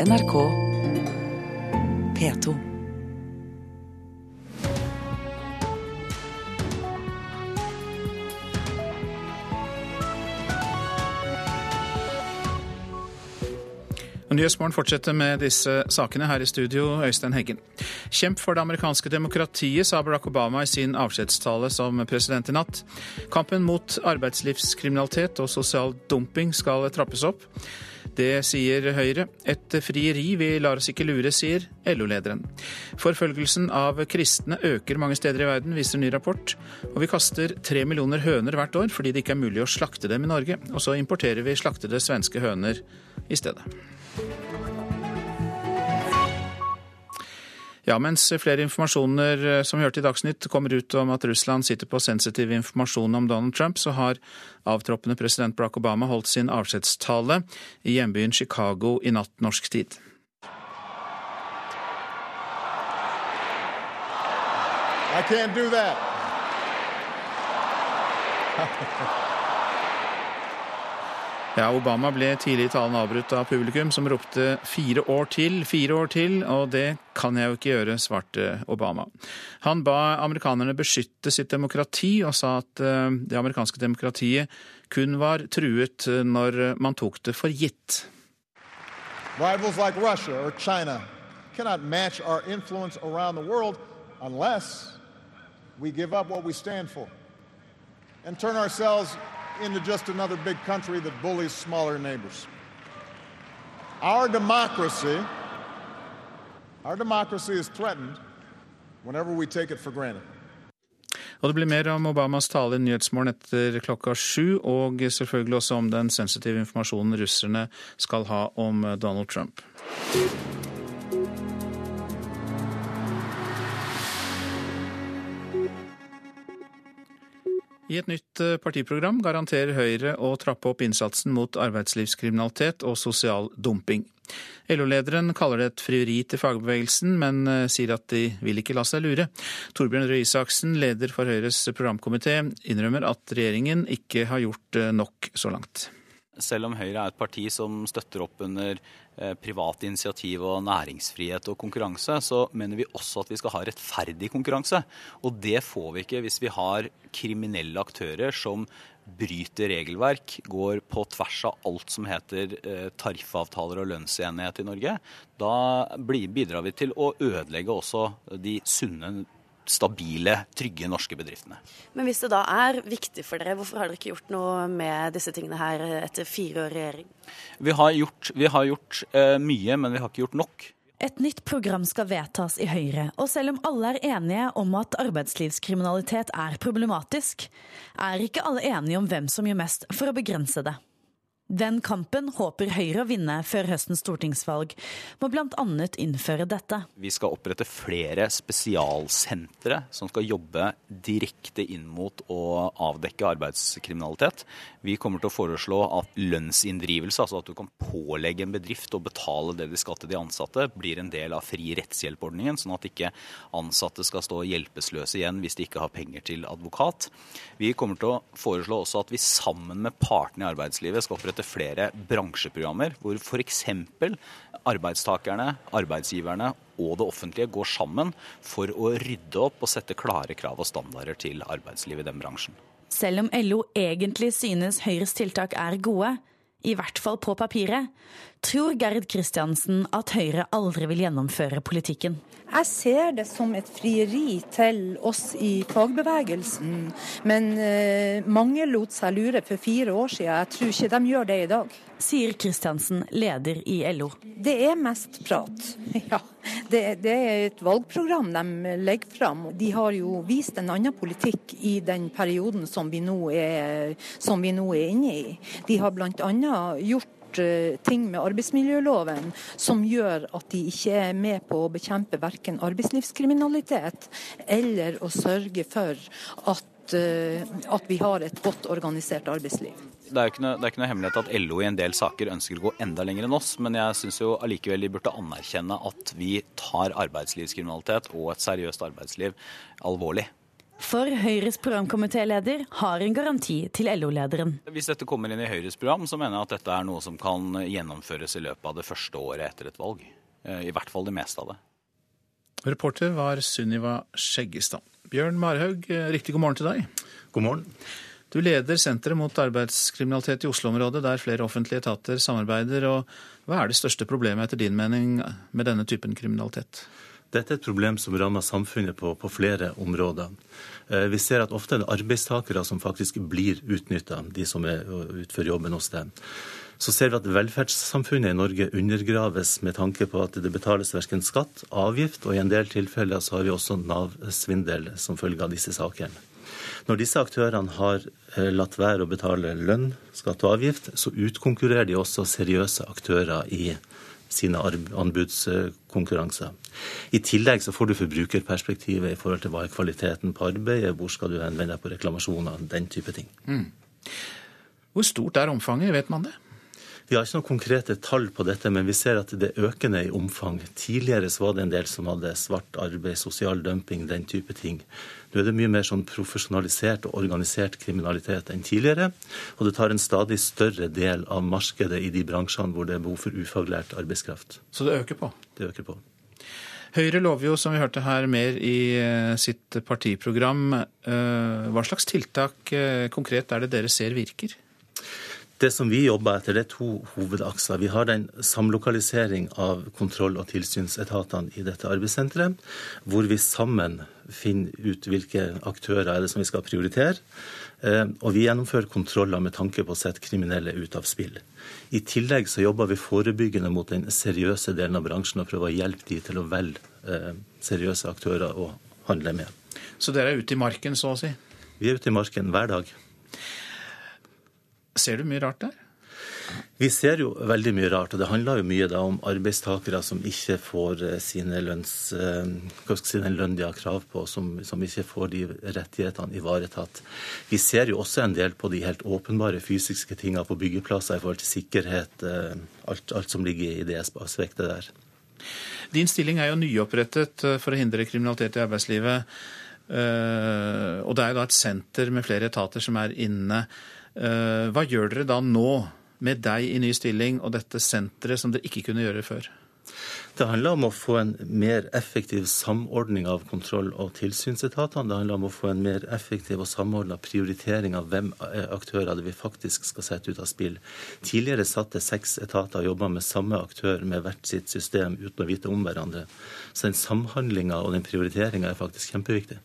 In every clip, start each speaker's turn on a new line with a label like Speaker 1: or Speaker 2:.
Speaker 1: NRK P2.
Speaker 2: Nyhetsmorgen fortsetter med disse sakene her i studio, Øystein Heggen. Kjemp for det amerikanske demokratiet, sa Barack Obama i sin avskjedstale som president i natt. Kampen mot arbeidslivskriminalitet og sosial dumping skal trappes opp. Det sier Høyre. Et frieri, vi lar oss ikke lure, sier LO-lederen. Forfølgelsen av kristne øker mange steder i verden, viser ny rapport. Og vi kaster tre millioner høner hvert år fordi det ikke er mulig å slakte dem i Norge. Og så importerer vi slaktede svenske høner i stedet. Ja, mens flere informasjoner eh, som vi hørte i Dagsnytt kommer ut om at Russland sitter på sensitiv informasjon om Donald Trump, så har avtroppende president Barack Obama holdt sin avskjedstale i hjembyen Chicago i natt norsk tid.
Speaker 3: I can't do that.
Speaker 2: Ja, Obama ble tidlig i talen avbrutt av publikum, som ropte 'fire år til', 'fire år til', og det kan jeg jo ikke gjøre, svarte Obama. Han ba amerikanerne beskytte sitt demokrati, og sa at eh, det amerikanske demokratiet kun var truet eh, når man tok det for gitt.
Speaker 3: Rivals like Russia or China cannot match our influence around the world unless we give up what we stand for and turn ourselves into just another big country that bullies smaller neighbors. Our democracy, our democracy is threatened whenever we take it for granted.
Speaker 2: Og det blir mer om Obamas tale i Nyhetsmorgen etter klokka sju, og selvfølgelig også om den sensitive informasjonen russerne skal ha om Donald Trump. I et nytt eh, partiprogram garanterer Høyre å trappe opp innsatsen mot arbeidslivskriminalitet og sosial dumping. LO-lederen kaller det et frieri til fagbevegelsen, men eh, sier at de vil ikke la seg lure. Torbjørn Røe Isaksen, leder for Høyres programkomité, innrømmer at regjeringen ikke har gjort eh, nok så langt.
Speaker 4: Selv om Høyre er et parti som støtter opp under eh, privat initiativ og næringsfrihet og konkurranse, så mener vi også at vi skal ha rettferdig konkurranse. Og det får vi ikke hvis vi har kriminelle aktører som bryter regelverk, går på tvers av alt som heter eh, tariffavtaler og lønnsenighet i Norge. Da bidrar vi til å ødelegge også de sunne stabile, trygge norske bedriftene.
Speaker 5: Men hvis det da er viktig for dere, hvorfor har dere ikke gjort noe med disse tingene her etter fire år i regjering?
Speaker 4: Vi har gjort, vi har gjort eh, mye, men vi har ikke gjort nok.
Speaker 6: Et nytt program skal vedtas i Høyre, og selv om alle er enige om at arbeidslivskriminalitet er problematisk, er ikke alle enige om hvem som gjør mest for å begrense det. Den kampen håper Høyre å vinne før høstens stortingsvalg, må bl.a. innføre dette.
Speaker 4: Vi skal opprette flere spesialsentre som skal jobbe direkte inn mot å avdekke arbeidskriminalitet. Vi kommer til å foreslå at lønnsinndrivelse, altså at du kan pålegge en bedrift å betale det de skal til de ansatte, blir en del av fri rettshjelpordningen, sånn at ikke ansatte skal stå hjelpeløse igjen hvis de ikke har penger til advokat. Vi kommer til å foreslå også at vi sammen med partene i arbeidslivet skal opprette opprette flere bransjeprogrammer hvor f.eks. arbeidstakerne, arbeidsgiverne og det offentlige går sammen for å rydde opp og sette klare krav og standarder til arbeidslivet i den bransjen.
Speaker 6: Selv om LO egentlig synes Høyres tiltak er gode, i hvert fall på papiret, tror Gerd Kristiansen at Høyre aldri vil gjennomføre politikken.
Speaker 7: Jeg ser det som et frieri til oss i fagbevegelsen. Men eh, mange lot seg lure for fire år siden. Jeg tror ikke de gjør det i dag.
Speaker 6: Sier Kristiansen, leder i LO.
Speaker 7: Det er mest prat. Ja. Det, det, er et valgprogram de legger fram. De har jo vist en annen politikk i den perioden som vi nå er, som vi nå er inne i. De har bl.a. gjort Eh, ting med arbeidsmiljøloven som gjør at de ikke er med på å bekjempe verken arbeidslivskriminalitet eller å sørge for at, eh, at vi har et godt organisert arbeidsliv.
Speaker 4: Det er, noe, det er, ikke noe, hemmelighet at LO i en del saker ønsker å gå enda lenger enn oss, men jeg syns jo allikevel de burde anerkjenne at vi tar arbeidslivskriminalitet og et seriøst arbeidsliv alvorlig.
Speaker 8: For Høyres programkomitéleder har en garanti til LO-lederen.
Speaker 4: Hvis dette kommer inn i Høyres program, så mener jeg at dette er noe som kan gjennomføres i løpet av det første året etter et valg. Eh, I hvert fall det meste av det.
Speaker 2: Reporter var Sunniva Skjeggestad. Bjørn Marhaug, eh, riktig god morgen til deg.
Speaker 9: God morgen.
Speaker 2: Du leder Senteret mot arbeidskriminalitet i Oslo-området, der flere offentlige etater samarbeider. og Hva er det største problemet etter din mening med denne typen kriminalitet?
Speaker 9: Dette er et problem som rammer samfunnet på, på flere områder. Eh, vi ser at ofte er det arbeidstakere som faktisk blir utnytta, de som er, utfører jobben hos dem. Så ser vi at velferdssamfunnet i Norge undergraves med tanke på at det betales verken skatt, avgift, og i en del tilfeller så har vi også Nav-svindel som følge av disse sakene. Når disse aktørene har eh, latt være å betale lønn, skatt og avgift, så utkonkurrerer de også seriøse aktører i sine anbudskonkurranser. I tillegg så får du forbrukerperspektivet i forhold til hva er kvaliteten på arbeidet, hvor skal du henvende deg på reklamasjoner, den type ting. Mm.
Speaker 2: Hvor stort er omfanget, vet man det?
Speaker 9: Vi har ikke noen konkrete tall på dette, men vi ser at det er økende i omfang. Tidligere så var det en del som hadde svart arbeid, sosial dumping, den type ting. Nå er det mye mer sånn profesjonalisert og organisert kriminalitet enn tidligere. Og det tar en stadig større del av markedet i de bransjene hvor det er behov for ufaglært arbeidskraft.
Speaker 2: Så det øker på?
Speaker 9: Det øker på.
Speaker 2: Høyre lover jo, som vi hørte her, mer i eh, sitt partiprogram. Eh, hva slags tiltak eh, konkret er det dere ser virker?
Speaker 9: Det som vi jobber etter, det er to hovedakser. Vi har den samlokalisering av kontroll- og tilsynsetatene i dette arbeidssenteret, hvor vi sammen finner ut hvilke aktører er det som vi skal prioritere. Og vi gjennomfører kontroller med tanke på å sette kriminelle ut av spill. I tillegg så jobber vi forebyggende mot den seriøse delen av bransjen og prøver å hjelpe de til å velge eh, seriøse aktører å handle med.
Speaker 2: Så dere er ute i marken, så å si?
Speaker 9: Vi er ute i marken hver dag.
Speaker 2: Ser du mye rart der?
Speaker 9: Vi ser jo veldig mye rart, og det handler jo mye om arbeidstakere som ikke får eh, sine lønns, eh, hva skal si, den lønn de har krav på, som, som, ikke får de rettighetene ivaretatt. Vi ser jo også en del på de helt åpenbare fysiske tingene på byggeplasser i forhold til sikkerhet, eh, alt, alt som ligger i det aspektet der.
Speaker 2: Din stilling er jo nyopprettet for å hindre kriminalitet i arbeidslivet. Og det er jo da et senter med flere etater som er inne. Eh, hva gjør dere da nå, med deg i ny stilling og dette senteret som dere ikke kunne gjøre før?
Speaker 9: Det handler om å få en mer effektiv samordning av kontroll- og tilsynsetatene. Det handler om å få en mer effektiv og samordna prioritering av hvem aktører det vi faktisk skal sette ut av spill. Tidligere satte seks etater og jobba med samme aktør med hvert sitt system uten å vite om hverandre. Så den samhandlinga og den prioriteringa er faktisk kjempeviktig.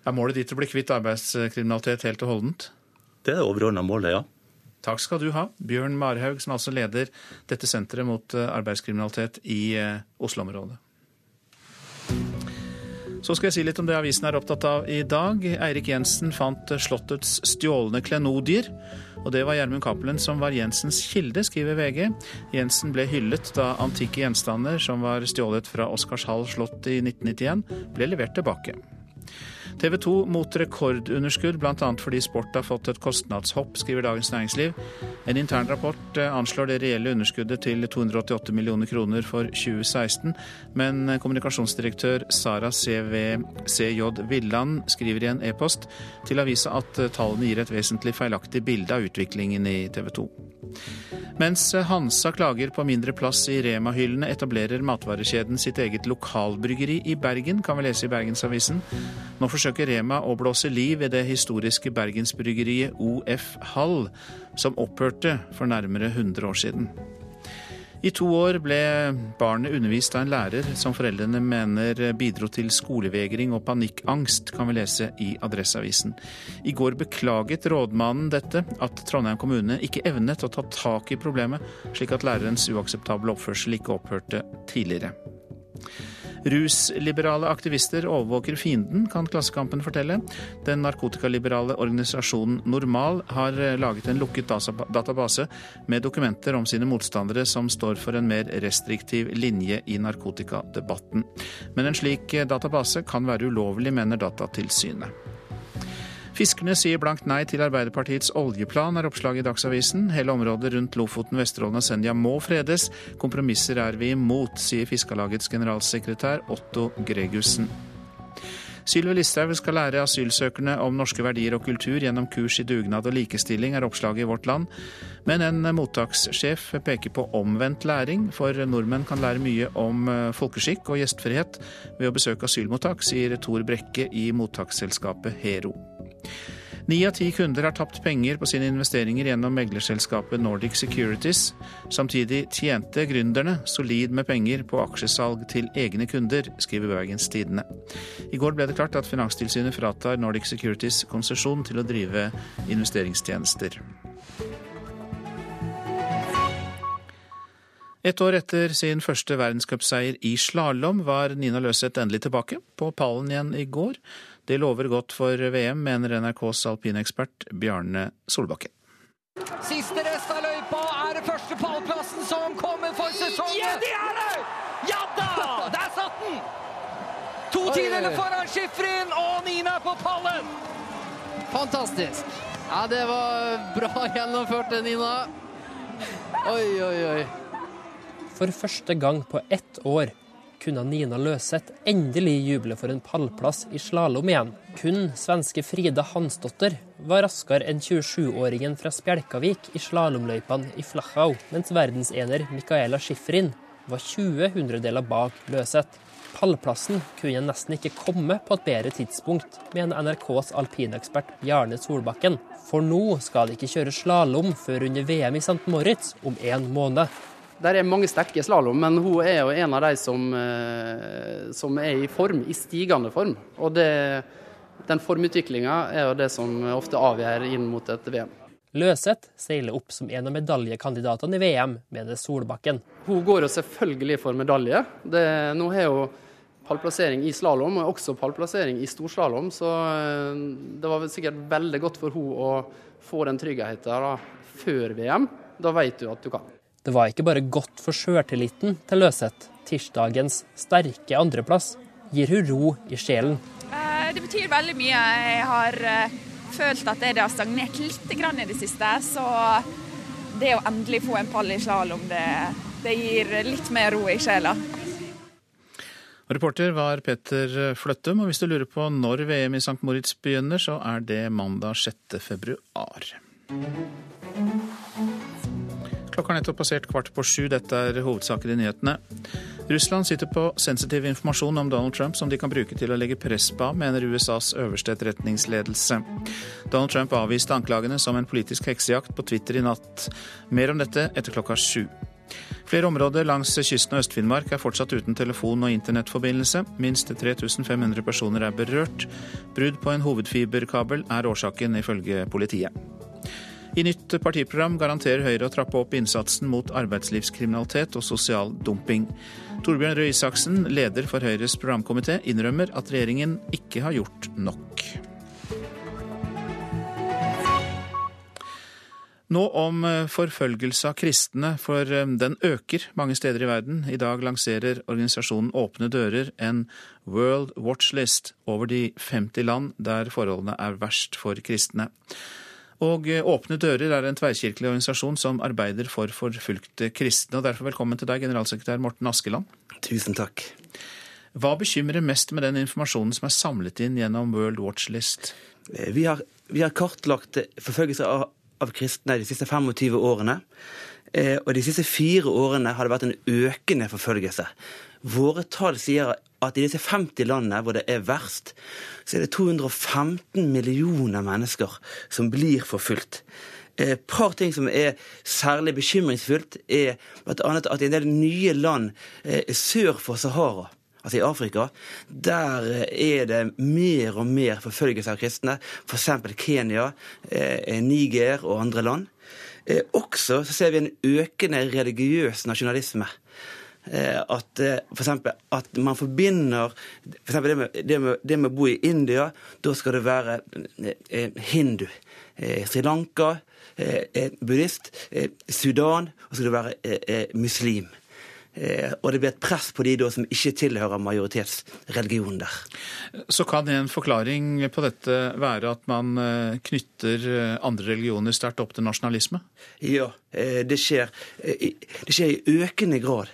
Speaker 2: Er målet ditt å bli kvitt arbeidskriminalitet helt og holdent?
Speaker 9: Det er det overordna målet, ja.
Speaker 2: Takk skal du ha, Bjørn Marhaug, som altså leder dette senteret mot eh, arbeidskriminalitet i eh, Oslo-området. Så skal jeg si litt om det avisen er opptatt av i dag. Eirik Jensen fant Slottets stjålne klenodier. Og det var Gjermund Cappelen som var Jensens kilde, skriver VG. Jensen ble hyllet da antikke gjenstander som var stjålet fra Oscarshall slott i 1991, ble levert tilbake. TV 2 mot rekordunderskudd, bl.a. fordi sport har fått et kostnadshopp, skriver Dagens Næringsliv. En intern rapport eh, anslår det reelle underskuddet til 288 millioner kroner for 2016, men kommunikasjonsdirektør Sara CV, CJ Villand skriver i en e-post til avisa at tallene gir et vesentlig feilaktig bilde av utviklingen i TV 2. Mens Hansa klager på mindre plass i Rema-hyllene, etablerer matvarekjeden sitt eget lokalbryggeri i Bergen, kan vi lese i Bergensavisen. Nå forsøker Rema å blåse liv i det historiske bergensbryggeriet OF Hall, som opphørte for nærmere 100 år siden. I to år ble barnet undervist av en lærer som foreldrene mener bidro til skolevegring og panikkangst, kan vi lese i Adresseavisen. I går beklaget rådmannen dette, at Trondheim kommune ikke evnet å ta tak i problemet, slik at lærerens uakseptable oppførsel ikke opphørte tidligere. Rusliberale aktivister overvåker fienden, kan Klassekampen fortelle. Den narkotikaliberale organisasjonen Normal har eh, laget en lukket database med dokumenter om sine motstandere som står for en mer restriktiv linje i narkotikadebatten. Men en slik eh, database kan være ulovlig, mener Datatilsynet. Fiskerne sier blankt nei til Arbeiderpartiets oljeplan, er oppslaget i Dagsavisen. Hele området rundt Lofoten, Vesterålen og Senja må fredes. Kompromisser er vi imot, sier Fiskarlagets generalsekretær Otto Gregussen. Sylvi Listhaug skal lære asylsøkerne om norske verdier og kultur gjennom kurs i dugnad og likestilling, er oppslaget i Vårt Land. Men en mottakssjef peker på omvendt læring, for nordmenn kan lære mye om eh, folkeskikk og gjestfrihet ved å besøke asylmottak, sier Tor Brekke i mottaksselskapet Hero. Ni av ti kunder har tapt penger på sine investeringer gjennom meglerselskapet Nordic Securities. Samtidig tjente gründerne solid med penger på aksjesalg til egne kunder, skriver Bergens Tidende. I går ble det klart at Finanstilsynet fratar Nordic Securities konsesjon til å drive investeringstjenester. Et år etter sin første verdenscupseier i slalåm var Nina Løseth endelig tilbake, på pallen igjen i går. Det lover godt for VM, mener NRKs alpinekspert Bjarne Solbakken.
Speaker 10: Siste rest av løypa er det første pallplassen som kommer for sesongen. Ja, det er det! Ja da! Der satt den! To tideler foran Schifrin, og Nina på pallen.
Speaker 11: Fantastisk. Ja, det var bra gjennomført, Nina. Oi, oi, oi.
Speaker 12: For første gang på ett år kunne Nina Løseth endelig juble for en pallplass i slalåm igjen. Kun svenske Frida Hansdotter var raskere enn 27-åringen fra Spjelkavik i slalåmløypene i Flachau, mens verdensener Mikaela Schifrin var 20 hundredeler bak Løseth. Pallplassen kunne nesten ikke komme på et bedre tidspunkt, mener NRKs alpinekspert Bjarne Solbakken. For nå skal det ikke kjøre slalåm før under VM i St. Moritz om en måned.
Speaker 11: Der er mange sterke slalåm, men hun er jo en av de som, eh, som er i form, i stigende form. Og det, den formutviklinga er jo det som ofte avgjør inn mot et VM.
Speaker 12: Løseth seiler opp som en av medaljekandidatene i VM, mener Solbakken.
Speaker 11: Hun går jo selvfølgelig for medalje. Det, nå har hun pallplassering i slalåm, og også pallplassering i storslalåm, så eh, det var sikkert veldig godt for hun å få den tryggheten før VM. Da vet du at du kan.
Speaker 12: Det var ikke bare godt for sjøltilliten til Løseth. Tirsdagens sterke andreplass gir hun ro i sjelen.
Speaker 13: Eh, det betyr veldig mye. Jeg har eh, følt at det har stagnert litt i det siste. Så det å endelig få en pall i slalåm, det, det gir litt mer ro i sjela.
Speaker 2: Reporter var Petter Fløttum, og hvis du lurer på når VM i St. Moritz begynner, så er det mandag 6. februar. Klokka har nettopp passert kvart på sju. Dette er hovedsaker i nyhetene. Russland sitter på sensitiv informasjon om Donald Trump som de kan bruke til å legge press på, mener USAs øverste etterretningsledelse. Donald Trump avviste anklagene som en politisk heksejakt på Twitter i natt. Mer om dette etter klokka sju. Flere områder langs kysten av Øst-Finnmark er fortsatt uten telefon- og internettforbindelse. Minst 3500 personer er berørt. Brudd på en hovedfiberkabel er årsaken, ifølge politiet. I nytt partiprogram garanterer Høyre å trappe opp innsatsen mot arbeidslivskriminalitet og sosial dumping. Torbjørn Røe Isaksen, leder for Høyres programkomité, innrømmer at regjeringen ikke har gjort nok. Nå om forfølgelse av kristne, for eh, den øker mange steder i verden. I dag lanserer organisasjonen Åpne dører en World Watch List over de 50 land der forholdene er verst for kristne. Og eh, Åpne dører er en tverrkirkelig organisasjon som arbeider for forfulgte kristne. og Derfor velkommen til deg, generalsekretær Morten Askeland.
Speaker 14: Tusen takk.
Speaker 2: Hva bekymrer mest med den informasjonen som er samlet inn gjennom World Watch List?
Speaker 14: Eh, vi har, vi har kartlagt forfølgelse av, av, kristne de siste 25 årene. Eh, og de siste fire årene har det vært en økende forfølgelse. Våre tall sier at i disse 50 landene hvor det er verst, så er det 215 millioner mennesker som blir forfulgt. Et par ting som er særlig bekymringsfullt, er bl.a. at i en del nye land eh, sør for Sahara, altså i Afrika, der er det mer og mer forfølgelse av kristne. F.eks. Kenya, eh, Niger og andre land. Eh, også så ser vi en økende religiøs nasjonalisme. Eh, at for eksempel, at man forbinder for det, med, det, med, det med å bo i India, da skal det være eh, hindu. Sri Lanka, buddhist. Sudan, og så skal det være muslim. Eh, og det blir et press på de da som ikke tilhører majoritetsreligionen der.
Speaker 2: Så kan en forklaring på dette være at man eh, knytter eh, andre religioner sterkt opp til nasjonalisme?
Speaker 14: Ja, det skjer, det skjer i økende grad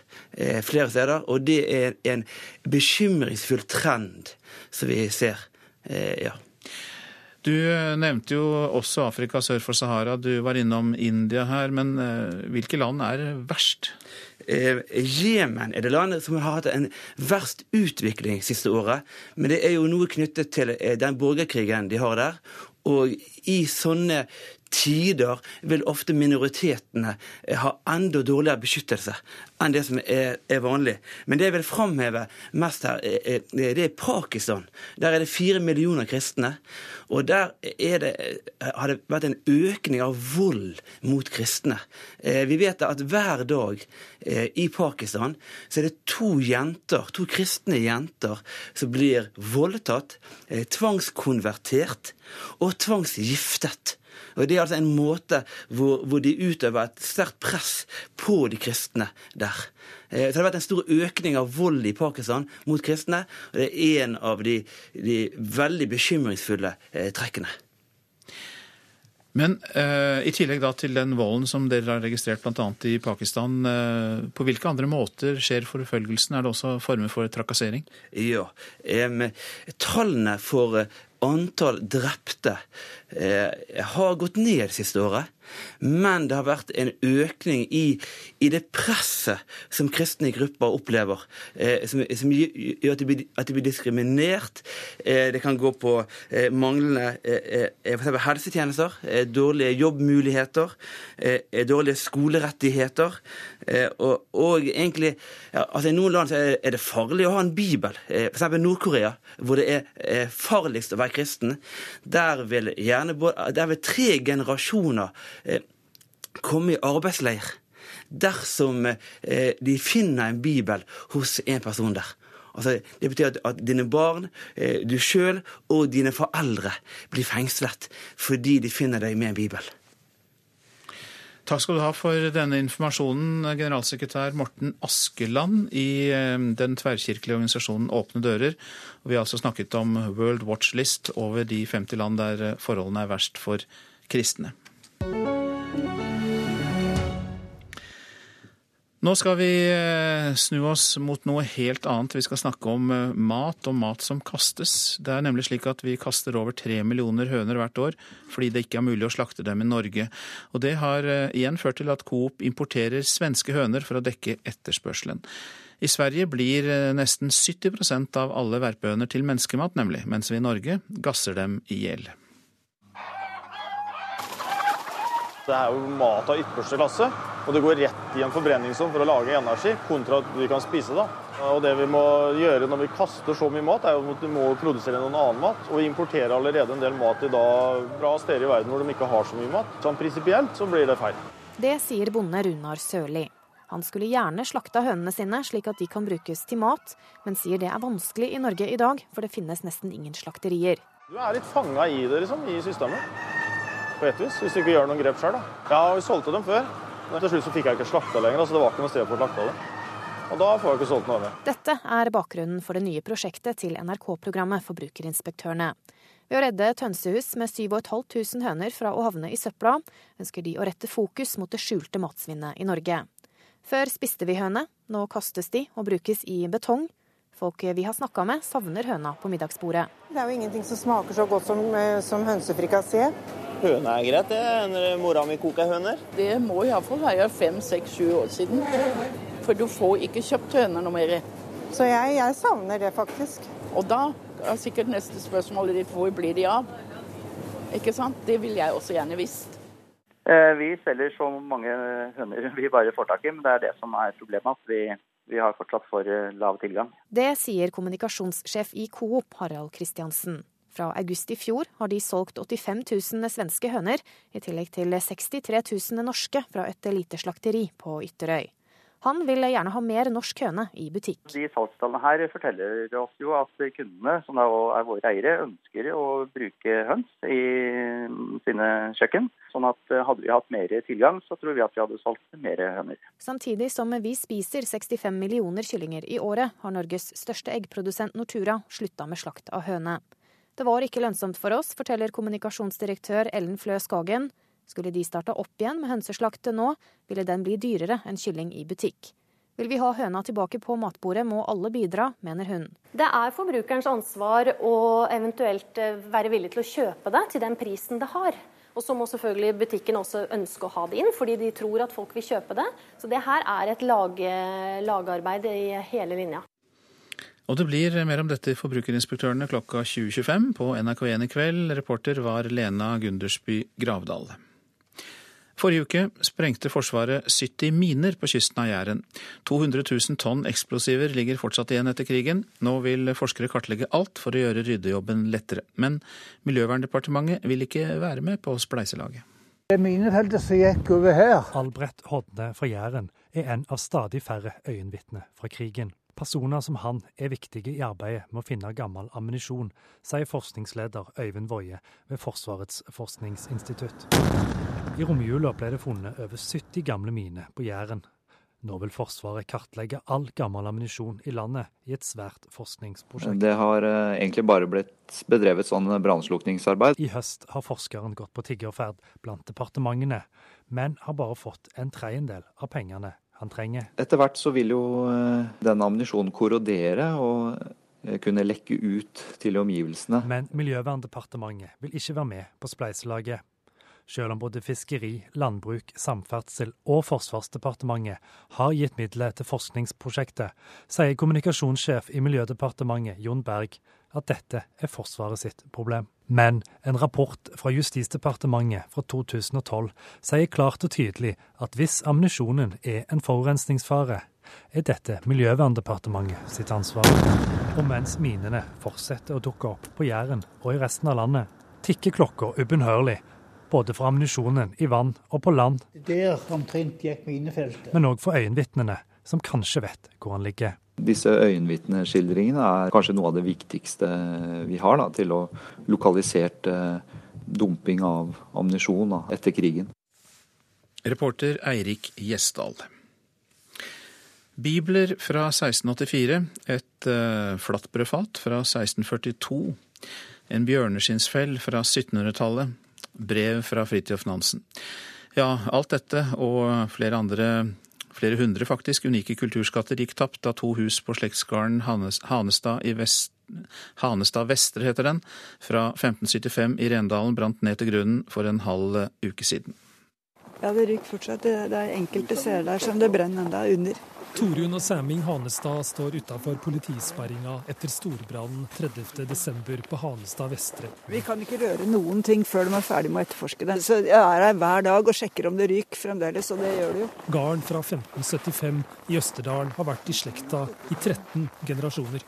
Speaker 14: flere steder. Og det er en bekymringsfull trend som vi ser. Ja.
Speaker 2: Du nevnte jo også Afrika sør for Sahara. Du var innom India her. Men hvilke land er verst?
Speaker 14: Eh, Jemen er det landet som har hatt en verst utvikling siste året. Men det er jo noe knyttet til eh, den borgerkrigen de har der. Og i sånne tider vil ofte minoritetene eh, ha enda dårligere beskyttelse enn det som er, er vanlig. Men det jeg vil framheve mest her, er, det er Pakistan. Der er det fire millioner kristne. Og der det, har det vært en økning av vold mot kristne. Eh, vi vet at hver dag eh, i Pakistan så er det to jenter, to kristne jenter som blir voldtatt, tvangskonvertert og tvangsgiftet. Og Det er altså en måte hvor, hvor de utøver et sterkt press på de kristne der. Eh, så det har vært en stor økning av vold i Pakistan mot kristne. og Det er en av de, de veldig bekymringsfulle eh, trekkene.
Speaker 2: Men uh, i tillegg da til den volden som dere har registrert bl.a. i Pakistan, uh, på hvilke andre måter skjer forfølgelsen? Er det også former for trakassering?
Speaker 14: Ja. um, tallene for antall drepte eh, har gått ned siste året. Men det har vært en økning i, i det presset som kristne grupper opplever, eh, som, som, gjør at de, blir, at de blir diskriminert. Eh, det kan gå på eh, manglende eh, eh helsetjenester, eh, dårlige jobbmuligheter, dårlige skolerettigheter. Og, og, egentlig ja, altså I noen land er, er, det farlig å ha en bibel. F.eks. Nord-Korea, hvor det er farligst å være kristen. Der vil, gjerne, der vil tre generasjoner komme i arbeidsleir dersom eh, de finner en bibel hos en person der. Altså, det betyr at, at dine barn, eh, du sjøl og dine foreldre blir fengslet fordi de finner deg med en bibel.
Speaker 2: Takk skal du ha for denne informasjonen, generalsekretær Morten Askeland i den tverrkirkelige organisasjonen Åpne dører. vi har altså snakket om World Watch List over de 50 land der forholdene er verst for kristne. Nå skal vi eh, snu oss mot noe helt annet. Vi skal snakke om eh, mat og mat som kastes. Det er nemlig slik at vi kaster over tre millioner høner hvert år fordi det ikke er mulig å slakte dem i Norge. Og det har eh, igjen ført til at Coop importerer svenske høner for å dekke etterspørselen. I Sverige blir nesten 70% av alle verpehøner til menneskemat, nemlig, mens vi i Norge gasser dem i hjel.
Speaker 15: Det er jo mat av ypperste klasse, og det går rett i en forbrenningsovn for å lage energi, kontra at vi kan spise det. Og Det vi må gjøre når vi kaster så mye mat, er at vi må produsere noen annen mat. Og vi importerer allerede en del mat i dag fra steder i verden hvor de ikke har så mye mat. Sånn prinsipielt så blir det feil.
Speaker 16: Det sier bonde Runar Sørli. Han skulle gjerne slakta hønene sine slik at de kan brukes til mat, men sier det er vanskelig i Norge i dag, for det finnes nesten ingen slakterier.
Speaker 15: Du er litt fanga i det, liksom, i systemet på et vis, hvis du ikke gjør noen grep sjøl. Ja, vi solgte dem før, men til slutt så fikk jeg ikke slakta lenger. så det var ikke noe sted for å slakte det. Og da får jeg ikke solgt noe mer.
Speaker 16: Dette er bakgrunnen for det nye prosjektet til NRK-programmet Forbrukerinspektørene. Ved å redde Tønsehus med 7500 høner fra å havne i søpla, ønsker de å rette fokus mot det skjulte matsvinnet i Norge. Før spiste vi høne, nå kastes de og brukes i betong. Folk vi har snakka med, savner høna på middagsbordet.
Speaker 17: Det er jo ingenting som smaker så godt som, eh, som hønsefrikassé.
Speaker 18: Høne er greit, det. Når mora mi koker høner.
Speaker 19: Det må iallfall være fem, seks, sju år siden. For du får ikke kjøpt høner noe mer.
Speaker 17: Så jeg, jeg, savner det faktisk.
Speaker 19: Og da er sikkert neste spørsmål ditt hvor blir de av? Ikke sant? Det vil jeg også gjerne visst.
Speaker 18: Eh, vi selger så mange høner vi bare får tak i, men det er det som er problemet. at vi, vi har fortsatt for eh, lav tilgang.
Speaker 16: Det sier kommunikasjonssjef i Coop, Harald Kristiansen. Fra august i fjor har de solgt 85 000 svenske høner, i tillegg til 63 000 norske fra et lite slakteri på Ytterøy. Han vil gjerne ha mer norsk høne i butikk.
Speaker 18: De salgstallene her forteller oss jo at kundene, som da er våre eiere, ønsker å bruke høns i sine kjøkken. Sånn at hadde vi hatt mer tilgang, så tror vi at vi hadde solgt mer høner.
Speaker 16: Samtidig som vi spiser 65 millioner kyllinger i året, har Norges største eggprodusent Nortura slutta med slakt av høne. Det var ikke lønnsomt for oss, forteller kommunikasjonsdirektør Ellen Flø Skagen. Skulle de starte opp igjen med hønseslakte nå, ville den bli dyrere enn kylling i butikk. Vil vi ha høna tilbake på matbordet, må alle bidra, mener hun.
Speaker 20: Det er forbrukerens ansvar å eventuelt eh, være villig til å kjøpe det til den prisen det har. Og så må selvfølgelig butikken også ønske å ha det inn, fordi de tror at folk vil kjøpe det. Så det her er et lag, lagarbeid i hele linja.
Speaker 2: Og det blir mer om dette i Forbrukerinspektørene klokka 20.25 på NRK1 i kveld. Reporter var Lena Gundersby Gravdal. Forrige uke sprengte Forsvaret 70 miner på kysten av Jæren. 200 000 tonn eksplosiver ligger fortsatt igjen etter krigen. Nå vil forskere kartlegge alt for å gjøre ryddejobben lettere. Men Miljøverndepartementet vil ikke være med på spleiselaget.
Speaker 21: Det minefeltet som gikk over her.
Speaker 22: Albrett Hodne fra Jæren er en av stadig færre øyenvitner fra krigen. Personer som han er viktige i arbeidet med å finne gammel ammunisjon, sier forskningsleder Øyvind Woie ved Forsvarets forskningsinstitutt. I romjula ble det funnet over 70 gamle miner på Jæren. Nå vil Forsvaret kartlegge all gammel ammunisjon i landet i et svært forskningsprosjekt.
Speaker 23: Det har eh, egentlig bare blitt bedrevet sånn brannslukningsarbeid.
Speaker 22: I høst har forskeren gått på tiggerferd blant departementene, men har bare fått en tredjedel av pengene han trenger.
Speaker 23: Etter hvert så vil jo eh, denne ammunisjonen korrodere og eh, kunne lekke ut til omgivelsene.
Speaker 22: Men Miljøverndepartementet vil ikke være med på spleiselaget. Selv om både fiskeri, landbruk, samferdsel og Forsvarsdepartementet har gitt midler til forskningsprosjektet, sier kommunikasjonssjef i Miljødepartementet Jon Berg at dette er Forsvaret sitt problem. Men en rapport fra Justisdepartementet fra 2012 sier klart og tydelig at hvis ammunisjonen er en forurensningsfare, er dette Miljøverndepartementet sitt ansvar. Og mens minene fortsetter å dukke opp på Jæren og i resten av landet, tikker klokka ubønnhørlig både for ammunisjonen i vann og på land.
Speaker 21: Der omtrent gikk minefeltet.
Speaker 22: Men òg for øyenvitnene, som kanskje vet hvor han ligger.
Speaker 23: Disse øyenvitneskildringene er kanskje noe av det viktigste vi har da, til å lokalisert eh, dumping av ammunisjon etter krigen.
Speaker 2: Reporter Eirik Gjesdal. Bibler fra 1684, et uh, flatbrødfat fra 1642, en bjørneskinnsfell fra 1700-tallet, brev fra Fridtjof Nansen. Ja, alt dette og flere andre, flere hundre faktisk, unike kulturskatter gikk tapt da to hus på slektsgården Hanestad i vest Hanestad Vestre heter den, fra 1575 i Rendalen brant ned til grunnen for en halv uke siden.
Speaker 24: Ja, det ryker fortsatt. Det er enkelte steder der som det brenner enda under.
Speaker 22: Torunn og Sæming Hanestad står utafor politisperringa etter storbrannen 30.12. på Hanestad Vestre.
Speaker 24: Vi kan ikke røre noen ting før de er ferdig med å etterforske det. Så jeg er her hver dag og sjekker om det ryker fremdeles, og det gjør det jo.
Speaker 22: Garden fra 1575 i Østerdalen har vært i slekta i 13 generasjoner.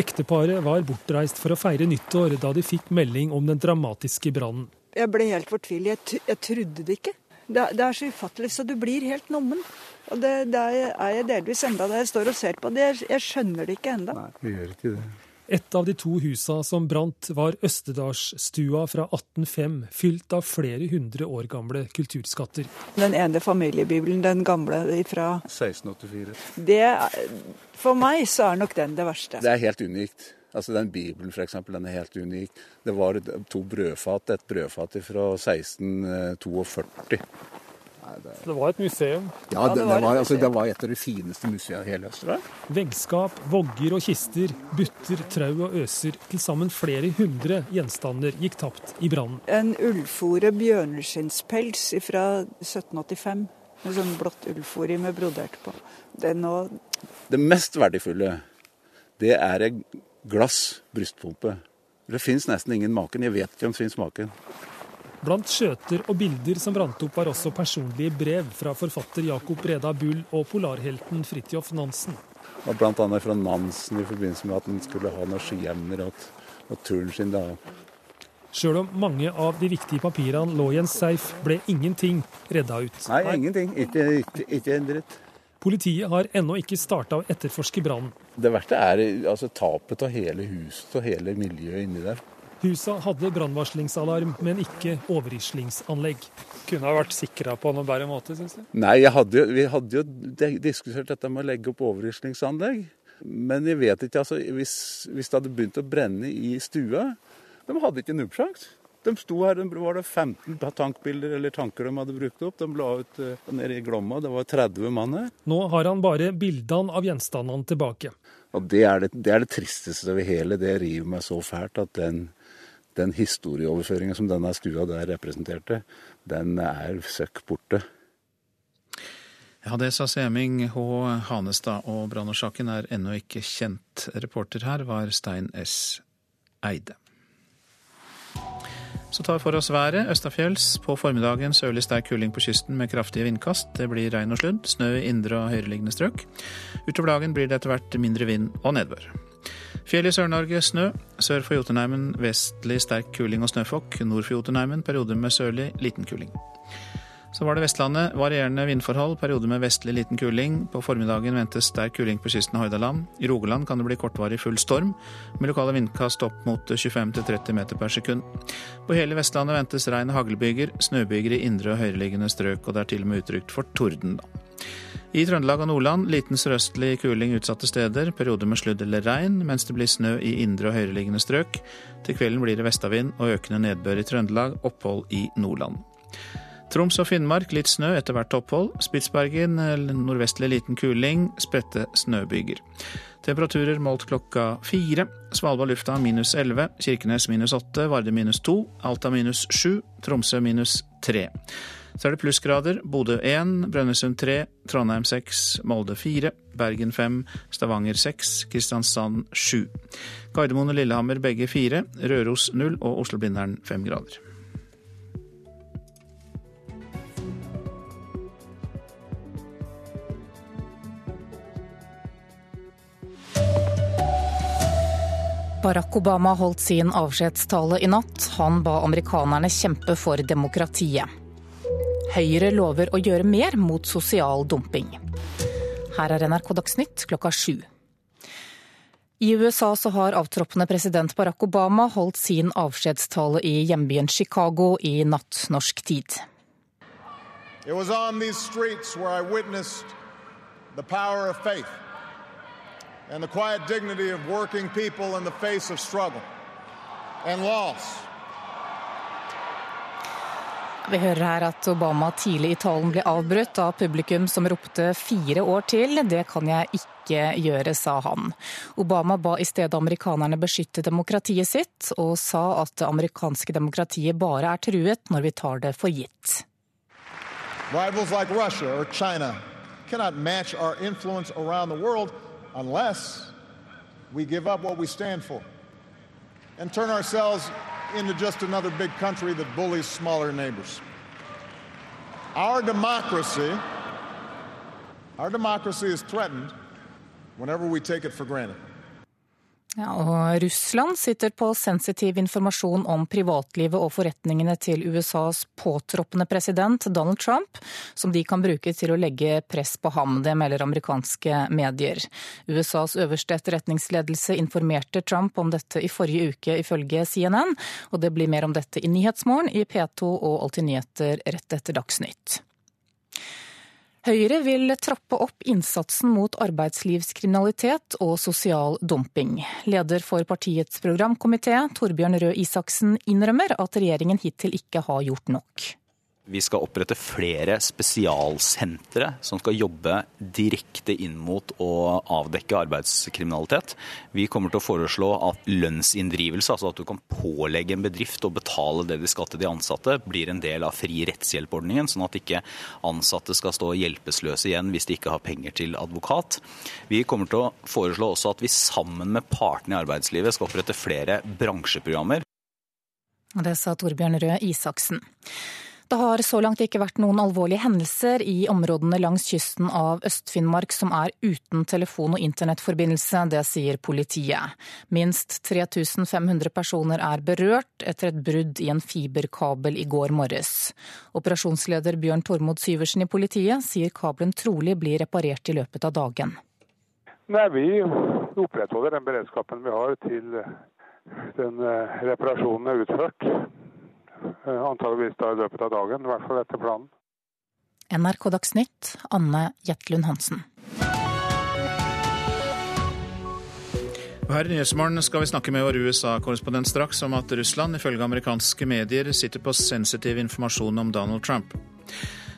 Speaker 22: Ekteparet var bortreist for å feire nyttår da de fikk melding om den dramatiske brannen.
Speaker 24: Jeg ble helt fortvilet. Jeg, jeg trodde det ikke. Det, det, er så ufattelig, så du blir helt nummen. Og det, det er jeg delvis enda der jeg står og ser på det. Jeg skjønner det ikke enda.
Speaker 25: Nei, vi gjør ikke det.
Speaker 22: Et av de to husa som brant, var Østerdalsstua fra 1805, fylt av flere hundre år gamle kulturskatter.
Speaker 24: Den ene familiebibelen, den gamle fra
Speaker 25: 1684.
Speaker 24: Det, for meg så er nok den det verste.
Speaker 25: Det er helt unikt. Altså Den Bibelen for eksempel, den er helt unik. Det var to brødfat, et brødfat fra 1642.
Speaker 22: Nei, det... det... var et museum?
Speaker 25: Ja, det, det, var, altså, det, var, et av de fineste museene i hele Østerdal.
Speaker 22: Veggskap, vogger og kister, butter, trau og øser. Til sammen flere hundre gjenstander gikk tapt i brannen.
Speaker 24: En ullfòre bjørneskinnspels fra 1785. Med sånn blått ullfòre med brodert på. Det, og
Speaker 25: det mest verdifulle, det er et glass brystpumpe. Det fins nesten ingen maken. Jeg vet ikke om det fins maken.
Speaker 22: Blant skjøter og bilder som brant opp, var også personlige brev fra forfatter Jakob Breda Bull og polarhelten Fridtjof Nansen.
Speaker 25: Og blant annet fra Nansen i forbindelse med at han skulle ha noen skiemner og, og turen sin. da.
Speaker 26: Sjøl om mange av de viktige papirene lå i en safe, ble ingenting redda ut.
Speaker 25: Nei, ingenting. Ikke, ikke, ikke en dritt.
Speaker 26: Politiet har ennå ikke starta å etterforske brannen.
Speaker 25: Det verste er altså, tapet av hele huset og hele miljøet inni der.
Speaker 26: Husa hadde brannvarslingsalarm, men ikke overrislingsanlegg. Kunne ha vært sikra på noen bedre måte, syns du?
Speaker 25: Nei, hadde vi hadde jo diskutert dette med å legge opp overrislingsanlegg. Men jeg vet ikke, altså, hvis, hvis det hadde begynt å brenne i stua De hadde ikke nubbsjanse. De sto her, det var det 15 tankbilder eller tanker de hadde brukt opp. De la ut uh, nede i Glomma, det var 30 mann her.
Speaker 26: Nå har han bare bildene av gjenstandene tilbake.
Speaker 25: Og Det er det, det, er det tristeste ved hele. Det river meg så fælt at den, den historieoverføringen som denne stua der representerte, den er søkk borte.
Speaker 2: Ja, det sa Seming H. Hanestad, og brannårsaken er ennå ikke kjent. Reporter her var Stein S. Eide. Så tar for oss været. Østafjells på formiddagen sørlig sterk kuling på kysten med kraftige vindkast. Det blir regn og sludd. Snø i indre og høyereliggende strøk. Utover dagen blir det etter hvert mindre vind og nedbør. Fjell i Sør-Norge snø. Sør for Jotunheimen vestlig sterk kuling og snøfokk. Nord for Jotunheimen perioder med sørlig liten kuling. Så var det Vestlandet. Varierende vindforhold, perioder med vestlig liten kuling. På formiddagen ventes sterk kuling på kysten av Hordaland. I Rogaland kan det bli kortvarig full storm, med lokale vindkast opp mot 25-30 meter per sekund. På hele Vestlandet ventes regn og haglbyger, snøbyger i indre og høyereliggende strøk, og det er til og med utrygt for torden, da. I Trøndelag og Nordland liten sørøstlig kuling utsatte steder, perioder med sludd eller regn, mens det blir snø i indre og høyereliggende strøk. Til kvelden blir det vestavind og økende nedbør i Trøndelag, opphold i Nordland. Troms og Finnmark litt snø, etter hvert opphold. Spitsbergen nordvestlig liten kuling, spredte snøbyger. Temperaturer målt klokka fire. Svalbard lufthavn minus 11, Kirkenes minus 8, Varde minus 2, Alta minus 7, Tromsø minus 3. Så er det plussgrader. Bodø 1, Brønnøysund 3, Trondheim 6, Molde 4, Bergen 5, Stavanger 6, Kristiansand 7. Gardermoen og Lillehammer begge 4, Røros 0 og Oslo-Blindern 5 grader.
Speaker 27: Barack Obama holdt sin avskjedstale i natt. Han ba amerikanerne kjempe for demokratiet. Høyre lover å gjøre mer mot sosial dumping. Her er NRK Dagsnytt klokka sju. I USA så har avtroppende president Barack Obama holdt sin avskjedstale i hjembyen Chicago i natt norsk tid.
Speaker 3: It was on these streets where I witnessed the power of faith and the quiet dignity of working people in the face of struggle and loss.
Speaker 27: Vi hører her at Obama tidlig i talen ble avbrutt av publikum som ropte fire år til. Det kan jeg ikke gjøre, sa han. Obama ba i stedet amerikanerne beskytte demokratiet sitt, og sa at det amerikanske demokratiet bare er truet når vi tar det for gitt.
Speaker 3: Rivals like Russia or China cannot match our influence around the world unless we give up what we stand for and turn ourselves into just another big country that bullies smaller neighbors. Our democracy, our democracy is threatened whenever we take it for granted.
Speaker 27: Ja, og Russland sitter på sensitiv informasjon om privatlivet og forretningene til USAs påtroppende president Donald Trump, som de kan bruke til å legge press på ham. Det melder amerikanske medier. USAs øverste etterretningsledelse informerte Trump om dette i forrige uke, ifølge CNN. Og det blir mer om dette i Nyhetsmorgen i P2 og Alltid nyheter rett etter Dagsnytt. Høyre vil trappe opp innsatsen mot arbeidslivskriminalitet og sosial dumping. Leder for partiets programkomité, Torbjørn Røe Isaksen, innrømmer at regjeringen hittil ikke har gjort nok.
Speaker 4: Vi skal opprette flere spesialsentre som skal jobbe direkte inn mot å avdekke arbeidskriminalitet. Vi kommer til å foreslå at lønnsinndrivelse, altså at du kan pålegge en bedrift å betale det de skal til de ansatte, blir en del av fri rettshjelpordningen, sånn at ikke ansatte skal stå hjelpeløse igjen hvis de ikke har penger til advokat. Vi kommer til å foreslå også at vi sammen med partene i arbeidslivet skal opprette flere bransjeprogrammer.
Speaker 27: Det sa Torbjørn Røe Isaksen. Det har så langt ikke vært noen alvorlige hendelser i områdene langs kysten av Øst-Finnmark som er uten telefon- og internettforbindelse. Det sier politiet. Minst 3500 personer er berørt etter et brudd i en fiberkabel i går morges. Operasjonsleder Bjørn Tormod Syversen i politiet sier kabelen trolig blir reparert i løpet av dagen.
Speaker 28: Nei, Vi opprettholder den beredskapen vi har til den eh, reparasjonen er utført. Eh, antageligvis da i løpet av dagen, i hvert fall etter planen.
Speaker 27: NRK Dagsnytt, Anne Jetlund Hansen.
Speaker 2: Her i Nyhetsmorgen skal vi snakke med vår USA-korrespondent straks om at Russland ifølge amerikanske medier sitter på sensitiv informasjon om Donald Trump.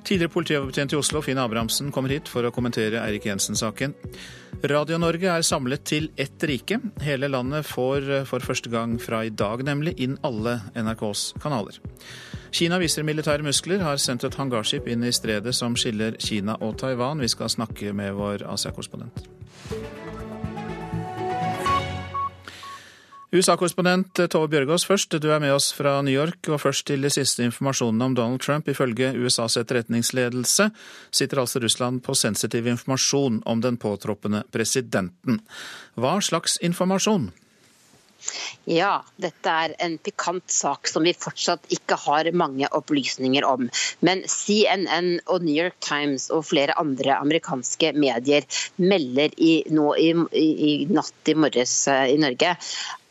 Speaker 2: Tidligere politibetjent i Oslo, Finn Abrahamsen, kommer hit for å kommentere Eirik Jensen-saken. Radio-Norge er samlet til ett rike. Hele landet får for første gang fra i dag nemlig inn alle NRKs kanaler. Kina viser militære muskler, har sendt et hangarskip inn i stredet som skiller Kina og Taiwan. Vi skal snakke med vår Asia-korrespondent. USA-korrespondent Tove Bjørgaas først. Du er med oss fra New York, og først til de siste informasjonene om Donald Trump. Ifølge USAs etterretningsledelse sitter altså Russland på sensitiv informasjon om den påtroppende presidenten. Hva slags informasjon?
Speaker 29: Ja, dette er en pikant sak som vi fortsatt ikke har mange opplysninger om. Men CNN og New York Times og flere andre amerikanske medier melder i, nå i, i, natt i morges eh, i Norge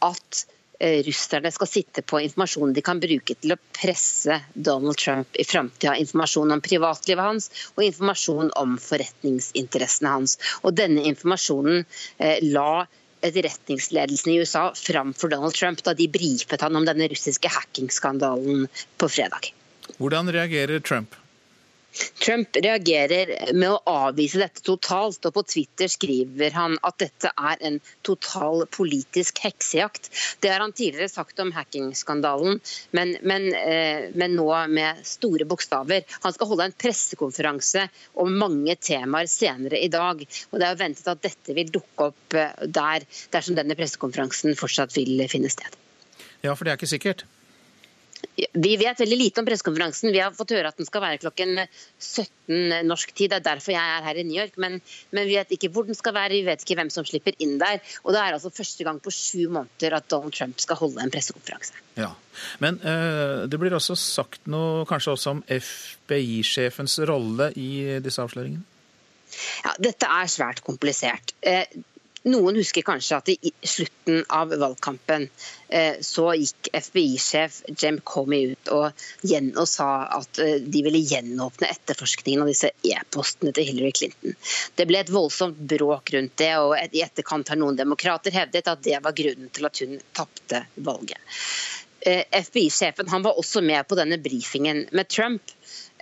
Speaker 29: at eh, russerne skal sitte på informasjon de kan bruke til å presse Donald Trump i framtida. Informasjon om privatlivet hans og informasjon om forretningsinteressene hans. Og Denne informasjonen eh, la etterretningsledelsen i USA framfor Donald Trump da de brifet han om denne russiske hackingskandalen på fredag.
Speaker 2: Hvordan reagerer Trump?
Speaker 29: Trump reagerer med å avvise dette totalt, og på Twitter skriver han at dette er en total politisk heksejakt. Det har han tidligere sagt om hackingskandalen, men, men, eh, men nå med store bokstaver. Han skal holde en pressekonferanse om mange temaer senere i dag. og Det er ventet at dette vil dukke opp eh, der, dersom denne pressekonferansen fortsatt vil finne sted.
Speaker 2: Ja, for det er ikke sikkert?
Speaker 29: Vi vet veldig lite om pressekonferansen. Vi har fått høre at den skal være klokken 17 norsk tid. Det er derfor jeg er her i New York. Men, men, vi vet ikke hvor den skal være, vi vet ikke hvem som slipper inn der. Og det er altså første gang på sju måneder at Donald Trump skal holde en pressekonferanse.
Speaker 2: Ja, Men uh, det blir også sagt noe kanskje også om FBI-sjefens rolle i disse avsløringene?
Speaker 29: Ja, Dette er svært komplisert. Eh, noen husker kanskje at i slutten av valgkampen eh, så gikk FBI-sjef Jem Comey ut og, og sa at eh, de ville gjenåpne etterforskningen av disse e-postene til Hillary Clinton. Det ble et voldsomt bråk rundt det, og i etterkant har noen demokrater hevdet at det var grunnen til at hun tapte valget. Eh, FBI-sjefen var også med på denne brifingen med Trump.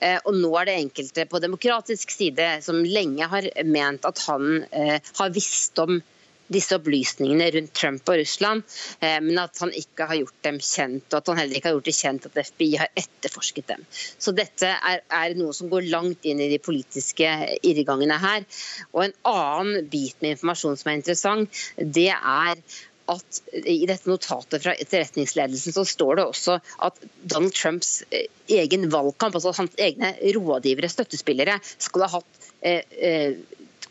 Speaker 29: Og nå er det enkelte på demokratisk side som lenge har ment at han har visst om disse opplysningene rundt Trump og Russland, eh, men at han ikke har gjort dem kjent, og at han heller ikke har gjort det kjent at FBI har etterforsket dem. Så dette er, er noe som går langt inn i de politiske irrgangene her. Og en annen bit med informasjon som er interessant, det er at i dette notatet fra etterretningsledelsen så står det også at Donald Trumps eh, egen valgkamp, altså hans egne rådgivere, støttespillere, skal ha hatt eh, eh,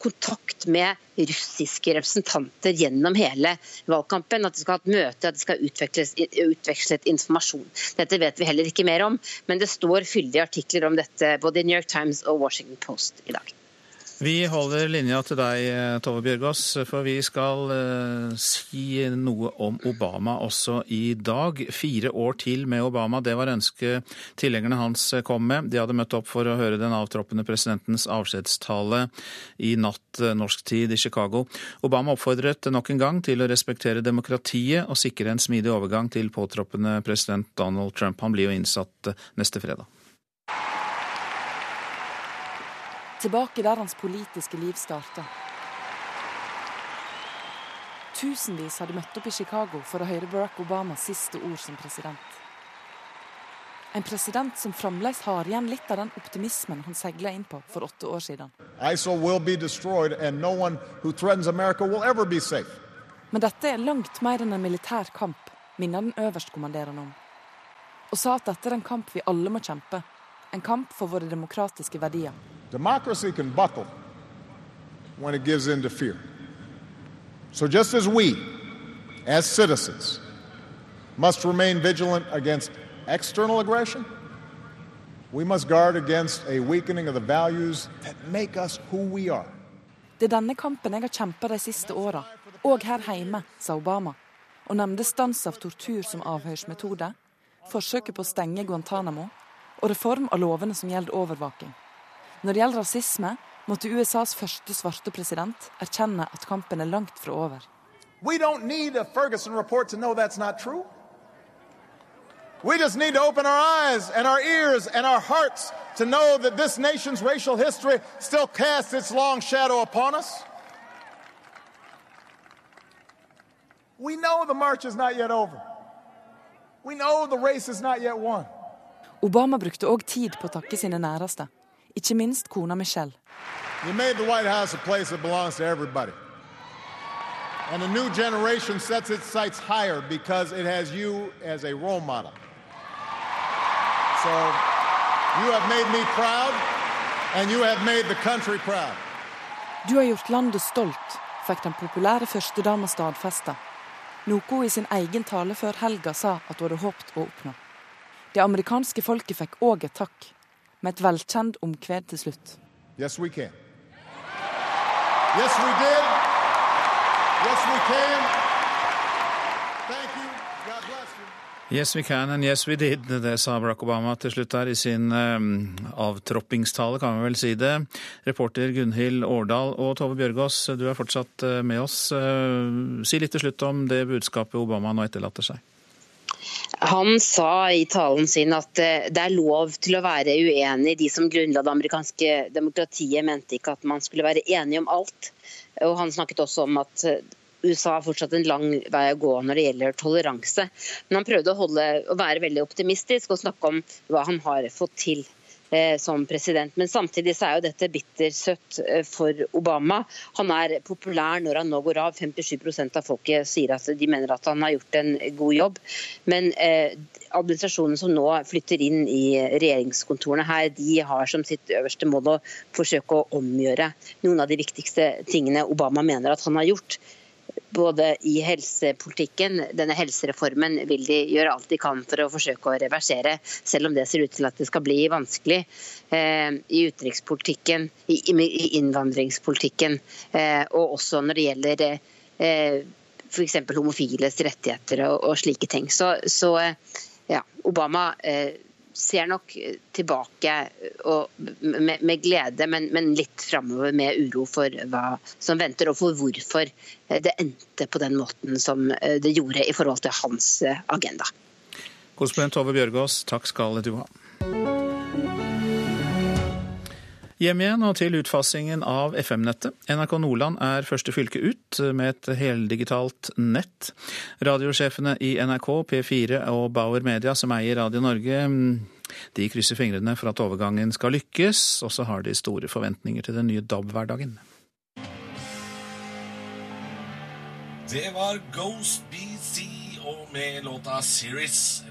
Speaker 29: kontakt med russiske representanter gjennom hele valgkampen. At de skal ha et møte, at de skal ha utvekslet informasjon. Dette vet vi heller ikke mer om, men det står fyldige artikler om dette både i New York Times og Washington Post i dag.
Speaker 2: Vi holder linja til deg, Tove Bjørgaas, for vi skal uh, si noe om Obama også i dag. Fire år til med Obama, det var ønsket tilhengerne hans kom med. De hadde møtt opp for å høre den avtroppende presidentens avskjedstale i natt norsk tid i Chicago. Obama oppfordret nok en gang til å respektere demokratiet og sikre en smidig overgang til påtroppende president Donald Trump. Han blir jo innsatt neste fredag.
Speaker 30: Tilbake der hans politiske liv starta. Tusenvis hadde møtt opp i Chicago for å høre Barack Obamas siste ord som president. En president som fremdeles har igjen litt av den optimismen han seila inn på for åtte år siden. Men dette er langt mer enn en militær kamp, minner den øverstkommanderende om. Og sa at dette er en kamp vi alle må kjempe, En kamp for våre demokratiske verdier.
Speaker 3: Democracy can buckle when it gives in to fear. So just as we, as citizens, must remain vigilant against external aggression, we must guard against a weakening of the values that make us who we are.
Speaker 30: Det er denne kampen jeg har kjempa de siste åra, òg her hjemme, sa Obama, og nevnte stans av tortur som avhørsmetode, forsøket på å stenge Guantánamo og reform av lovene som gjelder overvåking. Når det gjelder rasisme, måtte USAs første svarte president erkjenne at kampen er langt fra over.
Speaker 3: We don't need a Ferguson report to know that's not true. We just need to open our eyes and our ears and our hearts to know that this nation's racial history still casts its long shadow upon us. We know the march is not yet over. We know the race is not yet won.
Speaker 30: Obama brukte òg tid på å takke sine næreste, ikke minst kona Michelle.
Speaker 3: You made the White House a place that belongs to everybody. And a new generation sets its sights higher because it has you as a role model. So you have made me proud, and you have made the country proud.
Speaker 30: Du har gjort landet stolt, fikk den populære førstedama stadfesta. Noe i sin egen tale før helga sa at hun hadde håpet å oppnå. Det amerikanske folket fikk òg et takk, med et velkjent omkved til slutt.
Speaker 3: Yes, we can. Yes, we did. Yes, we can. Thank you. God bless you.
Speaker 2: Yes we can and yes we did, det sa Barack Obama til slutt der i sin um, avtroppingstale, kan vi vel si det. Reporter Gunhild Årdal og Tove Bjørgaas, du er fortsatt uh, med oss. Uh, si litt til slutt om det budskapet Obama nå etterlater seg.
Speaker 29: Han sa i talen sin at eh, det er lov til å være uenig. De som grunnla det amerikanske demokratiet, mente ikke at man skulle være enige om alt. Og Han snakket også om at eh, USA har fortsatt en lang vei å gå når det gjelder toleranse. Men han prøvde å, holde, å være veldig optimistisk og snakke om hva han har fått til som president. Men samtidig så er jo dette bittersøtt eh, for Obama. Han er populær når han nå går av. 57% av folket sier at de mener at han har gjort en god jobb. Men eh, administrasjonen som nå flytter inn i regjeringskontorene her, de har som sitt øverste mål å forsøke å omgjøre noen av de viktigste tingene Obama mener at han har gjort både i helsepolitikken, denne helsereformen, vil de gjøre alt de kan for å forsøke å reversere, selv om det ser ut til at det skal bli vanskelig. Eh, I utenrikspolitikken, i, innvandringspolitikken, eh, og også når det gjelder eh, f.eks. homofiles rettigheter og, slike ting. Så, så ja, Obama ser nok tilbake med, med glede, men, men litt framover med uro for hva som venter, og for hvorfor det endte på den måten som det gjorde i forhold til hans agenda.
Speaker 2: Korrespondent Tove Bjørgaas, takk skal du ha. Hjem igjen og til utfasingen av FM-nettet. NRK Nordland er første fylke ut med et heldigitalt nett. Radiosjefene i NRK, P4 og Bauer Media, som eier Radio Norge, de krysser fingrene for at overgangen skal lykkes, og så har de store forventninger til den nye DAB-hverdagen.
Speaker 31: Det var Ghost BC og med låta Series.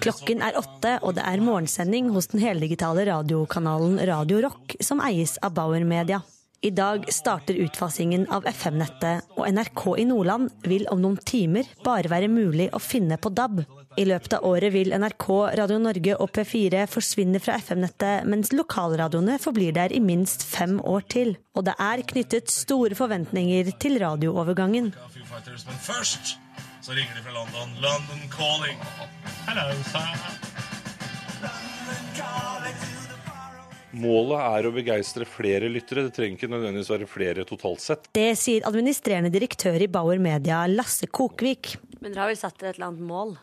Speaker 6: Klokken er åtte, og det er morgensending hos den heldigitale radiokanalen Radio Rock, som eies av Bauer Media. I dag starter utfasingen av FM-nettet, og NRK i Nordland vil om noen timer bare være mulig å finne på DAB. I løpet av året vil NRK, Radio Norge og P4 forsvinne fra FM-nettet, mens lokalradioene forblir der i minst fem år til. Og det er knyttet store forventninger til radioovergangen.
Speaker 31: Men først så ringer de fra London. London calling. Hello,
Speaker 32: Målet er å begeistre flere lyttere. Det trenger ikke nødvendigvis være flere totalt sett.
Speaker 6: Det sier administrerende direktør i Bauer Media, Lasse Kokvik.
Speaker 33: Men dere har vel satt et eller annet mål?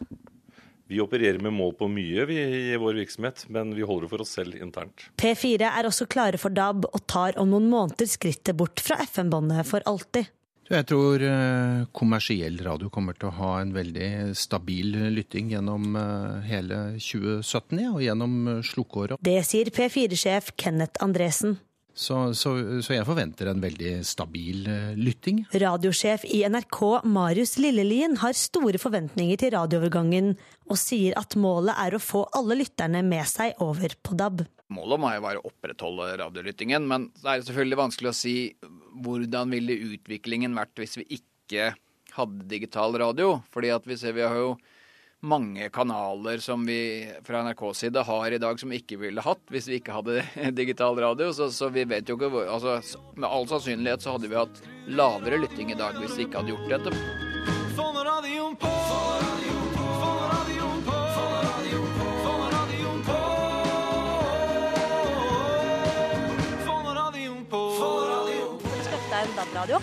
Speaker 32: Vi opererer med mål på mye vi, i vår virksomhet, men vi holder det for oss selv internt.
Speaker 6: P4 er også klare for DAB og tar om noen måneder skrittet bort fra FM-båndet for alltid.
Speaker 34: Jeg tror eh, kommersiell radio kommer til å ha en veldig stabil lytting gjennom eh, hele 2017 ja, og gjennom eh.
Speaker 6: Det sier P4-sjef Kenneth Andresen.
Speaker 34: Så, så, så, jeg forventer en veldig stabil uh, lytting.
Speaker 6: Radiosjef i NRK Marius Lillelien har store forventninger til radioovergangen, og sier at målet er å få alle lytterne med seg over på DAB.
Speaker 35: Målet må jo være å opprettholde radiolyttingen, men det er selvfølgelig vanskelig å si hvordan ville utviklingen vært hvis vi ikke hadde digital radio. Fordi at vi ser vi har jo mange kanaler som vi fra NRKs side har i dag som vi ikke ville hatt hvis vi ikke hadde digital radio. Så, så vi vet jo ikke hvor altså, Med all sannsynlighet så hadde vi hatt lavere lytting i dag hvis vi ikke hadde gjort dette.
Speaker 33: Skaffe deg en DAB-radio?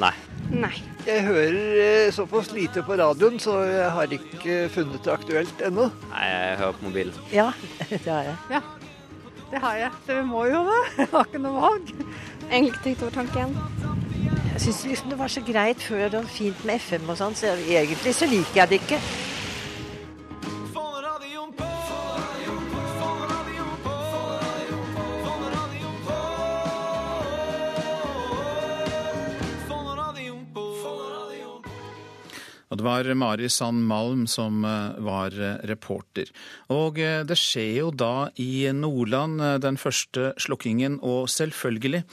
Speaker 36: Nei.
Speaker 33: Nei.
Speaker 36: Jeg hører eh, såpass lite på radioen, så jeg har ikke funnet det aktuelt ennå. Nei, jeg hører på mobilen.
Speaker 33: Ja, det har jeg.
Speaker 5: Ja, det har jeg. Så vi må jo det. Jeg har ikke noe valg.
Speaker 33: Egentlig ikke tenkt over tanken.
Speaker 5: Jeg syns liksom det var så greit før var fint med FM og sånn, så egentlig så liker jeg det ikke.
Speaker 2: Og det var Mari Sand Malm som eh, var eh, reporter. Og eh, det skjer jo da i Nordland den første slukkingen, og selvfølgelig.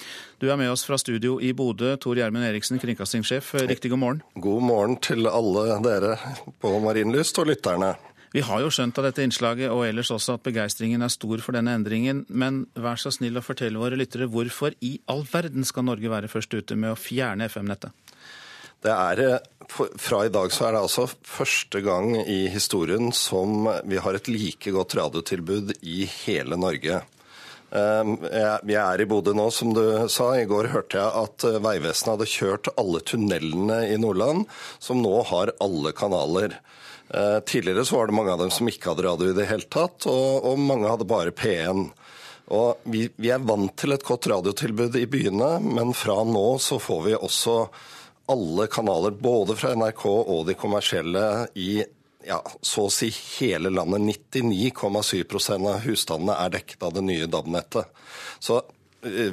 Speaker 2: Du er med oss fra studio i Bodø, Tor Gjermund Eriksen, kringkastingssjef. Riktig god morgen.
Speaker 37: God morgen til alle dere på Marienlyst og lytterne.
Speaker 2: Vi har jo skjønt av dette innslaget og ellers også at begeistringen er stor for denne endringen, men vær så snill å fortelle våre lyttere hvorfor i all verden skal Norge være først ute med å fjerne FM-nettet?
Speaker 37: Det er, Fra i dag så er det altså første gang i historien som vi har et like godt radiotilbud i hele Norge. Vi er i Bodø nå, som du sa. I går hørte jeg at Vegvesenet hadde kjørt alle tunnelene i Nordland, som nå har alle kanaler. Tidligere så var det mange av dem som ikke hadde radio i det hele tatt, og, og mange hadde bare P1. Og vi, vi er vant til et godt radiotilbud i byene, men fra nå så får vi også alle kanaler, både fra NRK og de kommersielle, i ja, så å si hele landet. 99,7% av husstandene er dekket av det nye DAB-nettet. Så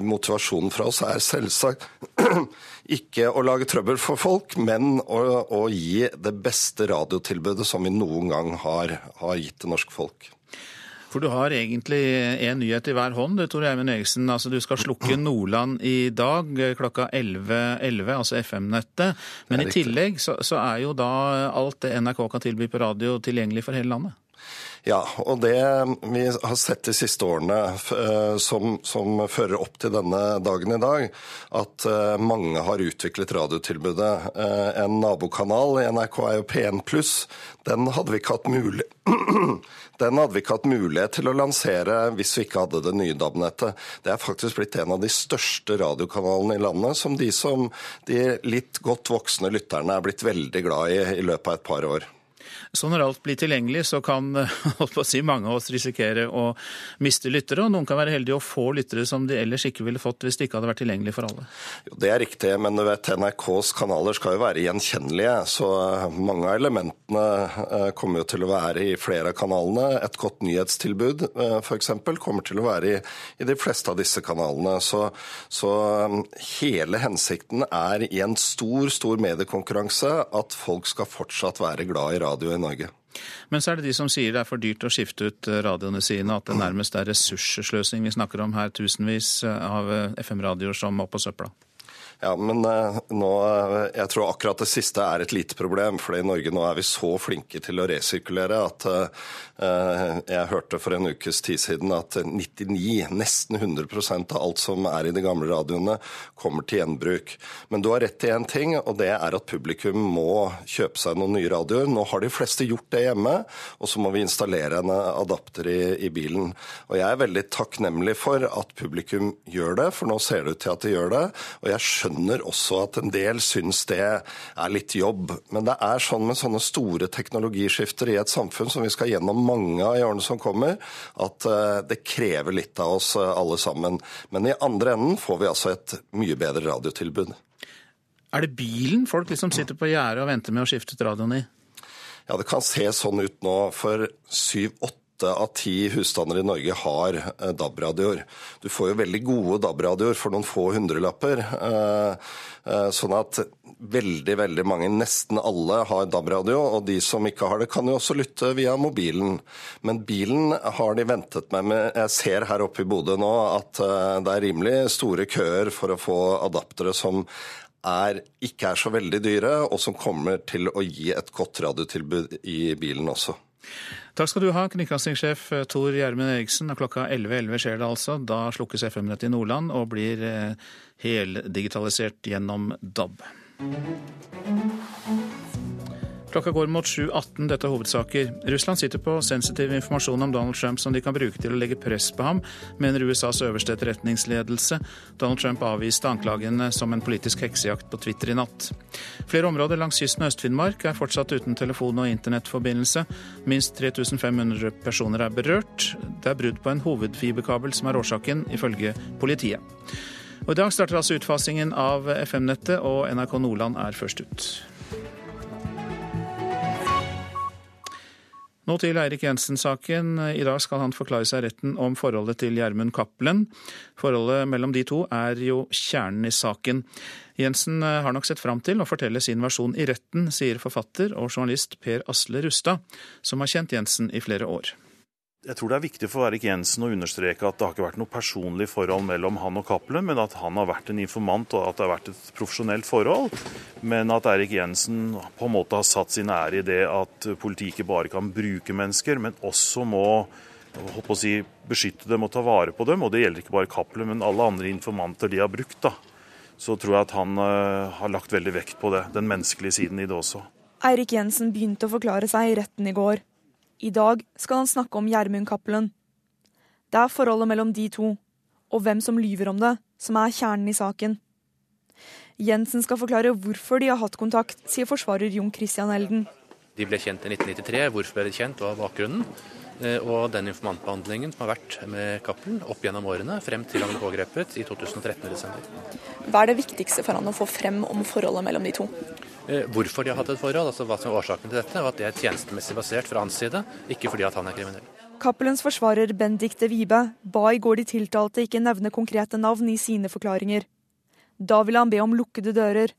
Speaker 37: motivasjonen fra oss er selvsagt ikke å lage trøbbel for folk, men å, å gi det beste radiotilbudet som vi noen gang har, har gitt det norske folk.
Speaker 2: For du har egentlig én nyhet i hver hånd, Tor Eivind Eriksen. Altså, du skal slukke Nordland i dag klokka 11.11, 11, altså FM-nettet. Men i tillegg så, så, er jo da alt det NRK kan tilby på radio, tilgjengelig for hele landet?
Speaker 37: Ja, og det vi har sett de siste årene som, som, fører opp til denne dagen i dag, at mange har utviklet radiotilbudet. En nabokanal i NRK er jo P1 pluss. Den hadde vi ikke hatt mulig den hadde vi ikke hatt mulighet til å lansere hvis vi ikke hadde det nye DAB-nettet. Det er faktisk blitt en av de største radiokanalene i landet, som de som de litt godt voksne lytterne er blitt veldig glad i i løpet av et par år.
Speaker 2: Så når alt blir tilgjengelig, så kan si, mange av oss risikere å miste lyttere, og noen kan være heldige å få lyttere som de ellers ikke ville fått hvis det ikke hadde vært tilgjengelig for alle.
Speaker 37: Jo, det er riktig, men du vet, NRKs kanaler skal jo være gjenkjennelige, så mange av elementene eh, kommer jo til å være i flere av kanalene. Et godt nyhetstilbud eh, f.eks. kommer til å være i, i, de fleste av disse kanalene. Så, så hele hensikten er i en stor, stor mediekonkurranse at folk skal fortsatt være glad i radio i Norge.
Speaker 2: Men så er det de som sier det er for dyrt å skifte ut eh, radioene sine, at det nærmest er ressurssløsing vi snakker om her, tusenvis av FM-radioer som må på søpla.
Speaker 37: Ja, men nå, jeg tror akkurat det siste er et lite problem. For i Norge nå er vi så flinke til å resirkulere at jeg hørte for en ukes tid siden at 99, nesten 100% av alt som er i de gamle radioene, kommer til gjenbruk. Men du har rett i én ting, og det er at publikum må kjøpe seg noen nye radioer. Nå har de fleste gjort det hjemme, og så må vi installere en adapter i, i bilen. Og jeg er veldig takknemlig for at publikum gjør det, for nå ser det ut til at de gjør det. Og jeg skjønner også at en del syns det er litt jobb. Men det er sånn med sånne store teknologiskifter i et samfunn som vi skal gjennom mange av i årene som kommer, at det krever litt av oss alle sammen. Men i andre enden får vi altså et mye bedre radiotilbud.
Speaker 2: Er det bilen folk liksom sitter på gjerdet og venter med å skifte ut radioen i?
Speaker 37: Ja, det kan se sånn ut nå. For syv-åtte åtte av ti husstander i Norge har eh, DAB-radioer. Du får jo veldig gode DAB-radioer for noen få hundrelapper. Eh, eh, sånn at veldig, veldig mange, nesten alle, har DAB-radio. Og de som ikke har det, kan jo også lytte via mobilen. Men bilen har de ventet med. Jeg ser her oppe i Bodø nå at det er rimelig store køer for å få adaptere som er, ikke er så veldig dyre, og som kommer til å gi et godt radiotilbud i bilen også.
Speaker 2: Takk skal du ha, kringkastingssjef eh, Tor Gjermund Eriksen. Klokka 11.11 .11 skjer det altså. Da slukkes FM-nettet i Nordland og blir eh, heldigitalisert gjennom DAB. Klokka går mot 7.18. Dette er hovedsaker. Russland sitter på sensitiv informasjon om Donald Trump som de kan bruke til å legge press på ham, mener USAs øverste etterretningsledelse. Donald Trump avviste anklagene som en politisk heksejakt på Twitter i natt. Flere områder langs kysten av Øst-Finnmark er fortsatt uten telefon- og internettforbindelse. Minst 3500 personer er berørt. Det er brudd på en hovedfiberkabel som er årsaken, ifølge politiet. Og I dag starter altså utfasingen av FM-nettet, og NRK Nordland er først ut. Nå til Eirik Jensen-saken. I dag skal han forklare seg retten om forholdet til Gjermund Cappelen. Forholdet mellom de to er jo kjernen i saken. Jensen har nok sett fram til å fortelle sin versjon i retten, sier forfatter og journalist Per Asle Rustad, som har kjent Jensen i flere år.
Speaker 38: Jeg tror det er viktig for Erik Jensen å understreke at det har ikke vært noe personlig forhold mellom han og Cappelen, men at han har vært en informant og at det har vært et profesjonelt forhold. Men at Erik Jensen på en måte har satt sin ære i det at politiet ikke bare kan bruke mennesker, men også må å si, beskytte dem og ta vare på dem. Og det gjelder ikke bare Cappelen, men alle andre informanter de har brukt. da. Så tror jeg at han uh, har lagt veldig vekt på det, den menneskelige siden i det også.
Speaker 39: Eirik Jensen begynte å forklare seg i retten i går. I dag skal han snakke om Gjermund Cappelen. Det er forholdet mellom de to, og hvem som lyver om det, som er kjernen i saken. Jensen skal forklare hvorfor de har hatt kontakt, sier forsvarer Jon Christian Elden.
Speaker 40: De ble kjent i 1993. Hvorfor ble de kjent, hva var bakgrunnen? Eh, og den informantbehandlingen som har vært med Cappelen opp gjennom årene, frem til han ble pågrepet i 2013. desember.
Speaker 39: Hva er det viktigste for han å få frem om forholdet mellom de to?
Speaker 40: Eh, hvorfor de har hatt et forhold, altså hva som er årsaken til dette, og at det er tjenestemessig basert fra hans side, ikke fordi at han er kriminell.
Speaker 39: Cappelens forsvarer Bendikte Vibe ba i går de tiltalte ikke nevne konkrete navn i sine forklaringer. Da ville han be om lukkede dører.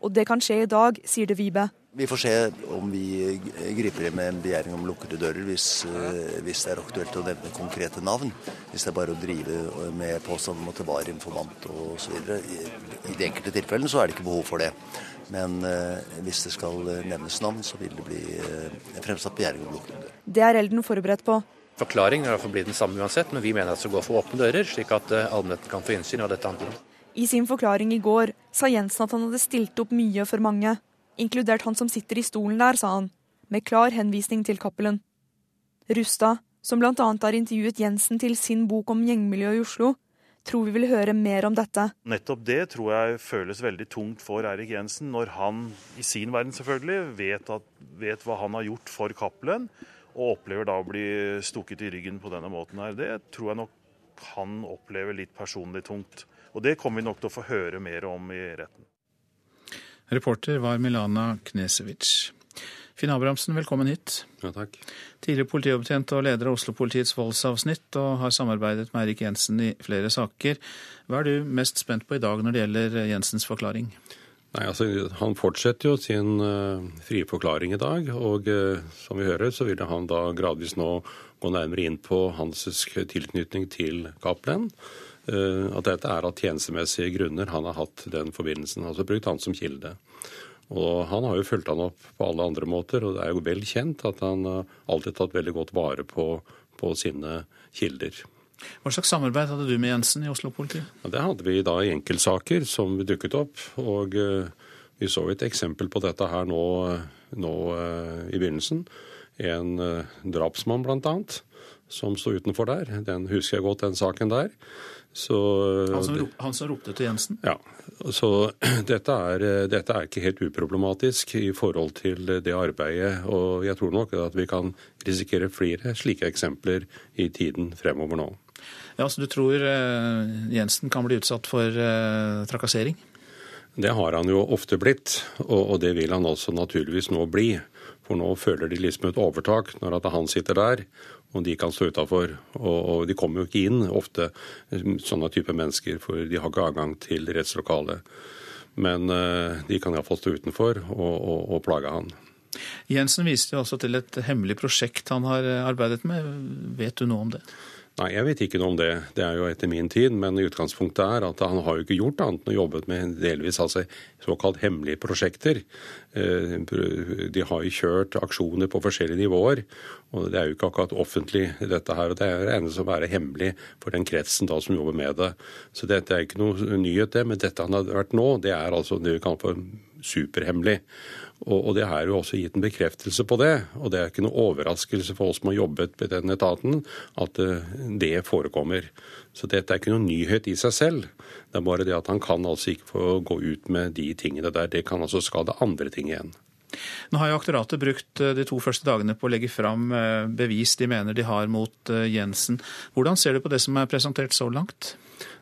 Speaker 39: Og det kan skje i dag, sier det Vibe.
Speaker 41: Vi får se om vi griper inn med en begjæring om lukkede dører hvis, eh, hvis, det er aktuelt å nevne konkrete navn. Hvis det er bare å drive med påstand om at det var informant osv. I, I de enkelte tilfellene så er det ikke behov for det. Men eh, hvis det skal nevnes navn, så vil det bli eh, fremsatt begjæring om lukkede dører.
Speaker 39: Det er Elden forberedt på.
Speaker 40: Forklaringen vil iallfall bli den samme uansett, men vi mener at det skal gå for åpne dører, slik at allmennheten kan få innsyn i hva dette handler om.
Speaker 39: I sin forklaring i går sa Jensen at han hadde stilt opp mye for mange, inkludert han som sitter i stolen der, sa han, med klar henvisning til Cappelen. Rustad, som bl.a. har intervjuet Jensen til sin bok om gjengmiljøet i Oslo, tror vi vil høre mer om dette.
Speaker 38: Nettopp det tror jeg føles veldig tungt for Eirik Jensen, når han i sin verden selvfølgelig vet, at, vet hva han har gjort for Cappelen, og opplever da å bli stukket i ryggen på denne måten her. Det tror jeg nok han opplever litt personlig tungt. Og Det kommer vi nok til å få høre mer om i retten.
Speaker 2: Reporter var Milana Knesevic. Finn Abrahamsen, velkommen hit.
Speaker 32: Ja, takk.
Speaker 2: Tidligere politiopptjent og leder av Oslo-politiets voldsavsnitt, og har samarbeidet med Eirik Jensen i flere saker. Hva er du mest spent på i dag når det gjelder Jensens forklaring?
Speaker 32: Nei, altså, Han fortsetter jo sin uh, frie forklaring i dag, og uh, som vi hører, så vil han da gradvis nå gå nærmere inn på hans tilknytning til Cappelen. Uh, at dette er av tjenestemessige grunner han har hatt den forbindelsen. Altså brukt han som kilde. Og Han har jo fulgt han opp på alle andre måter, og det er jo vel kjent at han alltid tatt veldig godt vare på, på sine kilder.
Speaker 2: Hva slags samarbeid hadde du med Jensen i Oslo-politiet?
Speaker 32: Ja, det hadde vi da i enkeltsaker som dukket opp. og uh, Vi så et eksempel på dette her nå, nå uh, i begynnelsen. En drapsmann bl.a. som sto utenfor der. Den husker jeg godt, den saken der.
Speaker 2: Så, han, som, han, som, ropte til Jensen?
Speaker 32: Ja. Så dette er, dette er, ikke helt uproblematisk i forhold til det arbeidet. Og jeg tror nok at vi kan risikere flere slike eksempler i tiden fremover nå.
Speaker 2: Ja, Så du tror eh, Jensen kan bli utsatt for eh, trakassering?
Speaker 32: Det har han jo ofte blitt, og, det vil han også naturligvis nå bli. For nå føler de liksom et overtak når at han sitter der og de kan stå utafor. Og, de kommer jo ikke inn ofte, sånne type mennesker, for de har ikke adgang til rettslokalet. Men uh, de kan iallfall stå utenfor og, og, og plage han.
Speaker 2: Jensen viste jo også til et hemmelig prosjekt han har arbeidet med. Vet du noe om det?
Speaker 32: Nei, jeg vet ikke noe om det. Det er jo etter min tid. Men utgangspunktet er at han har jo ikke gjort annet enn å jobbet med delvis altså såkalt hemmelige prosjekter. Eh, de har jo kjørt aksjoner på forskjellige nivåer. Og det er jo ikke akkurat offentlig, dette her. og Det regnet som å være hemmelig for den kretsen da som jobber med det. Så dette er ikke noe nyhet, det. Men dette han har vært nå, det er altså det vi kaller for superhemmelig. Og, det er jo også gitt en bekreftelse på det. Og det er ikke noe overraskelse for oss som har jobbet med den etaten, at eh, det forekommer. Så dette er ikke noen nyhet i seg selv. Det er bare det at han kan altså ikke få gå ut med de tingene der. Det kan altså skade andre ting igjen.
Speaker 2: Nå har jo aktoratet brukt eh, de to første dagene på å legge fram eh, bevis de mener de har mot Jensen. Hvordan ser du på det som er presentert så langt?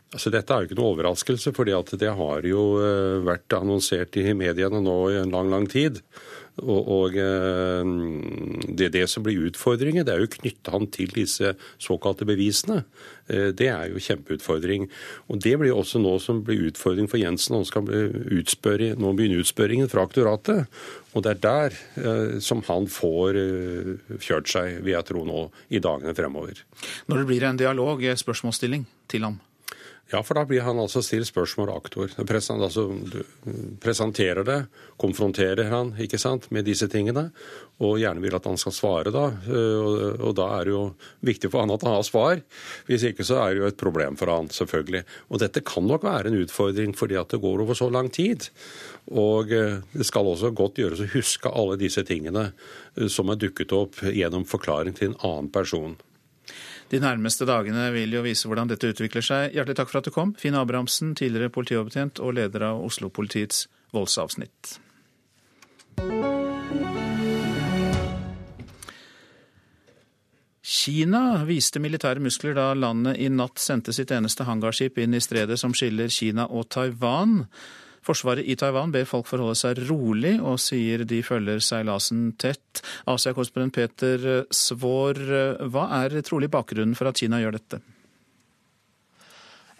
Speaker 32: Altså, dette er jo ikke noe overraskelse, for det har jo eh, vært annonsert i mediene nå i en lang, lang tid. Og, og eh, det, det, som blir utfordringen, det er jo å knytte han til disse såkalte bevisene. Eh, det er jo kjempeutfordring. Og det blir også nå som blir utfordring for Jensen. Han skal utspørre, nå begynne utspørringen fra aktoratet. Og det er der som han får kjørt seg, vil jeg tro nå, i dagene fremover.
Speaker 2: Når det blir en dialog, spørsmålsstilling til ham?
Speaker 32: Ja, for da blir han altså stilt spørsmål aktor. Present, altså, presenterer det, konfronterer han ikke sant, med disse tingene, og gjerne vil at han skal svare da. Eh, og, og, da er det jo viktig for han at han har svar. Hvis ikke så er det jo et problem for han, selvfølgelig. Og dette kan nok være en utfordring fordi at det går over så lang tid. Og eh, det skal også godt gjøres å huske alle disse tingene eh, som er dukket opp gjennom forklaring til en annen person.
Speaker 2: De nærmeste dagene vil jo vise hvordan dette utvikler seg. Hjertelig takk for at du kom, Finn Abrahamsen, tidligere politioverbetjent og leder av Oslo-politiets voldsavsnitt. Kina viste militære muskler da landet i natt sendte sitt eneste hangarskip inn i stredet som skiller Kina og Taiwan. Forsvaret i Taiwan ber folk forholde seg rolig, og sier de følger seilasen tett. Asia-korrespondent Peter Svaar, hva er trolig bakgrunnen for at Kina gjør dette?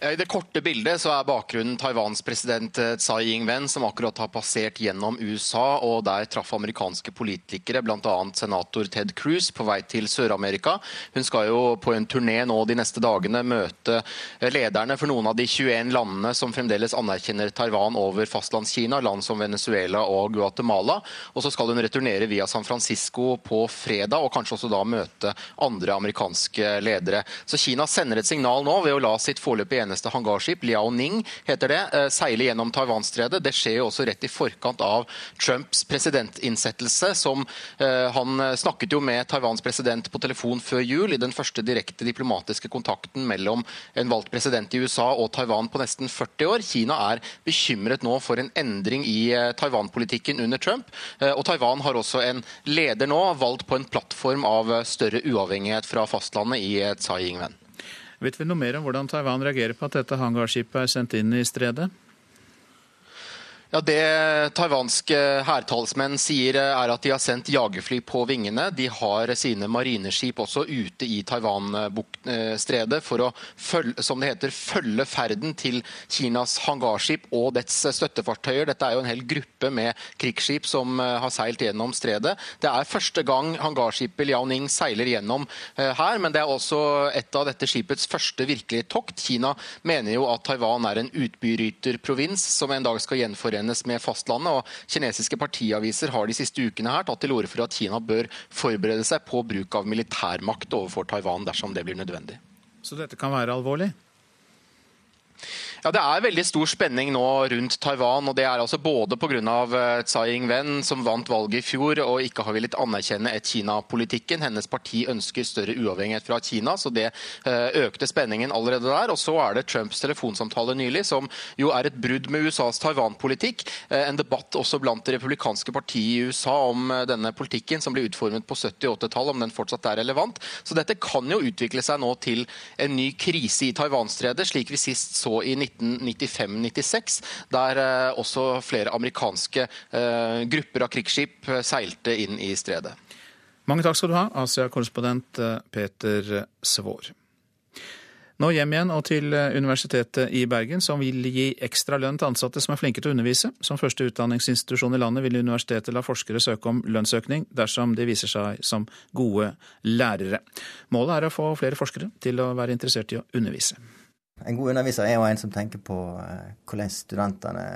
Speaker 42: I det korte bildet så er bakgrunnen Taiwans president eh, Tsai Ing-wen, som akkurat har passert gjennom USA, og der traff amerikanske politikere, bl.a. senator Ted Cruz, på vei til Sør-Amerika. Hun skal jo på en turné nå de neste dagene møte eh, lederne for noen av de 21 landene som fremdeles anerkjenner Taiwan over fastlandskina, land som Venezuela og Guatemala. Og så skal hun returnere via San Francisco på fredag, og kanskje også da møte andre amerikanske ledere. Så Kina sender et signal nå ved å la sitt foreløpig eneste hangarskip, Liaoning heter det, eh, seiler gjennom Taiwanstredet. Det skjer jo også rett i forkant av Trumps presidentinnsettelse. som eh, Han snakket jo med Taiwans president på telefon før jul, i den første direkte diplomatiske kontakten mellom en valgt president i USA og Taiwan på nesten 40 år. Kina er bekymret nå for en endring i eh, Taiwan-politikken under Trump. Og Taiwan har også en leder nå, valgt på en plattform av større uavhengighet fra fastlandet i Tsai Ing-wen.
Speaker 2: Vet vi noe mer om hvordan Taiwan reagerer på at dette hangarskipet er sendt inn i stredet?
Speaker 42: Ja, Det taiwanske hærtalsmenn sier, er at de har sendt jagerfly på vingene. De har sine marineskip også ute i Taiwan-stredet for å følge, som det heter, følge ferden til Kinas hangarskip og dets støttefartøyer. Dette er jo en hel gruppe med krigsskip som eh, har seilt gjennom stredet. Det er første gang hangarskipet Liaoning seiler gjennom eh, her, men det er også et av dette skipets første virkelige tokt. Kina mener jo at Taiwan er en utbyryterprovins som en dag skal gjenforene forenes med fastlandet. og Kinesiske partiaviser har de siste ukene her tatt til orde for at Kina bør forberede seg på bruk av militærmakt overfor Taiwan dersom det blir nødvendig.
Speaker 2: Så dette kan være alvorlig?
Speaker 42: Ja, Det er veldig stor spenning nå rundt Taiwan. og Det er altså både pga. Eh, Tsai Ing-wen, som vant valget i fjor og ikke har villet anerkjenne et Kina-politikken. Hennes parti ønsker større uavhengighet fra Kina, så det eh, økte spenningen allerede der. Og så er det Trumps telefonsamtale nylig, som jo er et brudd med USAs Taiwan-politikk. Eh, en debatt også blant det republikanske partiet i USA om denne politikken, som ble utformet på 70- og 80-tallet, om den fortsatt er relevant. Så dette kan jo utvikle seg nå til en ny krise i Taiwan-stredet, slik vi sist så i 19 1995-96, der eh, også flere amerikanske eh, grupper av krigsskip eh, seilte inn i stredet.
Speaker 2: Mange takk skal du ha, Asia-korrespondent Peter Svår. Nå hjem igjen og til Universitetet i Bergen, som vil gi ekstra lønn til ansatte som er flinke til å undervise. Som første utdanningsinstitusjon i landet vil universitetet la forskere søke om lønnsøkning dersom de viser seg som gode lærere. Målet er å få flere forskere til å være interessert i å undervise.
Speaker 43: En god underviser er jo en som tenker på eh, hvordan studentene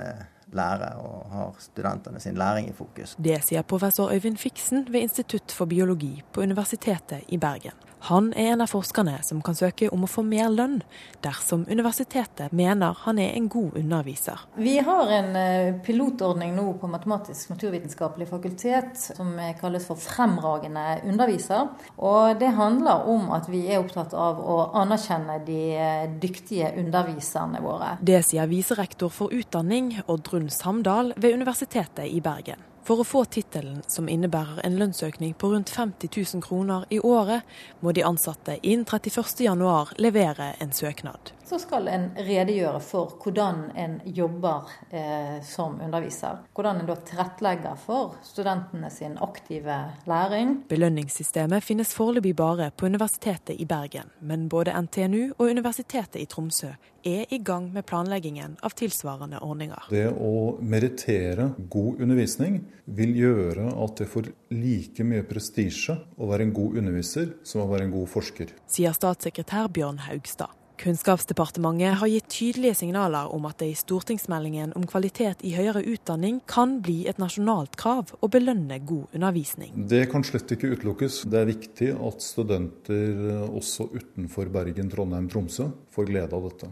Speaker 43: lærer og har studentene sin læring i fokus.
Speaker 44: Det sier professor Øyvind Fiksen ved Institutt for biologi på Universitetet i Bergen. Han er en av forskerne som kan søke om å få mer lønn dersom universitetet mener han er en god underviser.
Speaker 39: Vi har en eh, pilotordning nå på Matematisk-naturvitenskapelig fakultet som kalles for Fremragende underviser. Og det handler om at vi er opptatt av å anerkjenne de eh, dyktige underviserne våre.
Speaker 44: Det sier viserektor for utdanning Oddrun Samdal ved Universitetet i Bergen. For å få tittelen, som innebærer en lønnsøkning på rundt 50 000 kroner i året, må de ansatte innen 31.1 levere en søknad.
Speaker 39: Så skal en redegjøre for hvordan en jobber eh, som underviser. Hvordan en da tilrettelegger for studentene sin aktive læring.
Speaker 44: Belønningssystemet finnes foreløpig bare på Universitetet i Bergen, men både NTNU og Universitetet i Tromsø er i gang med planleggingen av tilsvarende ordninger.
Speaker 45: Det å merittere god undervisning vil gjøre at det får like mye prestisje å være en god underviser som å være en god forsker.
Speaker 44: Sier statssekretær Bjørn Haugstad. Kunnskapsdepartementet har gitt tydelige signaler om at det i stortingsmeldingen om kvalitet i høyere utdanning kan bli et nasjonalt krav å belønne god undervisning.
Speaker 45: Det kan slett ikke utelukkes. Det er viktig at studenter også utenfor Bergen, Trondheim, Tromsø får glede av dette.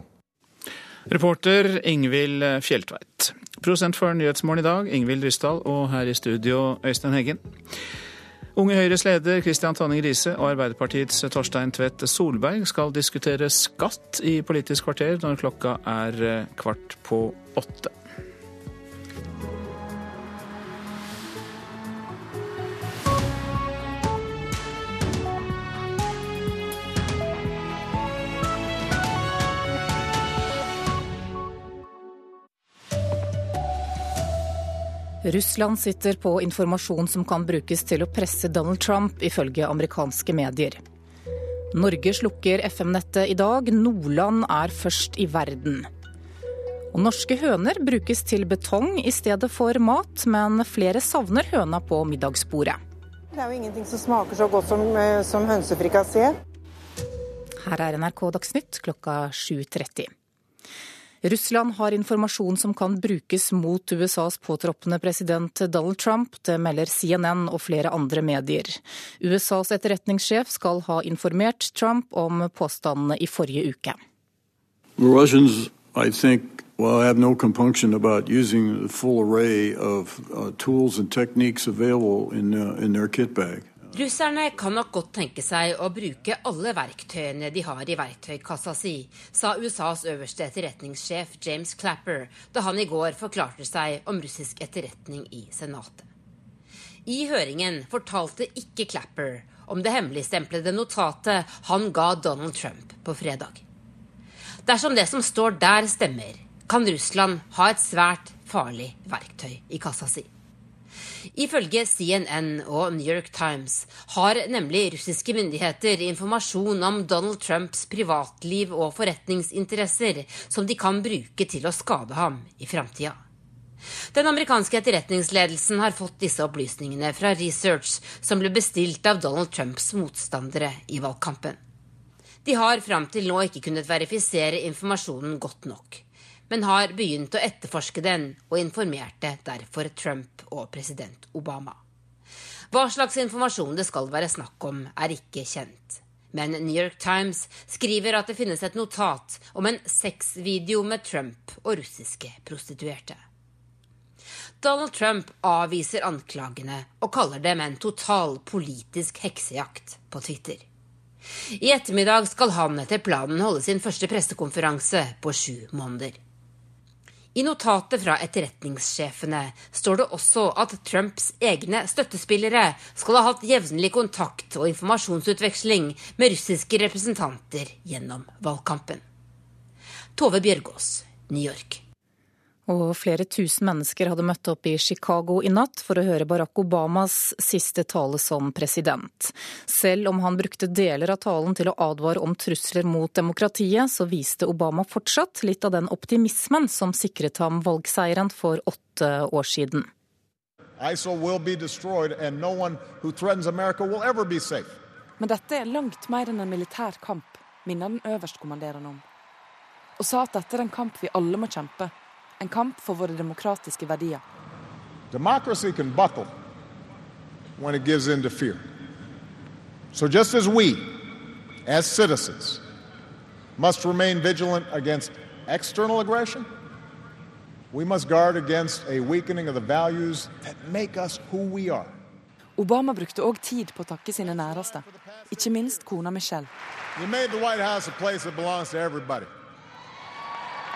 Speaker 2: Reporter Ingvild Fjeltveit. Prosent for Nyhetsmorgen i dag, Ingvild Ryssdal, og her i studio Øystein Heggen. Unge Høyres leder Christian Tonning Riise og Arbeiderpartiets Torstein Tvedt Solberg skal diskutere skatt i Politisk kvarter når klokka er kvart på åtte.
Speaker 27: Russland sitter på informasjon som kan brukes til å presse Donald Trump, ifølge amerikanske medier. Norge slukker FM-nettet i dag. Nordland er først i verden. Og norske høner brukes til betong i stedet for mat, men flere savner høna på middagsbordet.
Speaker 46: Det er jo ingenting som smaker så godt som, som hønsefrikassé.
Speaker 27: Her er NRK Dagsnytt klokka 7.30. Russland har informasjon som kan brukes mot USAs påtroppende president Donald Trump. Det melder CNN og flere andre medier. USAs etterretningssjef skal ha informert Trump om påstandene i forrige uke.
Speaker 47: Russians, I think, well, have no compunction about using the full array of uh, tools and techniques available in, uh, in their kit bag.
Speaker 29: Russerne kan nok godt tenke seg å bruke alle verktøyene de har i verktøykassa si, sa USAs øverste etterretningssjef James Clapper da han i går forklarte seg om russisk etterretning i Senatet. I høringen fortalte ikke Clapper om det hemmeligstemplede notatet han ga Donald Trump på fredag. Dersom det som står der stemmer, kan Russland ha et svært farlig verktøy i kassa si. Ifølge CNN og New York Times har nemlig russiske myndigheter informasjon om Donald Trumps privatliv og forretningsinteresser som de kan bruke til å skade ham i framtida. Den amerikanske etterretningsledelsen har fått disse opplysningene fra research som ble bestilt av Donald Trumps motstandere i valgkampen. De har fram til nå ikke kunnet verifisere informasjonen godt nok men har begynt å etterforske den og informerte derfor Trump og president Obama. Hva slags informasjon det skal være snakk om, er ikke kjent. Men New York Times skriver at det finnes et notat om en sexvideo med Trump og russiske prostituerte. Donald Trump avviser anklagene og kaller dem en total politisk heksejakt på Twitter. I ettermiddag skal han etter planen holde sin første pressekonferanse på sju måneder. I notatet fra etterretningssjefene står det også at Trumps egne støttespillere skal ha hatt jevnlig kontakt og informasjonsutveksling med russiske representanter gjennom valgkampen. Tove Bjørgaas, New York.
Speaker 27: Og flere tusen mennesker hadde møtt opp i Chicago i natt for å høre Barack Obamas siste tale som president. Selv om han brukte deler av talen til å advare om trusler mot demokratiet, så viste Obama fortsatt litt av den optimismen som sikret ham valgseieren for åtte år siden.
Speaker 30: Men dette er langt mer enn en militær kamp, minner den øverstkommanderende om. Og sa at dette er en kamp vi alle må kjempe. En kamp for våre demokratiske verdier.
Speaker 3: Democracy can buckle when it gives in to fear. So just as we, as citizens, must remain vigilant against external aggression, we must guard against a weakening of the values that make us who we are.
Speaker 30: Obama brukte òg tid på å takke sine næreste, ikke minst kona Michelle.
Speaker 3: You made the White House a place that belongs to everybody.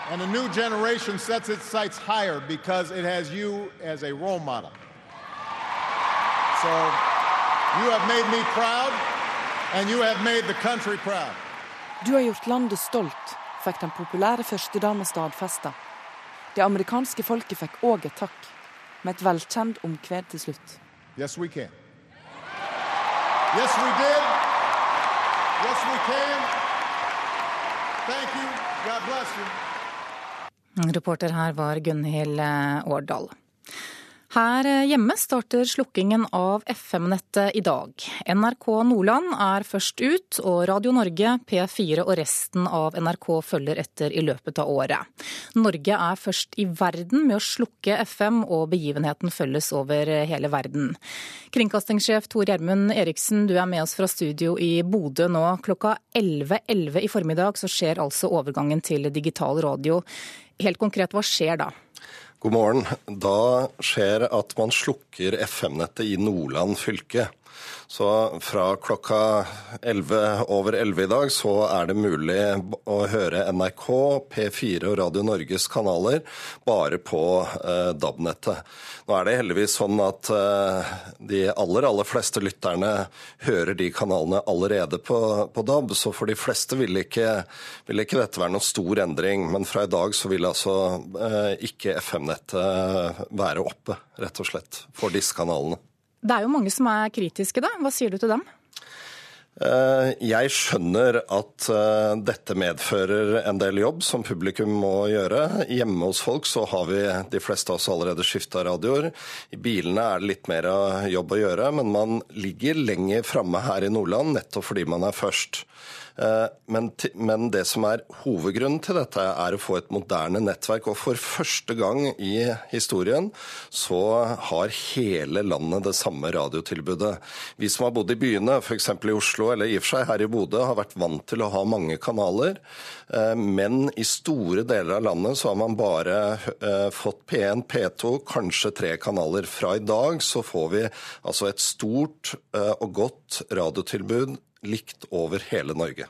Speaker 3: And a new generation sets its sights higher because it has you as a role model. So you have made me proud, and you have made the country proud.
Speaker 30: Du har gjort landet stolt, fikk den populære førstedama stadfesta. Det amerikanske folket fikk òg et takk, med et velkjent omkved til slutt.
Speaker 3: Yes, we can. Yes, we did. Yes, we can. Thank you. God bless you.
Speaker 27: Reporter her var Gunhild Årdal. Her hjemme starter slukkingen av FM-nettet i dag. NRK Nordland er først ut, og Radio Norge, P4 og resten av NRK følger etter i løpet av året. Norge er først i verden med å slukke FM, og begivenheten følges over hele verden. Kringkastingssjef Tor Gjermund Eriksen, du er med oss fra studio i Bodø nå. Klokka 11.11 .11 i formiddag så skjer altså overgangen til digital radio. Helt konkret, hva skjer da?
Speaker 37: God morgen. Da skjer at man slukker FM-nettet i Nordland fylke. Så fra klokka 11 over 11 i dag så er det mulig å høre NRK, P4 og Radio Norges kanaler bare på eh, DAB-nettet. Nå er det heldigvis sånn at eh, de aller, aller fleste lytterne hører de kanalene allerede på, på DAB, så for de fleste vil ikke, vil ikke, dette være noen stor endring. Men fra i dag så vil altså eh, ikke FM-nettet være oppe, rett og slett, for disse kanalene.
Speaker 27: Det er jo mange som er kritiske, da. Hva sier du til dem?
Speaker 37: Eh, jeg skjønner at eh, dette medfører en del jobb som publikum må gjøre. Hjemme hos folk så har vi de fleste av oss allerede skifta radioer. I bilene er det litt mer jobb å gjøre, men man ligger lenger framme her i Nordland nettopp fordi man er først. Eh, men, men, det som er hovedgrunnen til dette, er å få et moderne nettverk. Og for første gang i historien så har hele landet det samme radiotilbudet. Vi som har bodd i byene, f.eks. i Oslo eller i og for seg her i Bodø, har vært vant til å ha mange kanaler. Eh, men i store deler av landet så har man bare eh, fått P1, P2, kanskje tre kanaler. Fra i dag så får vi altså et stort og godt radiotilbud likt over hele Norge.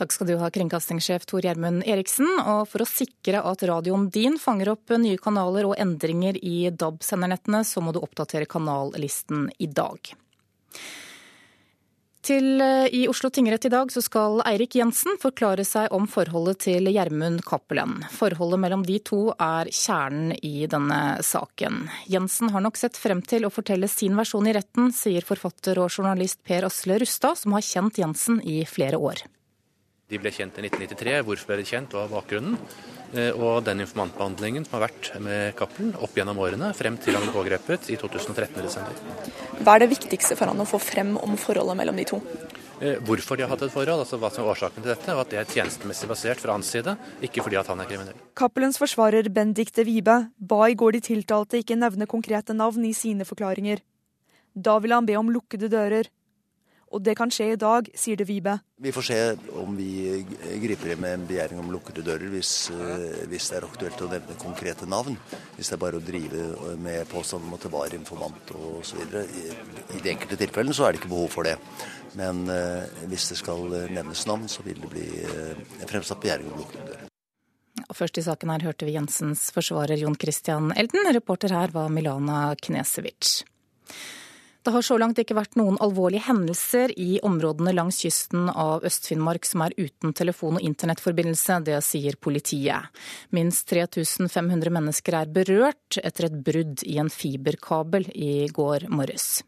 Speaker 27: Takk skal du ha, kringkastingssjef Tor Gjermund Eriksen. Og for å sikre at radioen din fanger opp nye kanaler og endringer i DAB-sendernettene, så må du oppdatere kanallisten i dag. Til eh, I Oslo tingrett i dag så skal Eirik Jensen forklare seg om forholdet til Gjermund Cappelen. Forholdet mellom de to er kjernen i denne saken. Jensen har nok sett frem til å fortelle sin versjon i retten, sier forfatter og journalist Per Asle Rustad, som har kjent Jensen i flere år.
Speaker 40: De ble kjent i 1993. Hvorfor ble de kjent, hva var bakgrunnen? Eh, og den informantbehandlingen som har vært med Cappelen opp gjennom årene, frem til han ble pågrepet i 2013 desember.
Speaker 39: Hva er det viktigste for han å få frem om forholdet mellom de to?
Speaker 40: Eh, hvorfor de har hatt et forhold, altså hva som er årsaken til dette, og at det er tjenestemessig basert fra hans side, ikke fordi at han er kriminell.
Speaker 39: Cappelens forsvarer Bendikte Wibe ba i går de tiltalte ikke nevne konkrete navn i sine forklaringer. Da ville han be om lukkede dører. Og det kan skje i dag, sier det Vibe.
Speaker 41: Vi får se om vi griper inn med en begjæring om lukkede dører hvis, eh, hvis, det er aktuelt å nevne konkrete navn. Hvis det er bare å drive med påstand om at det var informant osv. I, I de enkelte tilfellene så er det ikke behov for det. Men uh, hvis det skal nevnes navn, så vil det bli fremsatt begjæring om lukkede dører.
Speaker 27: Og først i saken her hørte vi Jensens forsvarer Jon Christian Elden. Reporter her var Milana Knesevic. Det har så langt ikke vært noen alvorlige hendelser i områdene langs kysten av Øst-Finnmark som er uten telefon- og internettforbindelse. Det sier politiet. Minst 3500 mennesker er berørt etter et brudd i en fiberkabel i går morges.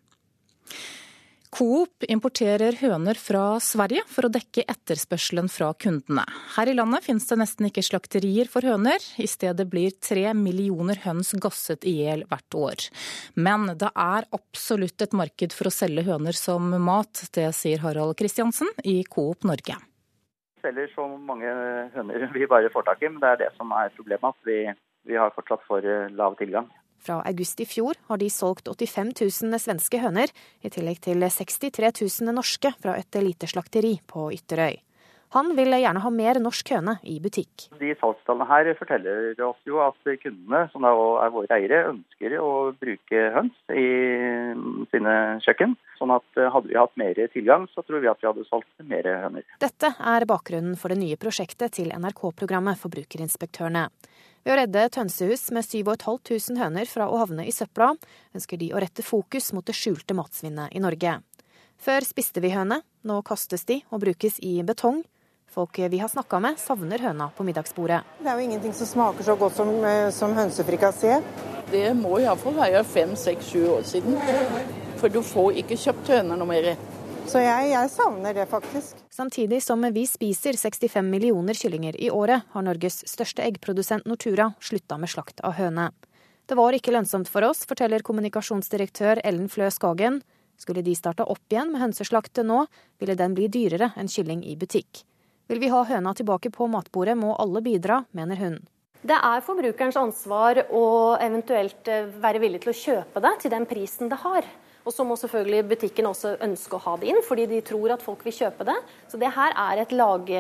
Speaker 27: Coop importerer høner fra Sverige for å dekke etterspørselen fra kundene. Her i landet finnes det nesten ikke slakterier for høner. I stedet blir tre millioner høns gasset i hjel hvert år. Men det er absolutt et marked for å selge høner som mat. Det sier Harald Kristiansen i Coop Norge.
Speaker 18: Vi selger så mange høner vi bare får tak i, men det er det som er problemet. At vi, vi har fortsatt for lav tilgang.
Speaker 16: Fra august i fjor har de solgt 85 000 svenske høner, i tillegg til 63 000 norske fra et lite slakteri på Ytterøy. Han vil gjerne ha mer norsk høne i butikk.
Speaker 18: De salgstallene her forteller oss jo at kundene, som er våre eiere, ønsker å bruke høns i sine kjøkken. Sånn at hadde vi hatt mer tilgang, så tror vi at vi hadde solgt mer høner.
Speaker 16: Dette er bakgrunnen for det nye prosjektet til NRK-programmet Forbrukerinspektørene. Ved å redde Tønsehus med 7500 høner fra å havne i søpla, ønsker de å rette fokus mot det skjulte matsvinnet i Norge. Før spiste vi høne, nå kastes de og brukes i betong. Folk vi har snakka med, savner høna på middagsbordet.
Speaker 48: Det er jo ingenting som smaker så godt som, eh, som hønsefrikassé.
Speaker 44: Det må iallfall være fem, seks, sju år siden. For du får ikke kjøpt høner noe mer.
Speaker 48: Så jeg, jeg, savner det, faktisk.
Speaker 16: Samtidig som vi spiser 65 millioner kyllinger i året, har Norges største eggprodusent Nortura slutta med slakt av høne. Det var ikke lønnsomt for oss, forteller kommunikasjonsdirektør Ellen Flø Skagen. Skulle de starte opp igjen med hønseslakt nå, ville den bli dyrere enn kylling i butikk. Vil vi ha høna tilbake på matbordet, må alle bidra, mener hun.
Speaker 20: Det er forbrukerens ansvar å eventuelt være villig til å kjøpe det til den prisen det har. Og så må selvfølgelig butikken også ønske å ha det inn, fordi de tror at folk vil kjøpe det. Så det her er et lag,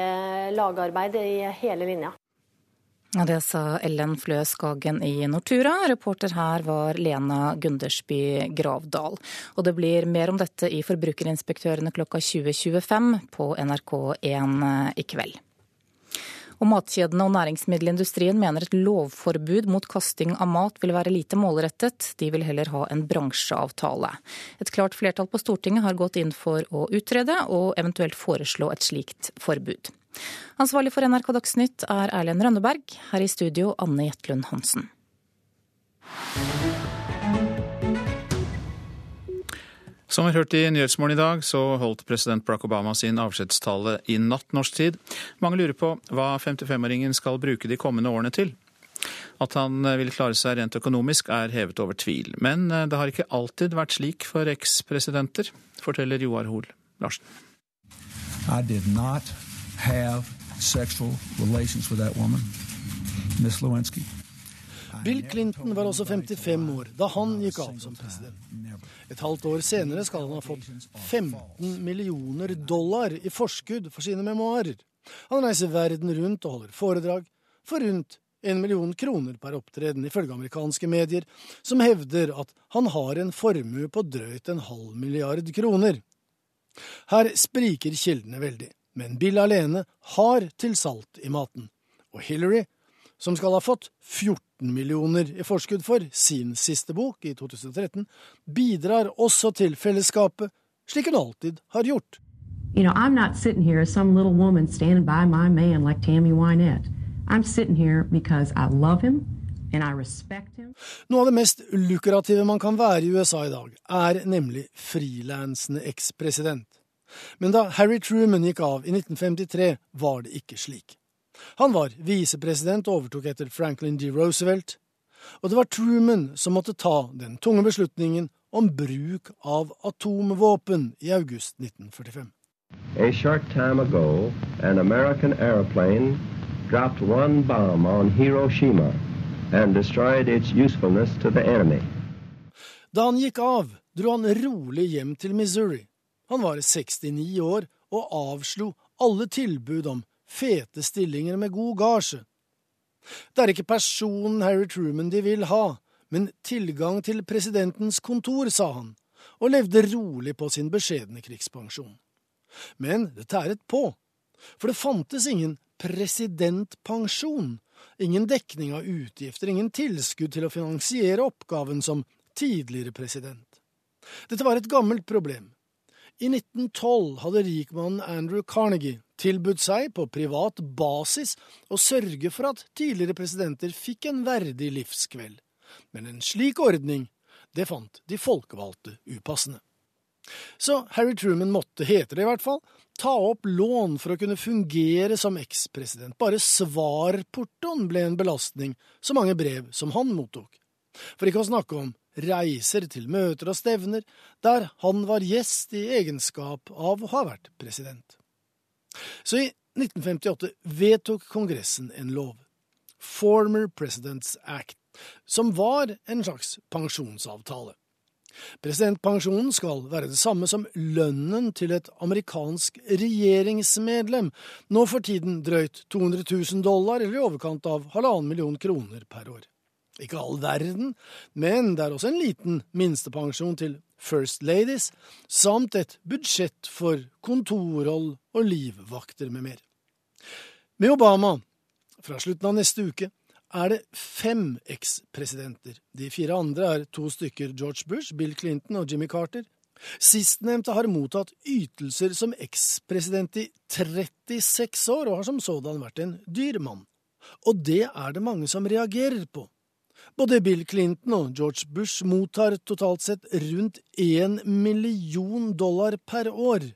Speaker 20: lagarbeid i hele linja.
Speaker 27: Det sa Ellen Flø Skagen i Nortura. Reporter her var Lena Gundersby Gravdal. Og det blir mer om dette i Forbrukerinspektørene klokka 20.25 på NRK1 i kveld. Og Matkjedene og næringsmiddelindustrien mener et lovforbud mot kasting av mat vil være lite målrettet. De vil heller ha en bransjeavtale. Et klart flertall på Stortinget har gått inn for å utrede og eventuelt foreslå et slikt forbud. Ansvarlig for NRK Dagsnytt er Erlend Rønneberg. Her i studio Anne Jetlund Hansen.
Speaker 2: Som vi hørte i Nyhetsmorgen i dag, så holdt president Barack Obama sin avskjedstale i natt norsk tid. Mange lurer på hva 55-åringen skal bruke de kommende årene til. At han vil klare seg rent økonomisk er hevet over tvil. Men det har ikke alltid vært slik for ekspresidenter, forteller Joar Hoel Larsen.
Speaker 49: I did not have sexual relations with that woman, Miss Lewinsky.
Speaker 50: Bill Clinton var også 55 år da han gikk av som president. Et halvt år senere skal han ha fått 15 millioner dollar i forskudd for sine memoarer. Han reiser verden rundt og holder foredrag for rundt en million kroner per opptreden, ifølge amerikanske medier, som hevder at han har en formue på drøyt en halv milliard kroner. Her spriker kildene veldig, men Bill alene har til salt i maten. Og Hillary, som skal ha fått 14 millioner i forskudd for sin siste bok i 2013, bidrar også til fellesskapet, slik hun alltid har gjort.
Speaker 51: You know, I'm not sitting here as some little woman standing by my man like Tammy Wynette. I'm sitting here because I love him and I respect him.
Speaker 50: Noe av det mest lukrative man kan være i USA i dag, er nemlig frilansende ekspresident. Men da Harry Truman gikk av i 1953, var det ikke slik. Han var visepresident og overtok etter Franklin D. Roosevelt, og det var Truman som måtte ta den tunge beslutningen om bruk av atomvåpen i august 1945.
Speaker 52: A short time ago, an American airplane dropped one bomb on Hiroshima and destroyed its usefulness to the enemy.
Speaker 50: Da han gikk av, dro han rolig hjem til Missouri. Han var 69 år og avslo alle tilbud om fete stillinger med god gasje. Det er ikke personen Harry Truman de vil ha, men tilgang til presidentens kontor, sa han, og levde rolig på sin beskjedne krigspensjon. Men det tæret på, for det fantes ingen presidentpensjon, ingen dekning av utgifter, ingen tilskudd til å finansiere oppgaven som tidligere president. Dette var et gammelt problem. I 1912 hadde rikmannen Andrew Carnegie tilbudt seg på privat basis å sørge for at tidligere presidenter fikk en verdig livskveld. Men en slik ordning, det fant de folkevalgte upassende. Så Harry Truman måtte, heter det i hvert fall, ta opp lån for å kunne fungere som ekspresident. Bare svarportoen ble en belastning, så mange brev som han mottok. For ikke å snakke om reiser til møter og stevner, der han var gjest i egenskap av å ha vært president. Så i 1958 vedtok Kongressen en lov, Former Presidents Act, som var en slags pensjonsavtale. Presidentpensjonen skal være det samme som lønnen til et amerikansk regjeringsmedlem, nå for tiden drøyt 200 000 dollar, eller i overkant av halvannen million kroner per år. Ikke all verden, men det er også en liten minstepensjon til First Ladies, samt et budsjett for kontorhold og livvakter med mer. Med Obama, fra slutten av neste uke, er det fem ekspresidenter. De fire andre er to stykker George Bush, Bill Clinton og Jimmy Carter. Sistnevnte har mottatt ytelser som ekspresident i 36 år, og har som sådan vært en dyr mann. Og det er det mange som reagerer på. Både Bill Clinton og George Bush mottar totalt sett rundt én million dollar per år.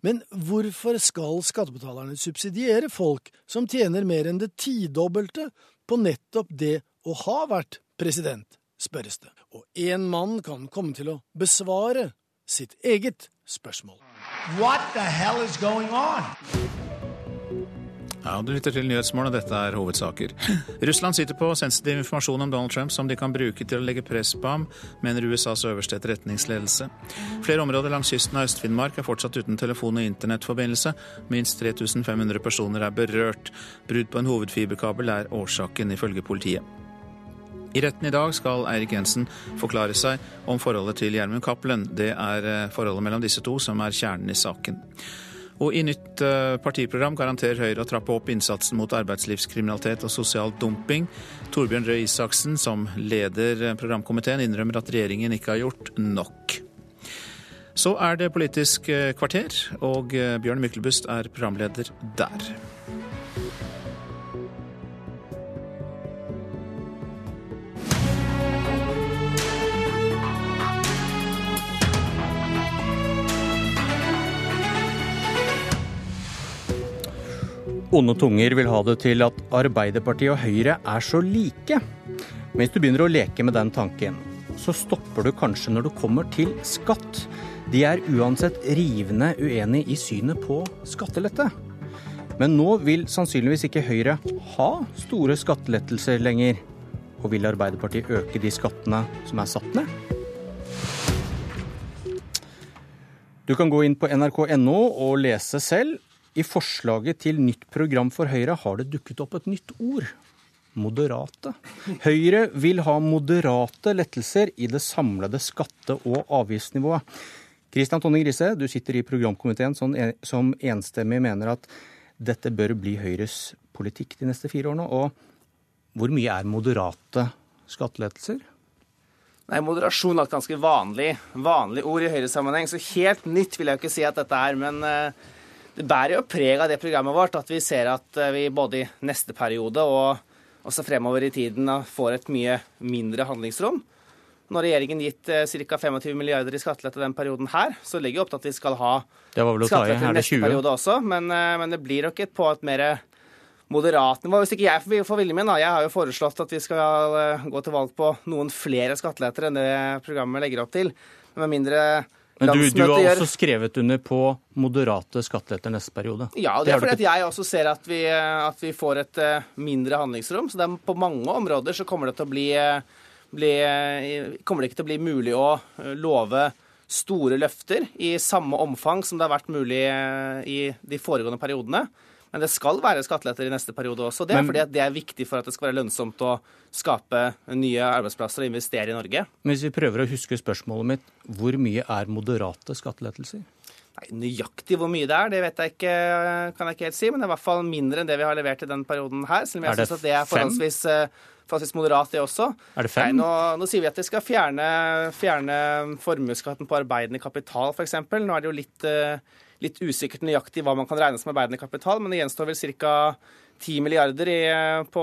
Speaker 50: Men hvorfor skal skattebetalerne subsidiere folk som tjener mer enn det tidobbelte på nettopp det å ha vært president, spørres det. Og én mann kan komme til å besvare sitt eget spørsmål. What the hell is going on?
Speaker 2: Ja, Du lytter til Nyhetsmorgen, og dette er hovedsaker. Russland sitter på sensitiv informasjon om Donald Trump som de kan bruke til å legge press på ham, mener USAs øverste etterretningsledelse. Flere områder langs kysten av Øst-Finnmark er fortsatt uten telefon- og internettforbindelse. Minst 3500 personer er berørt. Brudd på en hovedfiberkabel er årsaken, ifølge politiet. I retten i dag skal Eirik Jensen forklare seg om forholdet til Gjermund Cappelen. Det er eh, forholdet mellom disse to som er kjernen i saken. Og i nytt eh, partiprogram garanterer Høyre å trappe opp innsatsen mot arbeidslivskriminalitet og sosial dumping. Torbjørn Røe Isaksen, som leder eh, programkomiteen, innrømmer at regjeringen ikke har gjort nok. Så er det Politisk eh, kvarter, og Bjørn Myklebust er programleder der.
Speaker 53: Onde tunger vil ha det til at Arbeiderpartiet og Høyre er så like. Men hvis du begynner å leke med den tanken, så stopper du kanskje når du kommer til skatt. De er uansett rivende uenig i synet på skattelette. Men nå vil sannsynligvis ikke Høyre ha store skattelettelser lenger. Og vil Arbeiderpartiet øke de skattene som er satt ned? Du kan gå inn på nrk.no og lese selv. I forslaget til nytt program for Høyre har det dukket opp et nytt ord. Moderate. Høyre vil ha moderate lettelser i det samlede skatte- og avgiftsnivået. Kristian Tonning Grise, du sitter i programkomiteen som enstemmig mener at dette bør bli Høyres politikk de neste fire årene. Og hvor mye er moderate skattelettelser?
Speaker 54: Nei, Moderasjon er et ganske vanlig, vanlig ord i Høyre-sammenheng, så helt nytt vil jeg ikke si at dette er. men... Det bærer jo preg av det programmet vårt at vi ser at eh, vi både i neste periode og også fremover i tiden får et mye mindre handlingsrom. Når regjeringen gitt eh, ca. 25 milliarder i skattelette den perioden her, så legger vi opp til at vi skal ha skattelette neste periode også. Men, eh, men, det blir nok et på et mer moderat nivå. Hvis ikke jeg får viljen min, da. Jeg har jo foreslått at vi skal gå til valg på noen flere skatteletter enn det programmet legger opp til. Med mindre
Speaker 53: men du, du, har også skrevet under på moderate skatteletter neste periode?
Speaker 54: Ja, det er fordi at jeg også ser at vi, at vi, får et eh, mindre handlingsrom. Så er, på mange områder så kommer det, bli, eh, bli, eh, kommer det ikke til å bli mulig å love store løfter i samme omfang som det har vært mulig i de foregående periodene. Men det skal være skatteletter i neste periode også. Det er Men, fordi det er viktig for at det skal være lønnsomt å skape nye arbeidsplasser og investere i Norge.
Speaker 53: Men hvis vi prøver å huske spørsmålet mitt, hvor mye er moderate skattelettelser?
Speaker 54: Nei, Nøyaktig hvor mye det er, det vet jeg ikke, kan jeg ikke helt si. Men det er i hvert fall mindre enn det vi har levert i den perioden her. Selv om jeg syns at det er forholdsvis, eh, forholdsvis moderat, det også.
Speaker 53: Er det fem?
Speaker 54: Nei, nå, nå sier vi at vi skal fjerne, fjerne formuesskatten på arbeidende kapital, f.eks. Nå er det jo litt, eh, litt usikkert nøyaktig hva man kan regne som arbeidende kapital, men det gjenstår vel ca. 10 milliarder i, på,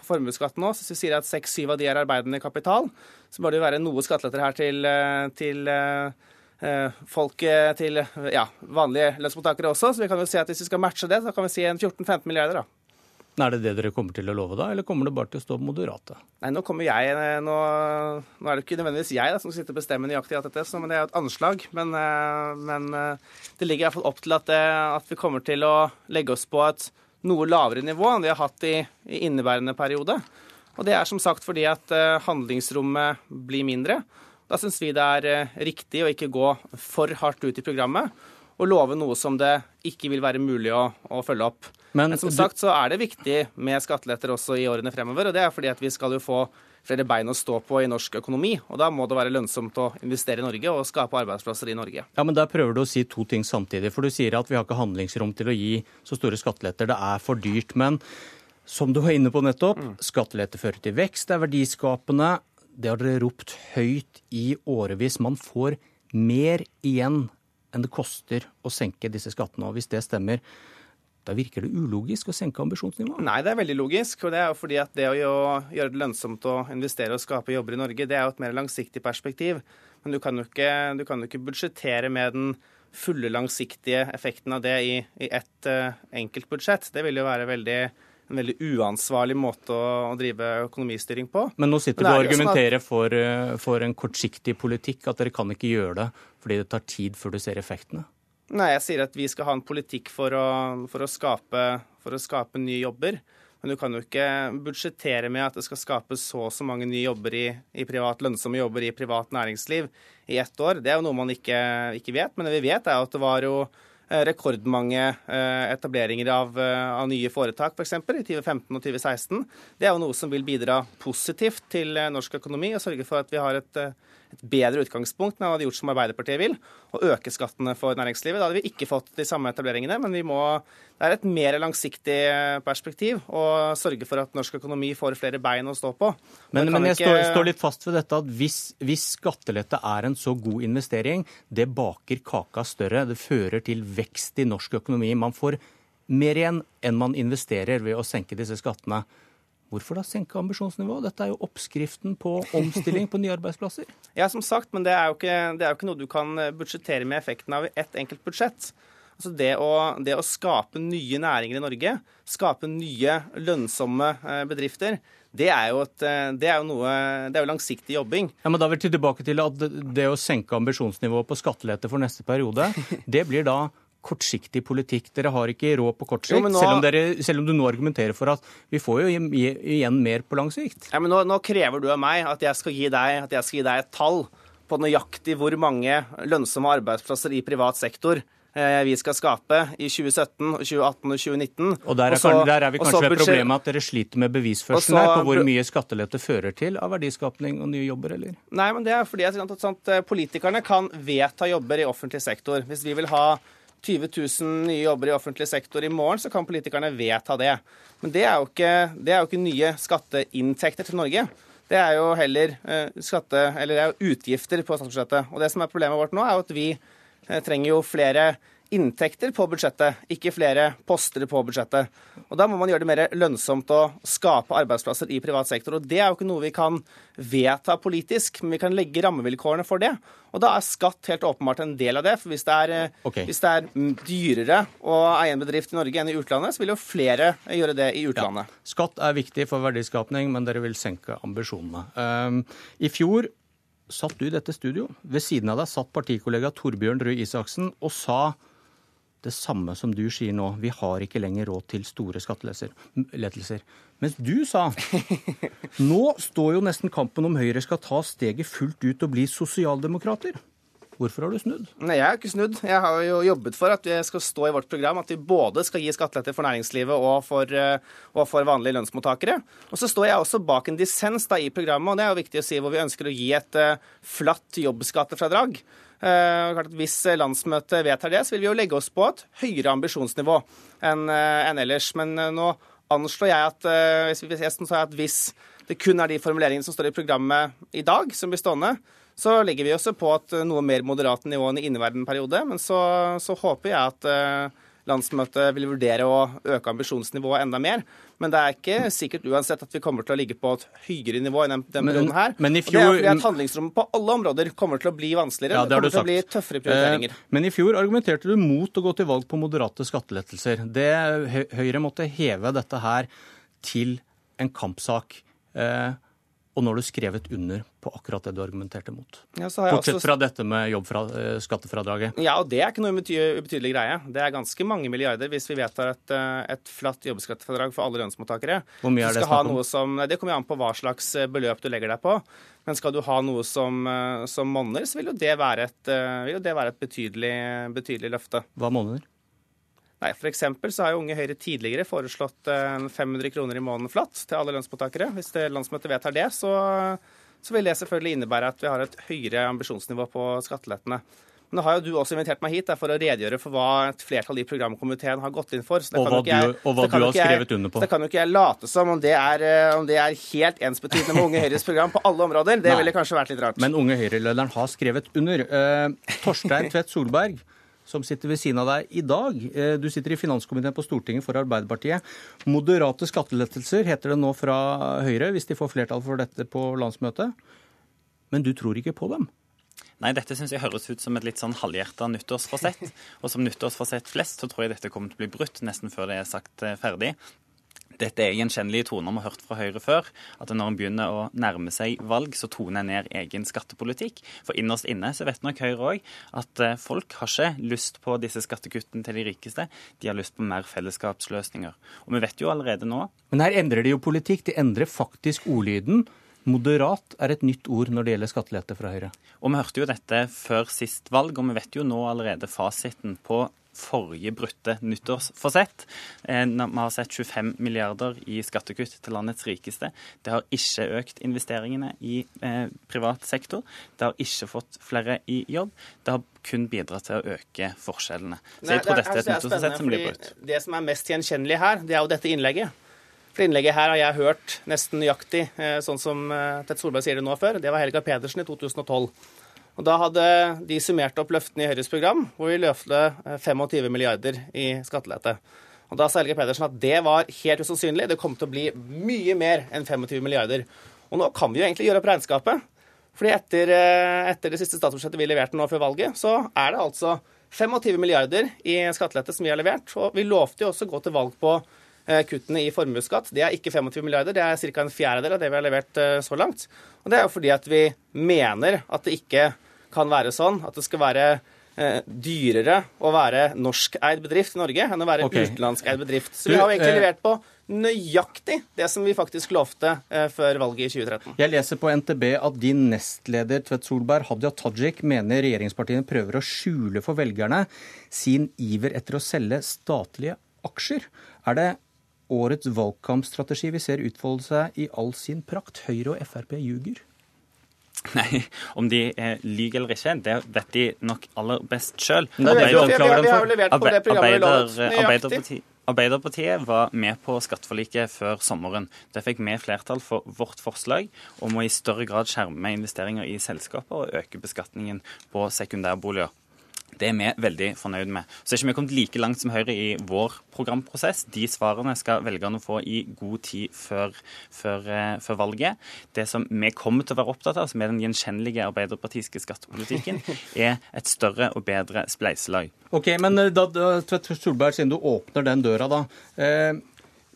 Speaker 54: på formuesskatten nå. Så hvis vi sier at 6-7 av de er arbeidende kapital, så bør det jo være noe skatteletter her til, eh, til eh, folk til ja, vanlige lønnsmottakere også. Så vi kan jo si at hvis vi skal matche det, så kan vi si en 14-15 milliarder, da.
Speaker 53: Er det det dere kommer til å love da, eller kommer det bare til å stå moderate?
Speaker 54: Nei, nå kommer jeg Nå, nå er det ikke nødvendigvis jeg da, som sitter og bestemmer nøyaktig alt dette, så, men det er jo et anslag. Men, men det ligger iallfall opp til at, det, at vi kommer til å legge oss på et noe lavere nivå enn vi har hatt i, i inneværende periode. Og det er som sagt fordi at handlingsrommet blir mindre. Da syns vi det er riktig å ikke gå for hardt ut i programmet og love noe som det ikke vil være mulig å, å følge opp. Men, Men som sagt så er det viktig med skatteletter også i årene fremover. Og det er fordi at vi skal jo få flere bein å stå på i norsk økonomi. Og da må det være lønnsomt å investere i Norge og skape arbeidsplasser i Norge.
Speaker 53: Ja, men Der prøver du å si to ting samtidig. For du sier at vi har ikke handlingsrom til å gi så store skatteletter. Det er for dyrt. Men som du var inne på nettopp, mm. skattelette fører til vekst, det er verdiskapende. Det har dere ropt høyt i årevis. Man får mer igjen enn det koster å senke disse skattene. Og hvis det stemmer, da virker det ulogisk å senke ambisjonsnivået?
Speaker 54: Nei, det er veldig logisk. og Det er jo fordi at det å gjøre det lønnsomt å investere og skape jobber i Norge, det er jo et mer langsiktig perspektiv. Men du kan jo ikke, ikke budsjettere med den fulle langsiktige effekten av det i, i ett uh, enkelt budsjett. Det vil jo være veldig, en veldig uansvarlig måte å, drive økonomistyring på.
Speaker 53: Men nå sitter du og sånn argumenterer for, uh, for en kortsiktig politikk, at dere kan ikke gjøre det fordi det tar tid før du ser effektene?
Speaker 54: Nei, jeg sier at vi skal ha en politikk for å, for å, skape, for å skape, nye jobber. Men du kan jo ikke budsjettere med at det skal skapes så og så mange nye jobber i, i, privat, lønnsomme jobber i privat næringsliv i ett år. Det er jo noe man ikke, ikke vet. Men det vi vet, er at det var jo eh, rekordmange eh, etableringer av, eh, av nye foretak, f.eks. For i 2015 og 2016. Det er jo noe som vil bidra positivt til norsk økonomi og sørge for at vi har et et bedre utgangspunkt enn vi hadde gjort som Arbeiderpartiet vil, å øke skattene for næringslivet. Da hadde vi ikke fått de samme etableringene, men vi må, det er et mer langsiktig perspektiv å sørge for at norsk økonomi får flere bein å stå på.
Speaker 53: Men, men jeg ikke... står, står, litt fast ved dette at hvis, hvis skattelette er en så god investering, det baker kaka større. Det fører til vekst i norsk økonomi. Man får mer igjen enn man investerer ved å senke disse skattene. Hvorfor da senke ambisjonsnivået? Dette er jo oppskriften på omstilling på nye arbeidsplasser.
Speaker 54: Ja, som sagt, men det er jo ikke, det er jo ikke noe du kan eh, budsjettere med effekten av ett enkelt budsjett. Altså det å, det å, skape nye næringer i Norge, skape nye lønnsomme eh, bedrifter, det er jo, et, eh, det er jo noe, det er jo langsiktig jobbing.
Speaker 53: Ja, men Da vil vi tilbake til at det å senke ambisjonsnivået på skattelette for neste periode, det blir da kortsiktig politikk. Dere har ikke råd på kort sikt, nå... selv, om dere, selv, om du nå argumenterer for at vi får jo igjen mer på lang sikt.
Speaker 54: Ja, men nå, nå, krever du av meg at jeg skal gi deg, at jeg skal gi deg et tall på nøyaktig hvor mange lønnsomme arbeidsplasser i privat sektor eh, vi skal skape i 2017, 2018 og 2019.
Speaker 53: Og Der er, Også, der er vi kanskje ved problemet at dere sliter med bevisførselen her på hvor mye skattelette fører til av verdiskapning og nye jobber, eller?
Speaker 54: Nei, men det er fordi at, at, at eh, politikerne kan vedta jobber i offentlig sektor. Hvis vi vil ha 20 000 nye jobber i offentlig sektor i morgen, så kan politikerne vedta det. Men det er jo ikke, det er jo ikke nye skatteinntekter til Norge. Det er jo heller eh, skatte, eller det er utgifter på statsbudsjettet. Og det som er problemet vårt nå, er jo at vi eh, trenger jo flere inntekter på budsjettet, ikke flere poster på budsjettet. Og Da må man gjøre det mer lønnsomt å skape arbeidsplasser i privat sektor. Og Det er jo ikke noe vi kan vedta politisk, men vi kan legge rammevilkårene for det. Og Da er skatt helt åpenbart en del av det. for Hvis det er, okay. hvis det er dyrere å eie en bedrift i Norge enn i utlandet, så vil jo flere gjøre det i utlandet. Ja.
Speaker 53: Skatt er viktig for verdiskapning, men dere vil senke ambisjonene. Um, I fjor satt du i dette studio. Ved siden av deg satt partikollega Torbjørn Røe Isaksen og sa det samme som du sier nå. Vi har ikke lenger råd til store skattelettelser. Mens du sa nå står jo nesten kampen om Høyre skal ta steget fullt ut og bli sosialdemokrater. Hvorfor har du snudd?
Speaker 54: Nei, Jeg har ikke snudd. Jeg har jo jobbet for at det skal stå i vårt program at vi både skal gi skatteletter for næringslivet og for, eh, og for, vanlige lønnsmottakere. Og så står jeg også bak en dissens da i programmet, og det er jo viktig å si hvor vi ønsker å gi et uh, flatt jobbskattefradrag. Uh, hvis landsmøtet vedtar det, så vil vi jo legge oss på et høyere ambisjonsnivå enn en ellers. Men uh, nå anslår jeg at, jeg at hvis det kun er de formuleringene som står i programmet i dag, som blir stående, så legger vi også på et noe mer moderat nivå enn i inneværende periode. Men så, så håper jeg at landsmøtet vil vurdere å øke ambisjonsnivået enda mer. Men det er ikke sikkert uansett at vi kommer til å ligge på et høyere nivå enn den perioden her.
Speaker 53: Men i
Speaker 54: fjor... Og det er fordi
Speaker 53: at
Speaker 54: handlingsrommet på alle områder kommer til å bli vanskeligere.
Speaker 53: Ja, det,
Speaker 54: det kommer til
Speaker 53: sagt.
Speaker 54: å bli tøffere prioriteringer.
Speaker 53: Eh, men i fjor argumenterte du mot å gå til valg på moderate skattelettelser. Det, Høyre måtte heve dette her til en kampsak. Eh, og nå har du skrevet under på akkurat det du argumenterte mot.
Speaker 54: Ja,
Speaker 53: Bortsett
Speaker 54: også...
Speaker 53: fra dette med jobbskattefradraget.
Speaker 54: Ja, og det er ikke noe ubetydelig greie. Det er ganske mange milliarder hvis vi vedtar et, eh, et flatt jobbskattefradrag for alle lønnsmottakere.
Speaker 53: Hvor mye er det snakk om?
Speaker 54: Som, det kommer an på hva slags eh, beløp du legger deg på. Men skal du ha noe som, som monner, så vil jo det være et, det være et betydelig, betydelig løfte.
Speaker 53: Hva monner?
Speaker 54: Nei, for eksempel så har jo Unge Høyre tidligere foreslått 500 kroner i måneden flatt til alle lønnsmottakere. Hvis det landsmøtet vedtar det, så, så, vil det selvfølgelig innebære at vi har et høyere ambisjonsnivå på skattelettene. Men nå har jo du også invitert meg hit for å redegjøre for hva et flertall i programkomiteen har gått inn for.
Speaker 53: og hva, jeg, du, og hva du har skrevet under på.
Speaker 54: Så det kan jo ikke jeg late som om det er, eh, om det er helt ensbetydende med Unge Høyres program på alle områder. Det Nei. ville kanskje vært litt rart.
Speaker 53: Men Unge Høyre-lederen har skrevet under. Uh, Torstein Tvedt Solberg som sitter ved siden av deg i dag. Eh, du sitter i finanskomiteen på Stortinget for Arbeiderpartiet. Moderate skattelettelser heter det nå fra Høyre, hvis de får flertall for dette på landsmøtet. Men du tror ikke på dem?
Speaker 55: Nei, dette syns jeg høres ut som et litt sånn halvhjerta nyttårsforsett. Og som nyttårsforsett flest så tror jeg dette kommer til å bli brutt nesten før det er sagt eh, ferdig. Dette er gjenkjennelige toner vi har hørt fra Høyre før. At når en begynner å nærme seg valg, så toner en ned egen skattepolitikk. For innerst inne så vet nok Høyre òg at eh, folk har ikke lyst på disse skattekuttene til de rikeste. De har lyst på mer fellesskapsløsninger. Og vi vet jo allerede nå
Speaker 53: Men her endrer de jo politikk. De endrer faktisk ordlyden. Moderat er et nytt ord når det gjelder skattelette fra Høyre.
Speaker 55: Og Vi hørte jo dette før sist valg, og vi vet jo nå allerede fasiten på forrige brutte nyttårsforsett. Eh, vi har sett 25 milliarder i skattekutt til landets rikeste. Det har ikke økt investeringene i eh, privat sektor. Det har ikke fått flere i jobb. Det har kun bidratt til å øke forskjellene. Så jeg tror dette er et nyttårsforsett som blir brutt.
Speaker 54: Det som er mest gjenkjennelig her, det er jo dette innlegget. For innlegget her har jeg hørt nesten nøyaktig, eh, sånn som Tett Solberg sier det nå før. Det var Helga Pedersen i 2012. Og Da hadde de summert opp løftene i Høyres program, hvor vi løfte 25 eh, milliarder i skattelette. Og Da sa Helge Pedersen at det var helt usannsynlig. Det kom til å bli mye mer enn 25 milliarder. Og nå kan vi jo egentlig gjøre opp regnskapet. Fordi etter, eh, etter det siste statsbudsjettet vi leverte nå før valget, så er det altså 25 milliarder i skattelette som vi har levert. Og vi lovte jo også å gå til valg på eh, kuttene i formuesskatt. Det er ikke 25 milliarder, det er ca. en fjerdedel av det vi har levert så langt. Og det er jo fordi at vi mener at det ikke kan være sånn at det skal være eh, dyrere å være norskeid bedrift i Norge enn å være okay. utenlandskeid bedrift. Så vi har jo egentlig eh, levert på nøyaktig det som vi faktisk lovte eh, før valget i 2013.
Speaker 53: Jeg leser på NTB at din nestleder Tvedt Solberg, Hadia Tajik, mener regjeringspartiene prøver å skjule for velgerne sin iver etter å selge statlige aksjer. Er det årets valgkampstrategi vi ser utfolde seg i all sin prakt? Høyre og Frp ljuger?
Speaker 55: Nei, om de eh, lyver eller ikke, det vet de nok aller best sjøl. Arbeiderpartiet, Arbeiderpartiet var med på skatteforliket før sommeren. Det fikk vi flertall for vårt forslag om å i større grad skjerme investeringer i selskaper og øke beskatningen på sekundærboliger. Det er vi veldig fornøyd med. Så er ikke vi kommet like langt som Høyre i vår programprosess. De svarene skal velgerne få i god tid før, før, eh, før, valget. Det som vi kommer til å være opptatt av, som er den gjenkjennelige arbeiderpartiske skattepolitikken, er et større og bedre spleiselag.
Speaker 53: Ok, men da, da, Tvedt Solberg, siden du åpner den døra, da. Eh,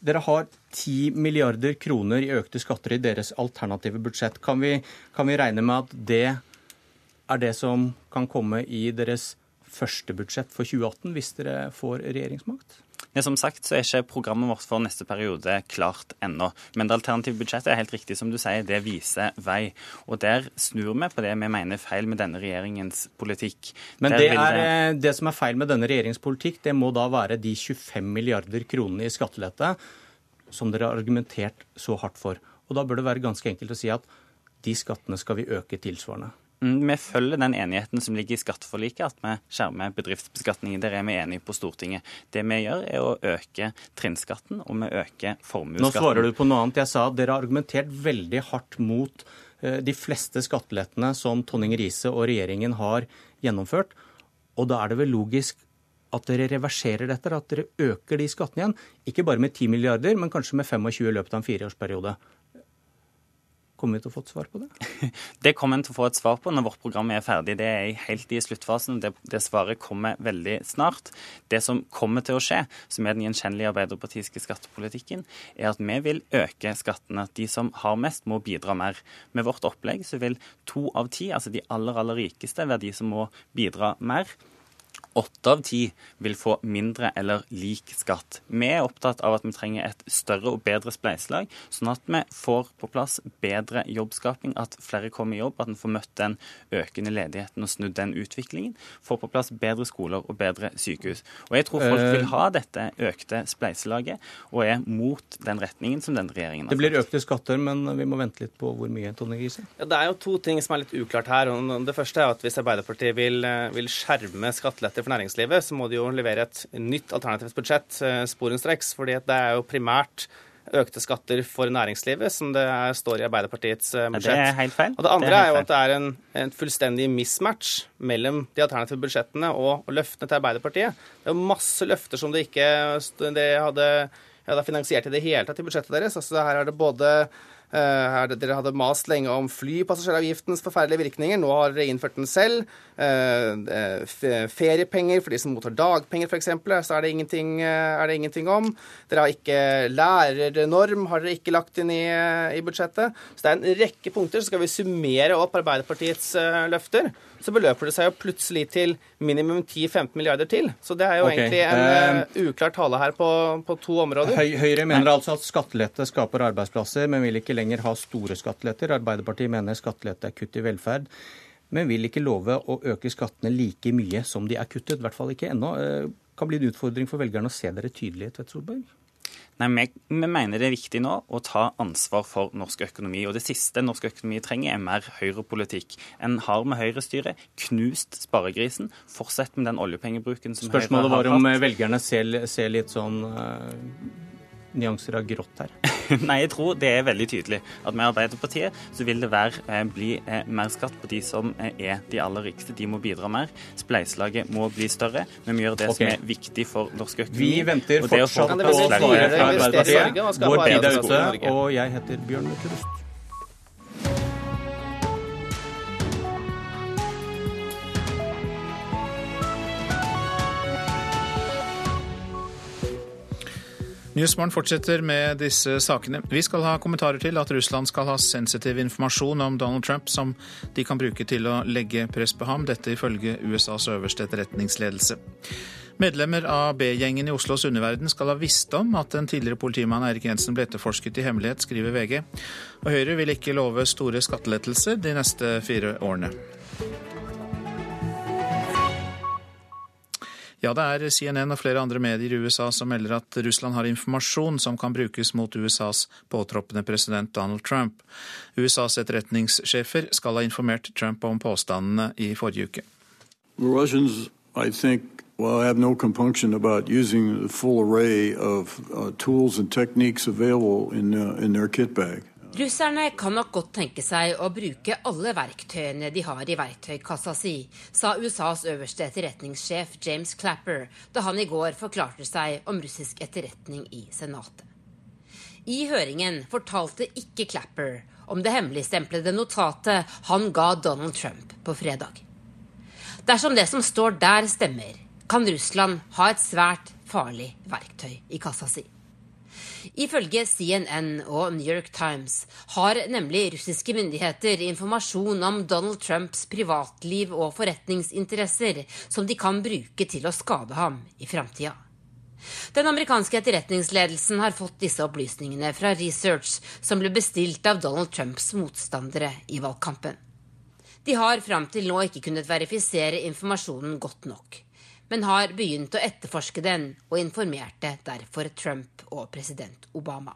Speaker 53: dere har 10 milliarder kroner i økte skatter i deres alternative budsjett. Kan vi, kan vi regne med at det er det som kan komme i deres første budsjett for 2018 hvis dere får regjeringsmakt?
Speaker 55: Ja, som sagt så er ikke programmet vårt for neste periode klart ennå. Men det alternative budsjettet er helt riktig som du sier, det viser vei. Og der snur vi på det vi mener er feil med denne regjeringens politikk.
Speaker 53: Men det, er, det... Eh, det som er feil med denne regjeringens politikk, det må da være de 25 milliarder kronene i skattelette som dere har argumentert så hardt for. Og da bør det være ganske enkelt å si at de skattene skal vi øke tilsvarende.
Speaker 55: Mm, vi følger den enigheten som ligger i skatteforliket, at vi skjermer bedriftsbeskatningen. Der er vi enige på Stortinget. Det vi gjør, er å øke trinnskatten, og vi øker formuesskatten.
Speaker 53: Nå svarer du på noe annet. Jeg sa at dere har argumentert veldig hardt mot eh, de fleste skattelettene som Tonning Riise og regjeringen har gjennomført. Og da er det vel logisk at dere reverserer dette, at dere øker de skattene igjen. Ikke bare med 10 milliarder, men kanskje med 25 i løpet av en fireårsperiode. Kommer vi til å få et svar på det?
Speaker 55: Det kommer vi til å få et svar på når vårt program er ferdig. Det er helt i sluttfasen. Det, det, svaret kommer veldig snart. Det som kommer til å skje, som er den gjenkjennelige arbeiderpartiske skattepolitikken, er at vi vil øke skattene. At de som har mest, må bidra mer. Med vårt opplegg så vil to av ti, altså de aller, aller rikeste, være de som må bidra mer åtte av ti vil få mindre eller lik skatt. Vi er opptatt av at vi trenger et større og bedre spleiselag, sånn at vi får på plass bedre jobbskaping, at flere kommer i jobb, at en får møtt den økende ledigheten og snudd den utviklingen. Får på plass bedre skoler og bedre sykehus. Og jeg tror folk vil ha dette økte spleiselaget, og er mot den retningen som denne regjeringen har.
Speaker 53: Det blir økte skatter, men vi må vente litt på hvor mye, Tone Gise?
Speaker 54: Ja, det er jo to ting som er litt uklart her. Det første er at hvis Arbeiderpartiet vil, vil skjerme skatteletter for næringslivet, så må de jo levere et nytt alternativt budsjett eh, sporenstreks. fordi det er jo primært økte skatter for næringslivet, som det er, står i Arbeiderpartiets budsjett.
Speaker 55: Det er helt feil.
Speaker 54: Og det andre det er, er, jo at det er en, en, fullstendig mismatch mellom de alternative budsjettene og, og, løftene til Arbeiderpartiet. Det er jo masse løfter som det ikke det hadde, hadde finansiert i det hele tatt i budsjettet deres. Altså Her er det både Her, dere hadde mast lenge om flypassasjeravgiftens forferdelige virkninger. Nå har dere innført den selv. Eh, feriepenger for de som mottar dagpenger, f.eks., så er det, er det, ingenting, om. Dere har ikke lærernorm, har dere ikke lagt inn i, i budsjettet. Så det er en rekke punkter. Så skal vi summere opp Arbeiderpartiets løfter så beløper det seg jo plutselig til minimum 10-15 milliarder til. Så det er jo okay. egentlig en uh, uklar tale her på, på to områder.
Speaker 53: Høy, Høyre mener altså at skattelette skaper arbeidsplasser, men vil ikke lenger ha store skatteletter. Arbeiderpartiet mener skattelette er kutt i velferd. Men vil ikke love å øke skattene like mye som de er kuttet. I hvert fall ikke ennå. Uh, kan bli en utfordring for velgerne å se dere tydelig, Tvedt Solberg?
Speaker 55: Nei, vi, vi, mener det er viktig nå å ta ansvar for norsk økonomi. Og det siste norsk økonomi trenger, er mer høyrepolitikk. En har med høyrestyret knust sparegrisen. Fortsett med den oljepengebruken som
Speaker 53: Spørsmålet
Speaker 55: Høyre
Speaker 53: har hatt. Spørsmålet var om velgerne ser, ser litt sånn uh nyanser av grått her?
Speaker 55: Nei, jeg tror det er veldig tydelig at med Arbeiderpartiet så vil det være, eh, bli eh, mer skatt på de som eh, er de aller rikeste. De må bidra mer. Spleiselaget må bli større. Men vi gjør det okay. som er viktig for norsk økonomi.
Speaker 53: Vi venter fortsatt på svaret fra Arbeiderpartiet. Vår tid er ute, og jeg heter Bjørn Myklebust.
Speaker 2: Nyhetsmorgen fortsetter med disse sakene. Vi skal ha kommentarer til at Russland skal ha sensitiv informasjon om Donald Trump som de kan bruke til å legge press på ham, dette ifølge USAs øverste etterretningsledelse. Medlemmer av B-gjengen i Oslos underverden skal ha visst om at den tidligere politimannen Eirik Jensen ble etterforsket i hemmelighet, skriver VG. Og Høyre vil ikke love store skattelettelser de neste fire årene. Ja, det er CNN og flere andre medier i USA som melder at Russland har informasjon som kan brukes mot USAs påtroppende president Donald Trump. USAs etterretningssjefer skal ha informert Trump om påstandene i forrige uke.
Speaker 56: Russians, I think, well, have no compunction about using the full array of uh, tools and techniques available in, uh, in their kit bag.
Speaker 29: Russerne kan nok godt tenke seg å bruke alle verktøyene de har i verktøykassa si, sa USAs øverste etterretningssjef James Clapper da han i går forklarte seg om russisk etterretning i Senatet. I høringen fortalte ikke Clapper om det hemmeligstemplede notatet han ga Donald Trump på fredag. Dersom det som står der stemmer, kan Russland ha et svært farlig verktøy i kassa si. Ifølge CNN og New York Times har nemlig russiske myndigheter informasjon om Donald Trumps privatliv og forretningsinteresser som de kan bruke til å skade ham i framtida. Den amerikanske etterretningsledelsen har fått disse opplysningene fra research som ble bestilt av Donald Trumps motstandere i valgkampen. De har fram til nå ikke kunnet verifisere informasjonen godt nok men har begynt å etterforske den og informerte derfor Trump og president Obama.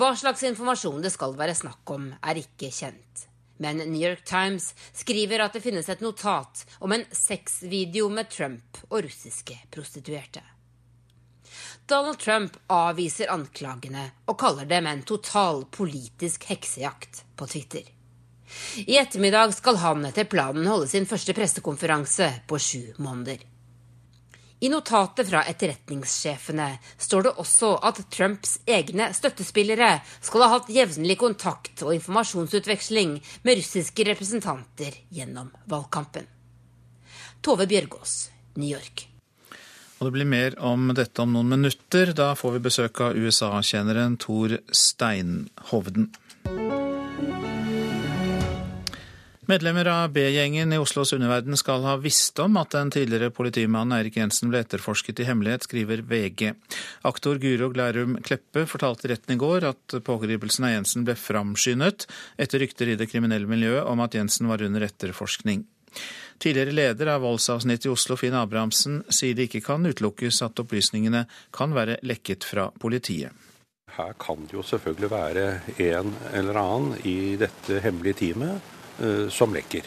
Speaker 29: Hva slags informasjon det skal være snakk om, er ikke kjent. Men New York Times skriver at det finnes et notat om en sexvideo med Trump og russiske prostituerte. Donald Trump avviser anklagene og kaller dem en total politisk heksejakt på Twitter. I ettermiddag skal han etter planen holde sin første pressekonferanse på sju måneder. I notatet fra etterretningssjefene står det også at Trumps egne støttespillere skal ha hatt jevnlig kontakt og informasjonsutveksling med russiske representanter gjennom valgkampen. Tove Bjørgaas, New York.
Speaker 2: Og det blir mer om dette om noen minutter. Da får vi besøk av USA-kjenneren Tor Steinhovden. Medlemmer av B-gjengen i Oslos underverden skal ha visst om at den tidligere politimannen Eirik Jensen ble etterforsket i hemmelighet, skriver VG. Aktor Guro Glærum Kleppe fortalte retten i går at pågripelsen av Jensen ble framskyndet etter rykter i det kriminelle miljøet om at Jensen var under etterforskning. Tidligere leder av voldsavsnittet i Oslo, Finn Abrahamsen, sier det ikke kan utelukkes at opplysningene kan være lekket fra politiet.
Speaker 32: Her kan det jo selvfølgelig være en eller annen i dette hemmelige teamet som lekker.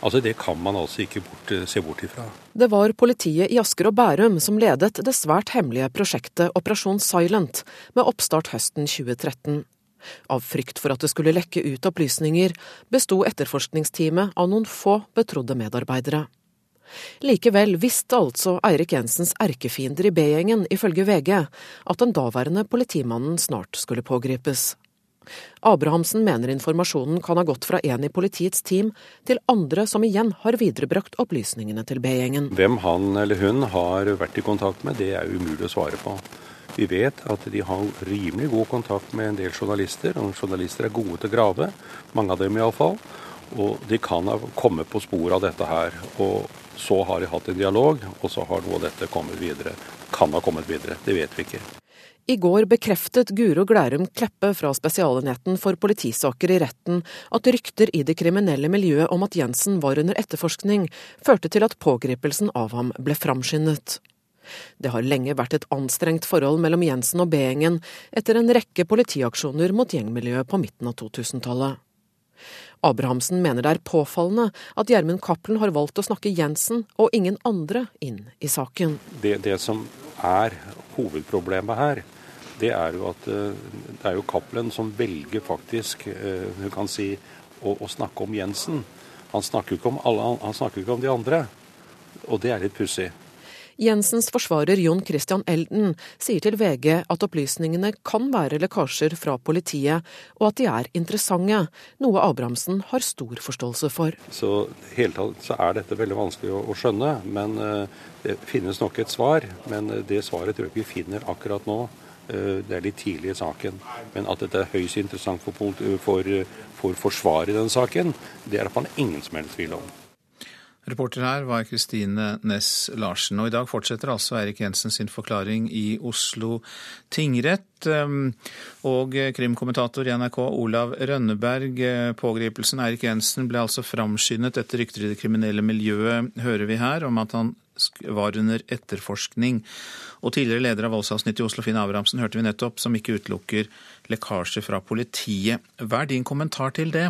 Speaker 32: Altså Det kan man altså ikke bort, eh, se bort ifra.
Speaker 57: Det var politiet i Asker og Bærum som ledet det svært hemmelige prosjektet Operasjon Silent, med oppstart høsten 2013. Av frykt for at det skulle lekke ut opplysninger, besto etterforskningsteamet av noen få betrodde medarbeidere. Likevel visste altså Eirik Jensens erkefiender i B-gjengen, ifølge VG, at den daværende politimannen snart skulle pågripes. Abrahamsen mener informasjonen kan ha gått fra en i politiets team til andre som igjen har viderebrakt opplysningene til B-gjengen.
Speaker 32: Hvem han eller hun har vært i kontakt med, det er umulig å svare på. Vi vet at de har rimelig god kontakt med en del journalister, og journalister er gode til å grave. Mange av dem iallfall. Og de kan ha kommet på sporet av dette her. Og så har de hatt en dialog, og så har noe av dette kommet videre. Kan ha kommet videre, det vet vi ikke.
Speaker 57: I går bekreftet Guro Glærum Kleppe fra Spesialenheten for politisaker i retten at rykter i det kriminelle miljøet om at Jensen var under etterforskning, førte til at pågripelsen av ham ble framskyndet. Det har lenge vært et anstrengt forhold mellom Jensen og B-gjengen etter en rekke politiaksjoner mot gjengmiljøet på midten av 2000-tallet. Abrahamsen mener det er påfallende at Gjermund Cappelen har valgt å snakke Jensen og ingen andre inn i saken.
Speaker 32: Det, det som er hovedproblemet her, det er jo at eh, det er jo Cappelen som velger faktisk eh, hun kan si, å, å, snakke om Jensen. Han snakker ikke om, alle, han snakker ikke om de andre, og det er litt pussig.
Speaker 57: Jensens forsvarer Jon Christian Elden sier til VG at opplysningene kan være lekkasjer fra politiet, og at de er interessante, noe Abrahamsen har stor forståelse for.
Speaker 32: Så helt tatt så er dette veldig vanskelig å, å skjønne, men uh, det finnes nok et svar. Men det svaret tror jeg ikke vi finner akkurat nå. Eh, det er litt tidlig i saken. Men at dette er høyst interessant for, for, for forsvaret i den saken, det er det man ingen som helst tvil om.
Speaker 2: Reporter her var Kristine Næss Larsen. Og i dag fortsetter altså Eirik Jensen sin forklaring i Oslo tingrett. Ehm, og krimkommentator i NRK Olav Rønneberg, eh, pågripelsen Eirik Jensen ble altså framskyndet etter rykter i det kriminelle miljøet, hører vi her, om at han var under etterforskning. Og tidligere leder av voldsavsnittet i Oslo, Finn Abrahamsen, hørte vi nettopp, som ikke utelukker lekkasje fra politiet. Hva er din kommentar til det?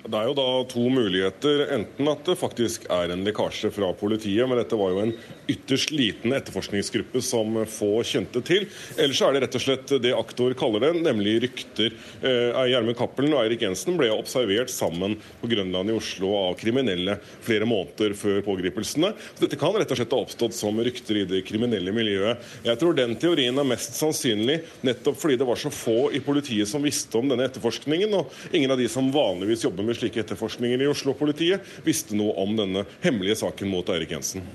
Speaker 58: Det er jo da to muligheter. Enten at det faktisk er en lekkasje fra politiet, men dette var jo en ytterst liten etterforskningsgruppe som få kjente til. Eller så er det rett og slett det aktor kaller det, nemlig rykter. Eh, Gjermund Cappelen og Eirik Jensen ble observert sammen på Grønland i Oslo av kriminelle flere måneder før pågripelsene. Så dette kan rett og slett ha oppstått som rykter i det kriminelle miljøet. Jeg tror den teorien er mest sannsynlig nettopp fordi det var så få i politiet som visste om denne etterforskningen, og ingen av de som vanligvis jobber med slike etterforskninger i Oslo-politiet, visste noe om denne hemmelige saken mot Eirik Jensen.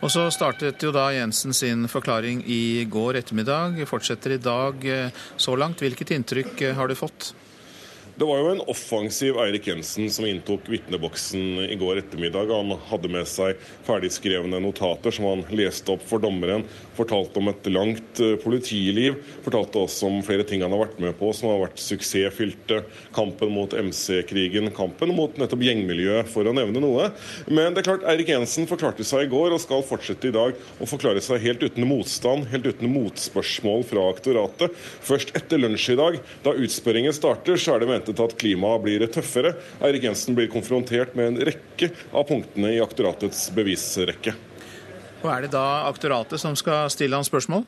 Speaker 2: Og så startet jo da Jensen sin forklaring i går ettermiddag. Fortsetter i dag eh, så langt. Hvilket inntrykk eh, har du fått?
Speaker 58: Det var jo en offensiv Eirik Jensen som inntok vitneboksen i går ettermiddag. Han hadde med seg ferdigskrevne notater som han leste opp for dommeren. Fortalte om et langt eh, politiliv. Fortalte også om flere ting han har vært med på som har vært suksessfylte. Kampen mot MC-krigen, kampen mot nettopp gjengmiljøet, for å nevne noe. Men det er klart, Eirik Jensen forklarte seg i går og skal fortsette i dag å forklare seg helt uten motstand, helt uten motspørsmål fra aktoratet. Først etter lunsj i dag, da utspørringen starter, så er det ventet ventet at klimaet blir tøffere. Eirik Jensen blir konfrontert med en rekke av punktene i aktoratets bevisrekke.
Speaker 2: Og Er det da aktoratet som skal stille han spørsmål?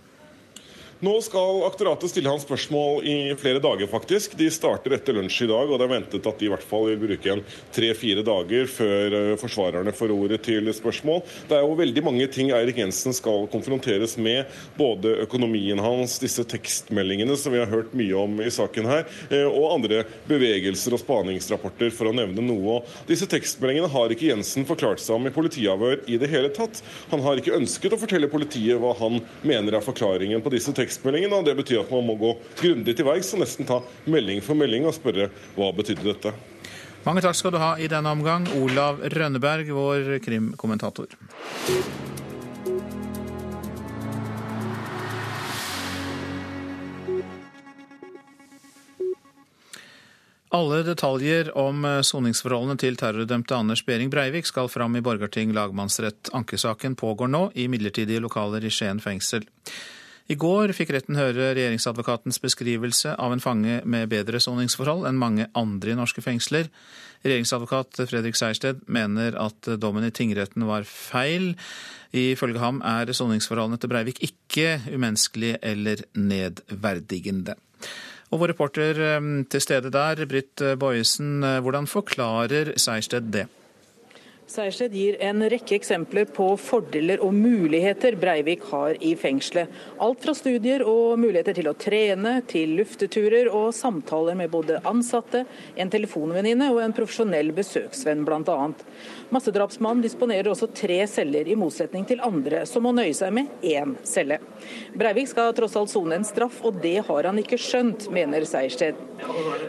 Speaker 58: Nå skal aktoratet stille han spørsmål i flere dager, faktisk. De starter etter lunsj i dag, og det er ventet at de i hvert fall vil bruke en tre-fire dager før eh, forsvarerne får ordet til spørsmål. Det er jo veldig mange ting Eirik Jensen skal konfronteres med. Både økonomien hans, disse tekstmeldingene som vi har hørt mye om i saken her, eh, og andre bevegelser og spaningsrapporter, for å nevne noe. Disse tekstmeldingene har ikke Jensen forklart seg om i politiavhør i det hele tatt. Han har ikke ønsket å fortelle politiet hva han mener er forklaringen på disse tekstmeldingene tekstmeldingen. og Det betyr at man må gå grundig til verks og nesten ta melding for melding og spørre hva betydde dette.
Speaker 2: Mange takk skal du ha i denne omgang, Olav Rønneberg, vår krimkommentator. Alle detaljer om soningsforholdene til terrordømte Anders Behring Breivik skal fram i Borgarting lagmannsrett. Ankesaken pågår nå i midlertidige lokaler i Skien fengsel. I går fikk retten høre regjeringsadvokatens beskrivelse av en fange med bedre soningsforhold enn mange andre i norske fengsler. Regjeringsadvokat Fredrik Sejersted mener at dommen i tingretten var feil. Ifølge ham er soningsforholdene til Breivik ikke umenneskelige eller nedverdigende. Og vår reporter eh, til stede der, Britt Boyesen, eh, hvordan forklarer Sejersted det?
Speaker 59: Sejersted gir en rekke eksempler på fordeler og muligheter Breivik har i fengselet. Alt fra studier og muligheter til å trene, til lufteturer og samtaler med både ansatte, en telefonvenninne og en profesjonell besøksvenn bl.a. Massedrapsmannen disponerer også tre celler, i motsetning til andre som må nøye seg med én celle. Breivik skal tross alt sone en straff, og det har han ikke skjønt, mener Sejersted.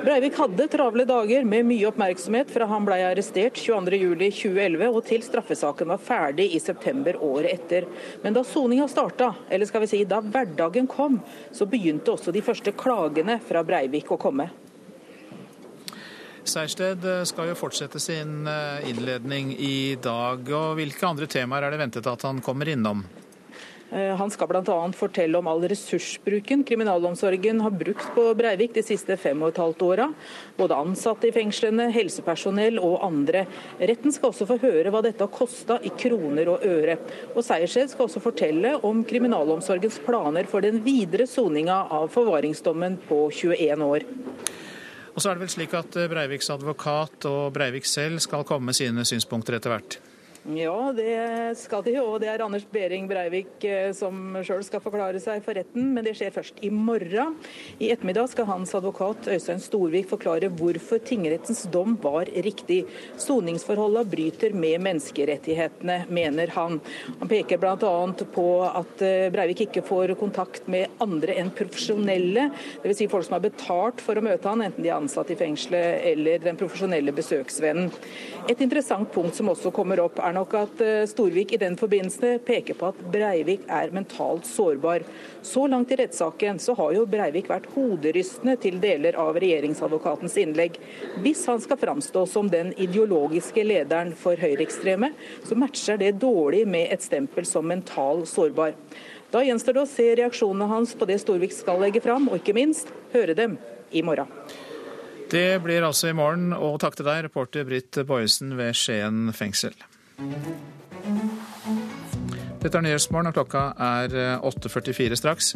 Speaker 59: Breivik hadde travle dager med mye oppmerksomhet fra han ble arrestert 22.07.2011 og til straffesaken var ferdig i september året etter. Men da soninga starta, eller skal vi si da hverdagen kom, så begynte også de første klagene fra Breivik å komme.
Speaker 2: Sejersted skal jo fortsette sin eh, innledning i dag. og Hvilke andre temaer er det ventet at han kommer innom?
Speaker 59: Eh, han skal bl.a. fortelle om all ressursbruken kriminalomsorgen har brukt på Breivik de siste fem og et halvt åra. Både ansatte i fengslene, helsepersonell og andre. Retten skal også få høre hva dette har kosta i kroner og øre. Og Sejersted skal også fortelle om kriminalomsorgens planer for den videre soninga av forvaringsdommen på 21 år.
Speaker 2: Og så er det vel slik at Breiviks advokat og Breivik selv skal komme med sine synspunkter etter hvert?
Speaker 59: Ja, det skal de. Og det er Anders Behring Breivik eh, som sjøl skal forklare seg for retten, men det skjer først i morgen. I ettermiddag skal hans advokat Øystein Storvik forklare hvorfor tingrettens dom var riktig. Soningsforholdene bryter med menneskerettighetene, mener han. Han peker bl.a. på at eh, Breivik ikke får kontakt med andre enn profesjonelle, dvs. Si folk som har betalt for å møte han, enten de er ansatt i fengselet eller den profesjonelle besøksvennen. Et interessant punkt som også kommer opp, er nok at eh, Storvik i den forbindelse peker på at Breivik er mentalt sårbar. Så langt i rettssaken så har jo Breivik vært hoderystende til deler av regjeringsadvokatens innlegg. Hvis han skal framstå som den ideologiske lederen for høyreekstreme, så matcher det dårlig med et stempel som mental sårbar. Da gjenstår det å se reaksjonene hans på det Storvik skal legge fram, og ikke minst høre dem i morgen.
Speaker 2: Det blir altså i morgen, og takk til deg, reporter Britt Boyesen ved Skien fengsel. Dette er Nyhetsmorgen, og klokka er 8.44 eh, straks.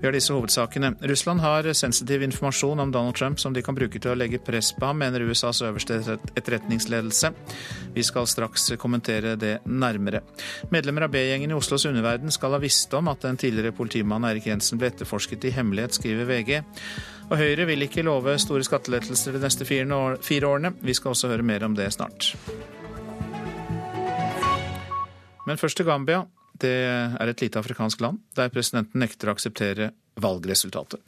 Speaker 2: Vi har disse hovedsakene. Russland har sensitiv informasjon om Donald Trump som de kan bruke til å legge press på ham, mener USAs øverste etterretningsledelse. Vi skal straks kommentere det nærmere. Medlemmer av B-gjengen i Oslos underverden skal ha visst om at den tidligere politimannen Erik Jensen ble etterforsket i hemmelighet, skriver VG. Og Høyre vil ikke love store skattelettelser de neste fire årene. Vi skal også høre mer om det snart. Men først til Gambia. Det er et lite afrikansk land der presidenten nekter å akseptere valgresultatet.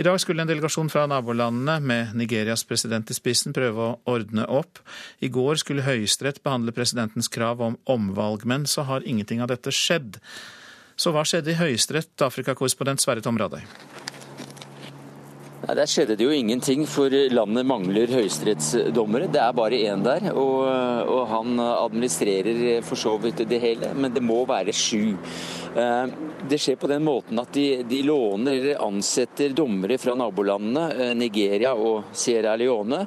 Speaker 2: I dag skulle en delegasjon fra nabolandene med Nigerias president i spissen prøve å ordne opp. I går skulle Høyesterett behandle presidentens krav om omvalg, men så har ingenting av dette skjedd. Så hva skjedde i Høyesterett, Afrikakorrespondent Sverre Tom Radøy?
Speaker 60: Nei, Der skjedde det jo ingenting, for landet mangler høyesterettsdommere. Det er bare én der, og, og, han administrerer for så vidt det hele. Men det må være sju. Eh, det skjer på den måten at de, de låner eller ansetter dommere fra nabolandene, eh, Nigeria og Sierra Leone.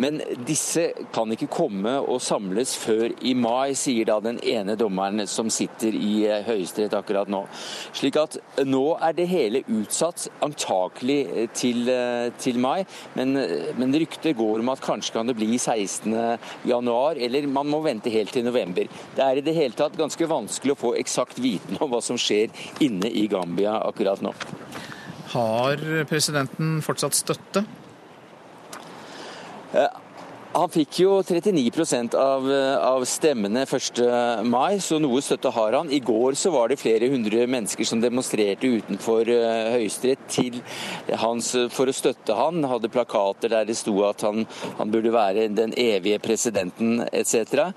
Speaker 60: Men disse kan ikke komme og samles før i mai, sier da den ene dommeren som sitter i eh, Høyesterett akkurat nå. Slik at nå er det hele utsatt, antakelig til Eh, til mai. Men, men ryktet går om at kanskje kan det bli 16.1, eller man må vente helt til november. Det er i det hele tatt ganske vanskelig å få eksakt viten om hva som skjer inne i Gambia akkurat nå.
Speaker 2: Har presidenten fortsatt støtte?
Speaker 60: Eh, han fikk jo 39 av, av stemmene 1. mai, så noe støtte har han. I går så var det flere hundre mennesker som demonstrerte utenfor uh, Høyesterett for å støtte han. Hadde plakater der det sto at han, han burde være den evige presidenten etc.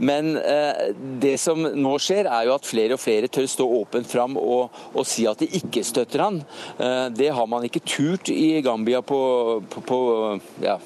Speaker 60: Men eh, det som nå skjer, er jo at flere og flere tør stå åpent fram og, og si at de ikke støtter han. Eh, det har man ikke turt i Gambia på, på, på ja,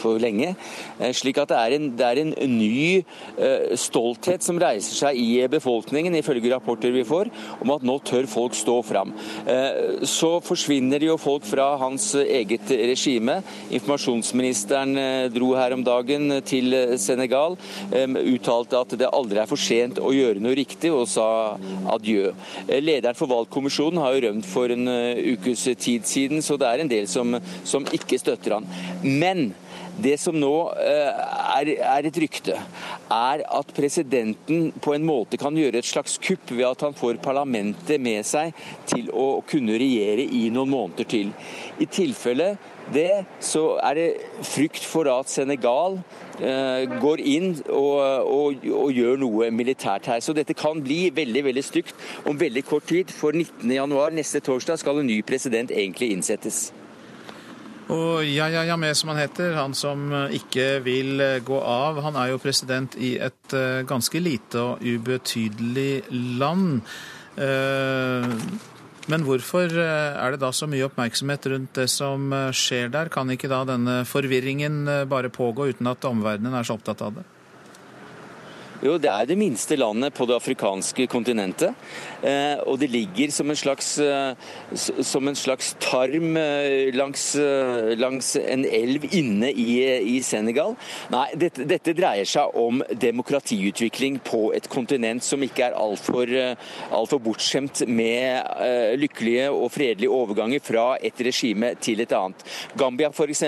Speaker 60: for lenge. Eh, slik at det er en, det er en ny uh, stolthet som reiser seg i befolkningen, ifølge rapporter vi får, om at nå tør folk stå fram. Uh, så forsvinner jo folk fra hans eget regime. Informasjonsministeren dro her om dagen til Senegal, uttalte at det aldri er for sent å gjøre noe riktig, og sa adjø. Lederen for valgkommisjonen har jo rømt for en ukes tid siden, så det er en del som, som ikke støtter han. Men det som nå eh, er, et rykte, er at presidenten på en måte kan gjøre et slags kupp ved at han får parlamentet med seg til å kunne regjere i noen måneder til. I tilfelle det, så er det frykt for at Senegal eh, går inn og, og, og, gjør noe militært her. Så dette kan bli veldig veldig stygt om veldig kort tid. For 19.1, neste torsdag, skal en ny president egentlig innsettes.
Speaker 2: Og Yahya Yameh, som han heter, han som eh, ikke vil eh, gå av, han er jo president i et eh, ganske lite og ubetydelig land. Men hvorfor er det da så mye oppmerksomhet rundt det som skjer der? Kan ikke da denne forvirringen bare pågå uten at omverdenen er så opptatt av det?
Speaker 60: Jo, det er det minste landet på det afrikanske kontinentet. Eh, og det ligger som en slags, eh, som en slags tarm eh, langs, langs, en elv inne i, i Senegal. Nei, dette, dette, dreier seg om demokratiutvikling på et kontinent som ikke er altfor alt bortskjemt med lykkelige og fredelige overganger fra et regime til et annet. Gambia f.eks.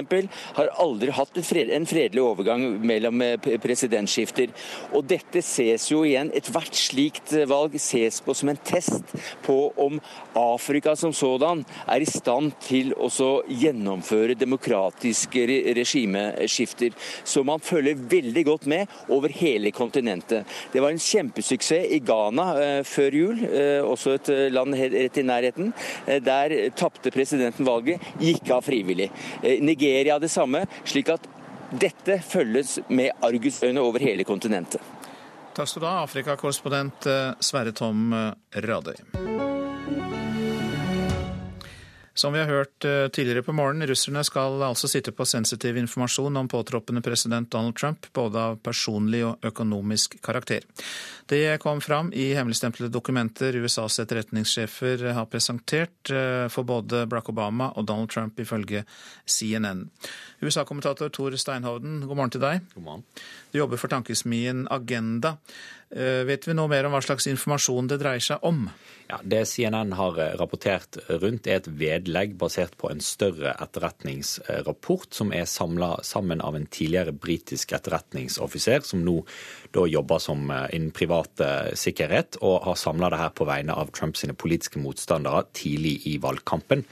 Speaker 60: har aldri hatt en fredelig overgang mellom presidentskifter. og dette dette ses jo igjen, ethvert slikt valg ses på som en test på om Afrika som sådan er i stand til å gjennomføre demokratiske regimeskifter. Så man følger veldig godt med over hele kontinentet. Det var en kjempesuksess i Ghana eh, før jul, eh, også et land rett i nærheten. Eh, der tapte presidenten valget, gikk av frivillig. Nigeria det samme. slik at dette følges med argusøyne over hele kontinentet.
Speaker 2: Takk skal du ha, Afrikakorrespondent eh, Sverre Tom eh, Radøy. Som vi har hørt eh, tidligere på morgenen, russerne skal altså sitte på sensitiv informasjon om påtroppende president Donald Trump, både av personlig og økonomisk karakter. Det kom fram i hemmeligstemplede dokumenter USAs etterretningssjefer har presentert for både Barack Obama og Donald Trump, ifølge CNN. USA-kommentator Tor Steinhovden, god morgen til deg.
Speaker 61: God morgen.
Speaker 2: Du jobber for tankesmien Agenda. Eh, vet vi noe mer om hva slags informasjon det dreier seg om?
Speaker 61: Ja, Det CNN har eh, rapportert rundt, er et vedlegg basert på en større etterretningsrapport som er samla sammen av en tidligere britisk etterretningsoffiser, som nå da jobber som eh, innen privat sikkerhet, og har samla det her på vegne av Trumps politiske motstandere tidlig i valgkampen.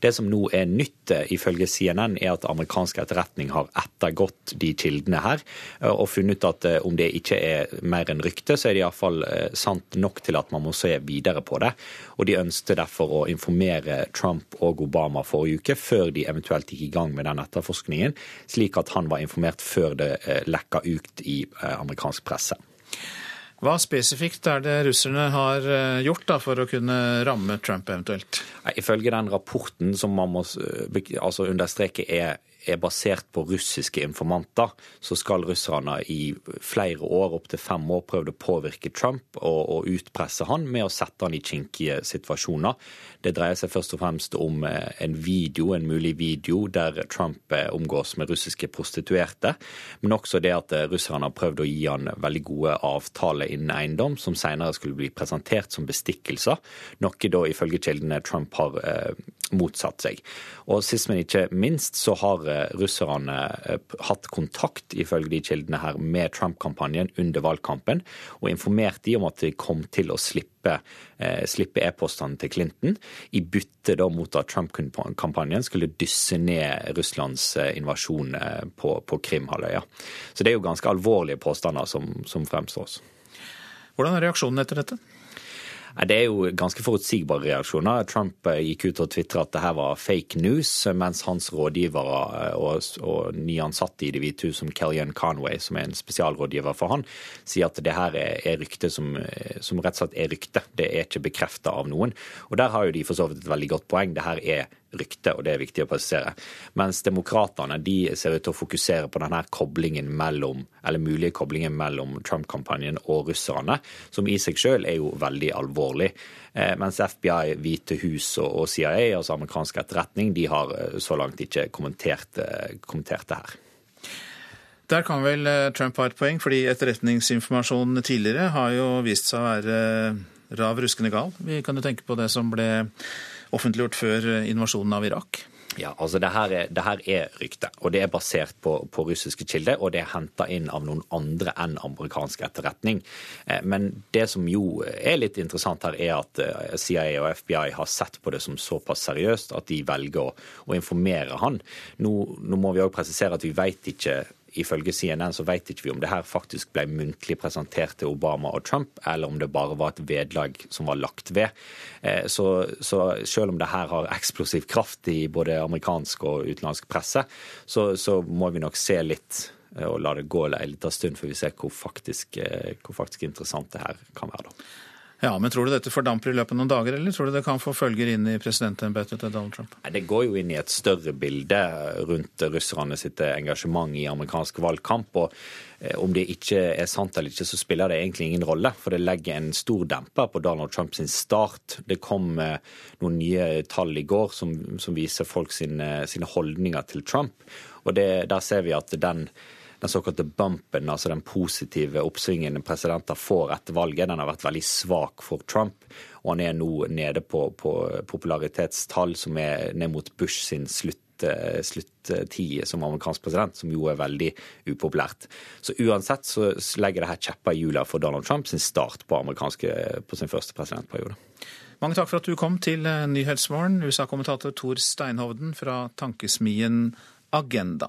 Speaker 61: Det som nå er nytt, ifølge CNN, er at amerikansk etterretning har ettergått de kildene her, og funnet at om det ikke er mer enn rykte, så er det iallfall sant nok til at man må se videre på det. Og de ønsket derfor å informere Trump og Obama forrige uke, før de eventuelt gikk i gang med den etterforskningen, slik at han var informert før det eh, lekka ut i eh, amerikansk presse.
Speaker 2: Hva spesifikt er det russerne har eh, gjort da, for å kunne ramme Trump eventuelt?
Speaker 61: Ifølge den rapporten som man må altså understreke er er basert på russiske informanter, så skal russerne i flere år, opptil fem år, prøvd å påvirke Trump og, og, utpresse han med å sette han i kinkige situasjoner. Det dreier seg først og fremst om eh, en video, en mulig video der Trump eh, omgås med russiske prostituerte, men også det at eh, russerne har prøvd å gi han veldig gode avtaler innen eiendom, som senere skulle bli presentert som bestikkelser, noe da ifølge kildene Trump har eh, motsatt seg. Og sist, men ikke minst, så har russerne hatt kontakt, ifølge de kildene her, med Trump-kampanjen under valgkampen, og informert de om at de kom til å slippe slippe e-postene til Clinton, i bytte da mot at Trump-kampanjen skulle dysse ned Russlands eh, invasjon eh, på, på Krimhalvøya. Så det er jo ganske alvorlige påstander som, som fremstås.
Speaker 2: Hvordan er reaksjonen etter dette?
Speaker 61: Det er jo ganske forutsigbare reaksjoner. Trump eh, gikk ut og tvitra at det her var fake news, mens hans rådgivere eh, og, og nyansatte i Det hvite hus, som Kellyanne Conway, som er en spesialrådgiver for han, sier at det her er, er rykte som, eh, som, rett og slett er rykte. Det er ikke bekrefta av noen. Og der har jo de for så vidt et veldig godt poeng. Det her er rykte, og det er viktig å presisere. Mens demokratene de ser ut til å fokusere på denne koblingen mellom, eller mulige koblingen mellom Trump-kampanjen og russerne, som i seg selv er jo veldig alvorlig. Eh, mens FBI, Hvite hus og CIA, altså amerikansk etterretning, de har eh, så langt ikke kommentert, eh, kommentert det her.
Speaker 2: Der kan vel Trump ha et poeng, fordi etterretningsinformasjonen tidligere har jo vist seg å være rav ruskende gal. Vi kan jo tenke på det som ble offentliggjort før invasjonen av Irak?
Speaker 61: Ja, altså det her er, det her er rykte, og det er basert på, på russiske kilder. Og det er henta inn av noen andre enn amerikansk etterretning. Eh, men det som jo er litt interessant her, er at eh, CIA og FBI har sett på det som såpass seriøst at de velger å, å informere han. Nå, nå må vi òg presisere at vi veit ikke ifølge CNN så vet ikke vi om det her faktisk ble muntlig presentert til Obama og Trump, eller om det bare var et vedlag som var lagt ved. Eh, så, så selv om det her har eksplosiv kraft i både amerikansk og utenlandsk presse, så, så må vi nok se litt eh, og la det gå en liten stund før vi ser hvor faktisk, eh, hvor faktisk interessant det her kan være. da.
Speaker 2: Ja, men Tror du dette fordamper i løpet av noen dager, eller tror du det kan få følger inn i presidentembetet til Donald Trump?
Speaker 61: Nei, Det går jo inn i et større bilde rundt russerne sitt engasjement i amerikansk valgkamp. og eh, om det ikke er sant eller ikke, så spiller det egentlig ingen rolle. For det legger en stor demper på Donald Trumps start. Det kom eh, noen nye tall i går som, som viser folk sine, sine holdninger til Trump. Og det, der ser vi at den den såkalte bumpen, altså den positive oppsvingen presidenter får etter valget, den har vært veldig svak for Trump. Og han er nå nede på, på popularitetstall som er ned mot Bush sin slutt eh, sluttid som amerikansk president, som jo er veldig upopulært. Så uansett så legger det her kjepper i hjula for Donald Trump sin start på, på sin første presidentperiode.
Speaker 2: Mange takk for at du kom til eh, Nyhetsmorgen, USA-kommentator Tor Steinhovden fra tankesmien Agenda.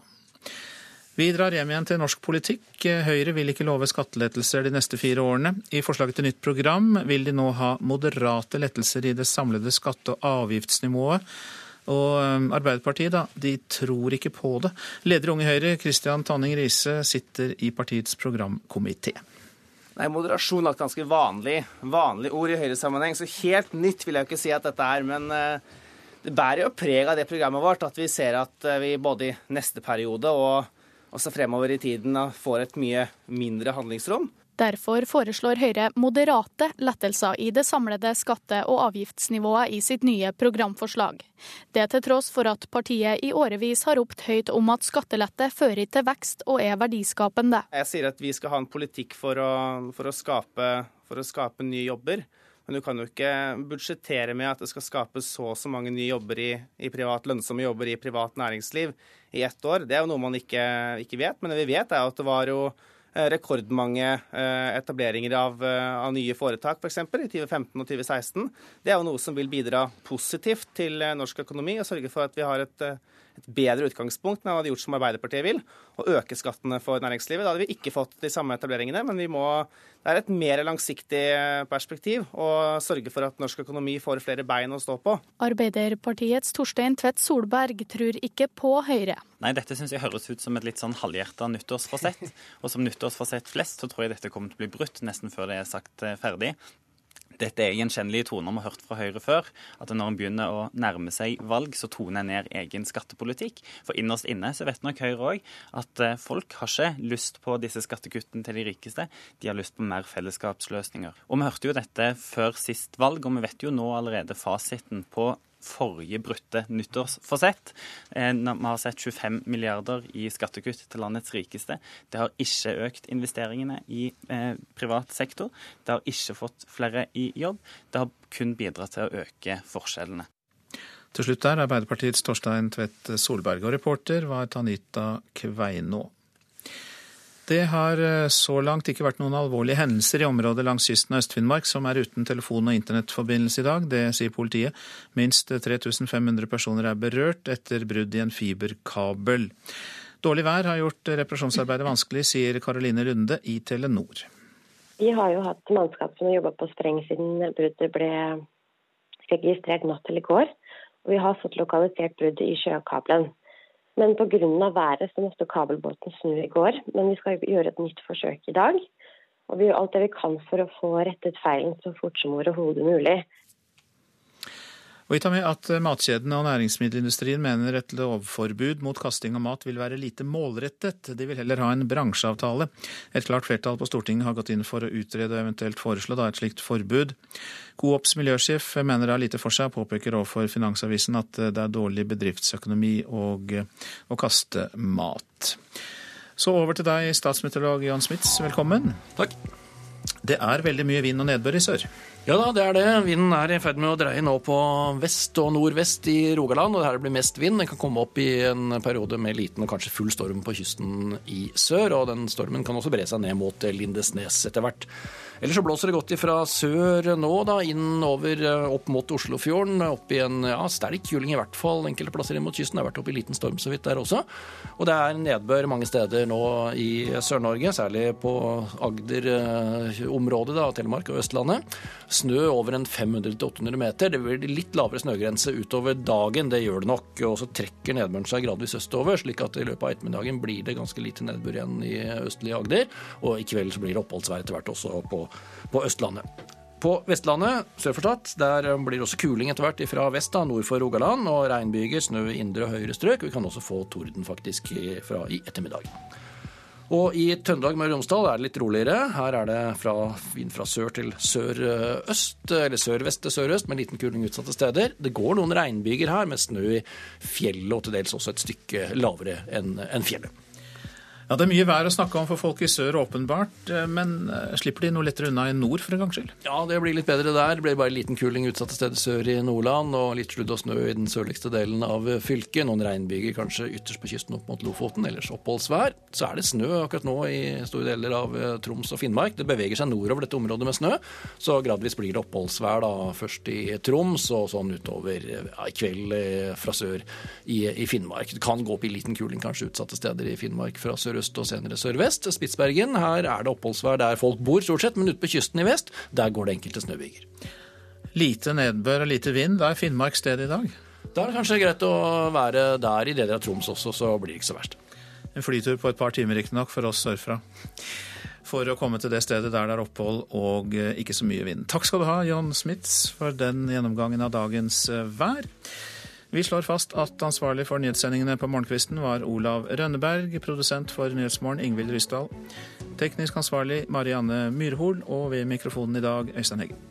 Speaker 2: Vi drar hjem igjen til norsk politikk. Høyre vil ikke love skattelettelser de neste fire årene. I forslaget til nytt program vil de nå ha moderate lettelser i det samlede skatte- og avgiftsnivået. Og um, Arbeiderpartiet da, de tror ikke på det. Leder Unge Høyre, Kristian Tanning Riise, sitter i partiets programkomité.
Speaker 54: Nei, Moderasjon er et ganske vanlig, vanlig ord i Høyre-sammenheng, så helt nytt vil jeg ikke si at dette er. Men uh, det bærer jo preg av det programmet vårt at vi ser at uh, vi både i neste periode og også fremover i tiden får et mye mindre handlingsrom.
Speaker 62: Derfor foreslår Høyre moderate lettelser i det samlede skatte- og avgiftsnivået i sitt nye programforslag. Det til tross for at partiet i årevis har ropt høyt om at skattelette fører til vekst og er verdiskapende.
Speaker 54: Jeg sier at vi skal ha en politikk for å, for å, skape, for å skape nye jobber. Men du kan jo ikke budsjettere med at det skal skapes så og så mange nye jobber i, i privat, lønnsomme jobber i privat næringsliv i ett år. Det er jo noe man ikke, ikke vet. Men det vi vet, er at det var jo eh, rekordmange eh, etableringer av, eh, av nye foretak, f.eks. For i 2015 og 2016. Det er jo noe som vil bidra positivt til norsk økonomi og sørge for at vi har et, et bedre utgangspunkt enn hva de gjort som Arbeiderpartiet vil, å øke skattene for næringslivet. Da hadde vi ikke fått de samme etableringene, men vi må, det er et mer langsiktig perspektiv å sørge for at norsk økonomi får flere bein å stå på.
Speaker 62: Arbeiderpartiets Torstein Tvedt Solberg tror ikke på Høyre.
Speaker 55: Nei, dette syns jeg høres ut som et litt sånn halvhjerta nyttårsforsett. Og som nyttårsforsett flest, så tror jeg dette kommer til å bli brutt nesten før det er sagt eh, ferdig. Dette er gjenkjennelige toner vi har hørt fra Høyre før. At når en begynner å nærme seg valg, så toner en ned egen skattepolitikk. For innerst inne så vet nok Høyre òg at eh, folk har ikke lyst på disse skattekuttene til de rikeste. De har lyst på mer fellesskapsløsninger. Og vi hørte jo dette før sist valg, og vi vet jo nå allerede fasiten på forrige brutte nyttårsforsett. Eh, vi har sett 25 milliarder i skattekutt til landets rikeste. Det har ikke økt investeringene i eh, privat sektor. Det har ikke fått flere i jobb. Det har kun bidratt til å øke forskjellene.
Speaker 2: Til slutt der Arbeiderpartiets Torstein Tvedt Solberg, og reporter var Tanita Kveinå. Det har eh, så langt ikke vært noen alvorlige hendelser i området langs kysten av Øst-Finnmark som er uten telefon- og internettforbindelse i dag. Det sier politiet. Minst 3500 personer er berørt etter brudd i en fiberkabel. Dårlig vær har gjort reparasjonsarbeidet vanskelig, sier Karoline Lunde i Telenor.
Speaker 63: Vi har jo hatt mannskap som har jobba på spreng siden bruddet ble registrert natt til i går. Og vi har fått lokalisert bruddet i sjøkabelen. Men pga. været så måtte kabelbåten snu i går. Men vi skal gjøre et nytt forsøk i dag. Og vi gjør alt det vi kan for å få rettet feilen så fort som overhodet mulig.
Speaker 2: Og vi tar med at Matkjedene og næringsmiddelindustrien mener et lovforbud mot kasting av mat vil være lite målrettet. De vil heller ha en bransjeavtale. Et klart flertall på Stortinget har gått inn for å utrede og eventuelt foreslå et slikt forbud. Coops miljøsjef mener det har lite for seg, og påpeker overfor Finansavisen at det er dårlig bedriftsøkonomi å kaste mat. Så over til deg, statsmeteorolog Jan Smits, velkommen.
Speaker 64: Takk.
Speaker 2: Det er veldig mye vind og nedbør i sør?
Speaker 64: Ja da, det er det. Vinden er i ferd med å dreie nå på vest og nordvest i Rogaland. og Her blir mest vind. Den kan komme opp i en periode med liten og kanskje full storm på kysten i sør. og Den stormen kan også bre seg ned mot Lindesnes etter hvert. Ellers så blåser det godt ifra sør nå, da, inn over eh, opp mot Oslofjorden. Opp i en ja, sterk kuling i hvert fall enkelte plasser inn mot kysten. Det har vært oppe i liten storm så vidt der også. Og det er nedbør mange steder nå i Sør-Norge, særlig på Agder-området, da, Telemark og Østlandet. Snø over en 500-800 meter. Det blir litt lavere snøgrense utover dagen, det gjør det nok. Og så trekker nedbøren seg gradvis østover, slik at i løpet av ettermiddagen blir det ganske lite nedbør igjen i østlige Agder. Og i kveld så blir det oppholdsvær etter hvert også på på Østlandet. På Vestlandet sør for Stad der blir det også kuling etter hvert fra vest, da, nord for Rogaland. Og regnbyger, snø i indre og høyre strøk. Vi kan også få torden faktisk fra i ettermiddag. Og i Trøndelag Møre og Romsdal er det litt roligere. Her er det fra vind fra sør til sørøst, eller sørvest til sørøst, med liten kuling utsatte steder. Det går noen regnbyger her, med snø i fjellet og til dels også et stykke lavere enn fjellet.
Speaker 2: Ja, Det er mye vær å snakke om for folk i sør, åpenbart. Eh, men eh, slipper de noe lettere unna i nord, for en gangs skyld?
Speaker 64: Ja, det blir litt bedre der. Det blir bare liten kuling utsatte steder sør i Nordland, og litt sludd og snø i den sørligste delen av fylket. Noen regnbyger kanskje ytterst på kysten opp mot Lofoten, ellers oppholdsvær. Så er det snø akkurat nå i store deler av eh, Troms og Finnmark. Det beveger seg nordover dette området med snø, så gradvis blir det oppholdsvær da, først i Troms og sånn utover ja, i kveld fra sør i, i Finnmark. Det kan gå opp i liten kuling kanskje utsatte steder i Finnmark fra sør sørøst og senere sørvest. Spitsbergen, her er det oppholdsvær der folk bor, stort sett, men ute på kysten i vest, der går det enkelte snøbyger.
Speaker 2: Lite nedbør og lite vind. Da er Finnmark stedet i dag?
Speaker 64: Da er det kanskje greit å være der i deler av Troms også, så blir det ikke så verst.
Speaker 2: En flytur på et par timer riktignok for oss sørfra. For å komme til det stedet der det er opphold og eh, ikke så mye vind. Takk skal du ha, John Smits, for den gjennomgangen av dagens eh, vær. Vi slår fast at ansvarlig for nyhetssendingene på morgenkvisten var Olav Rønneberg, produsent for Nyhetsmorgen Ingvild Ryssdal, teknisk ansvarlig Marianne Myrhol, og ved mikrofonen i dag Øystein Heggen.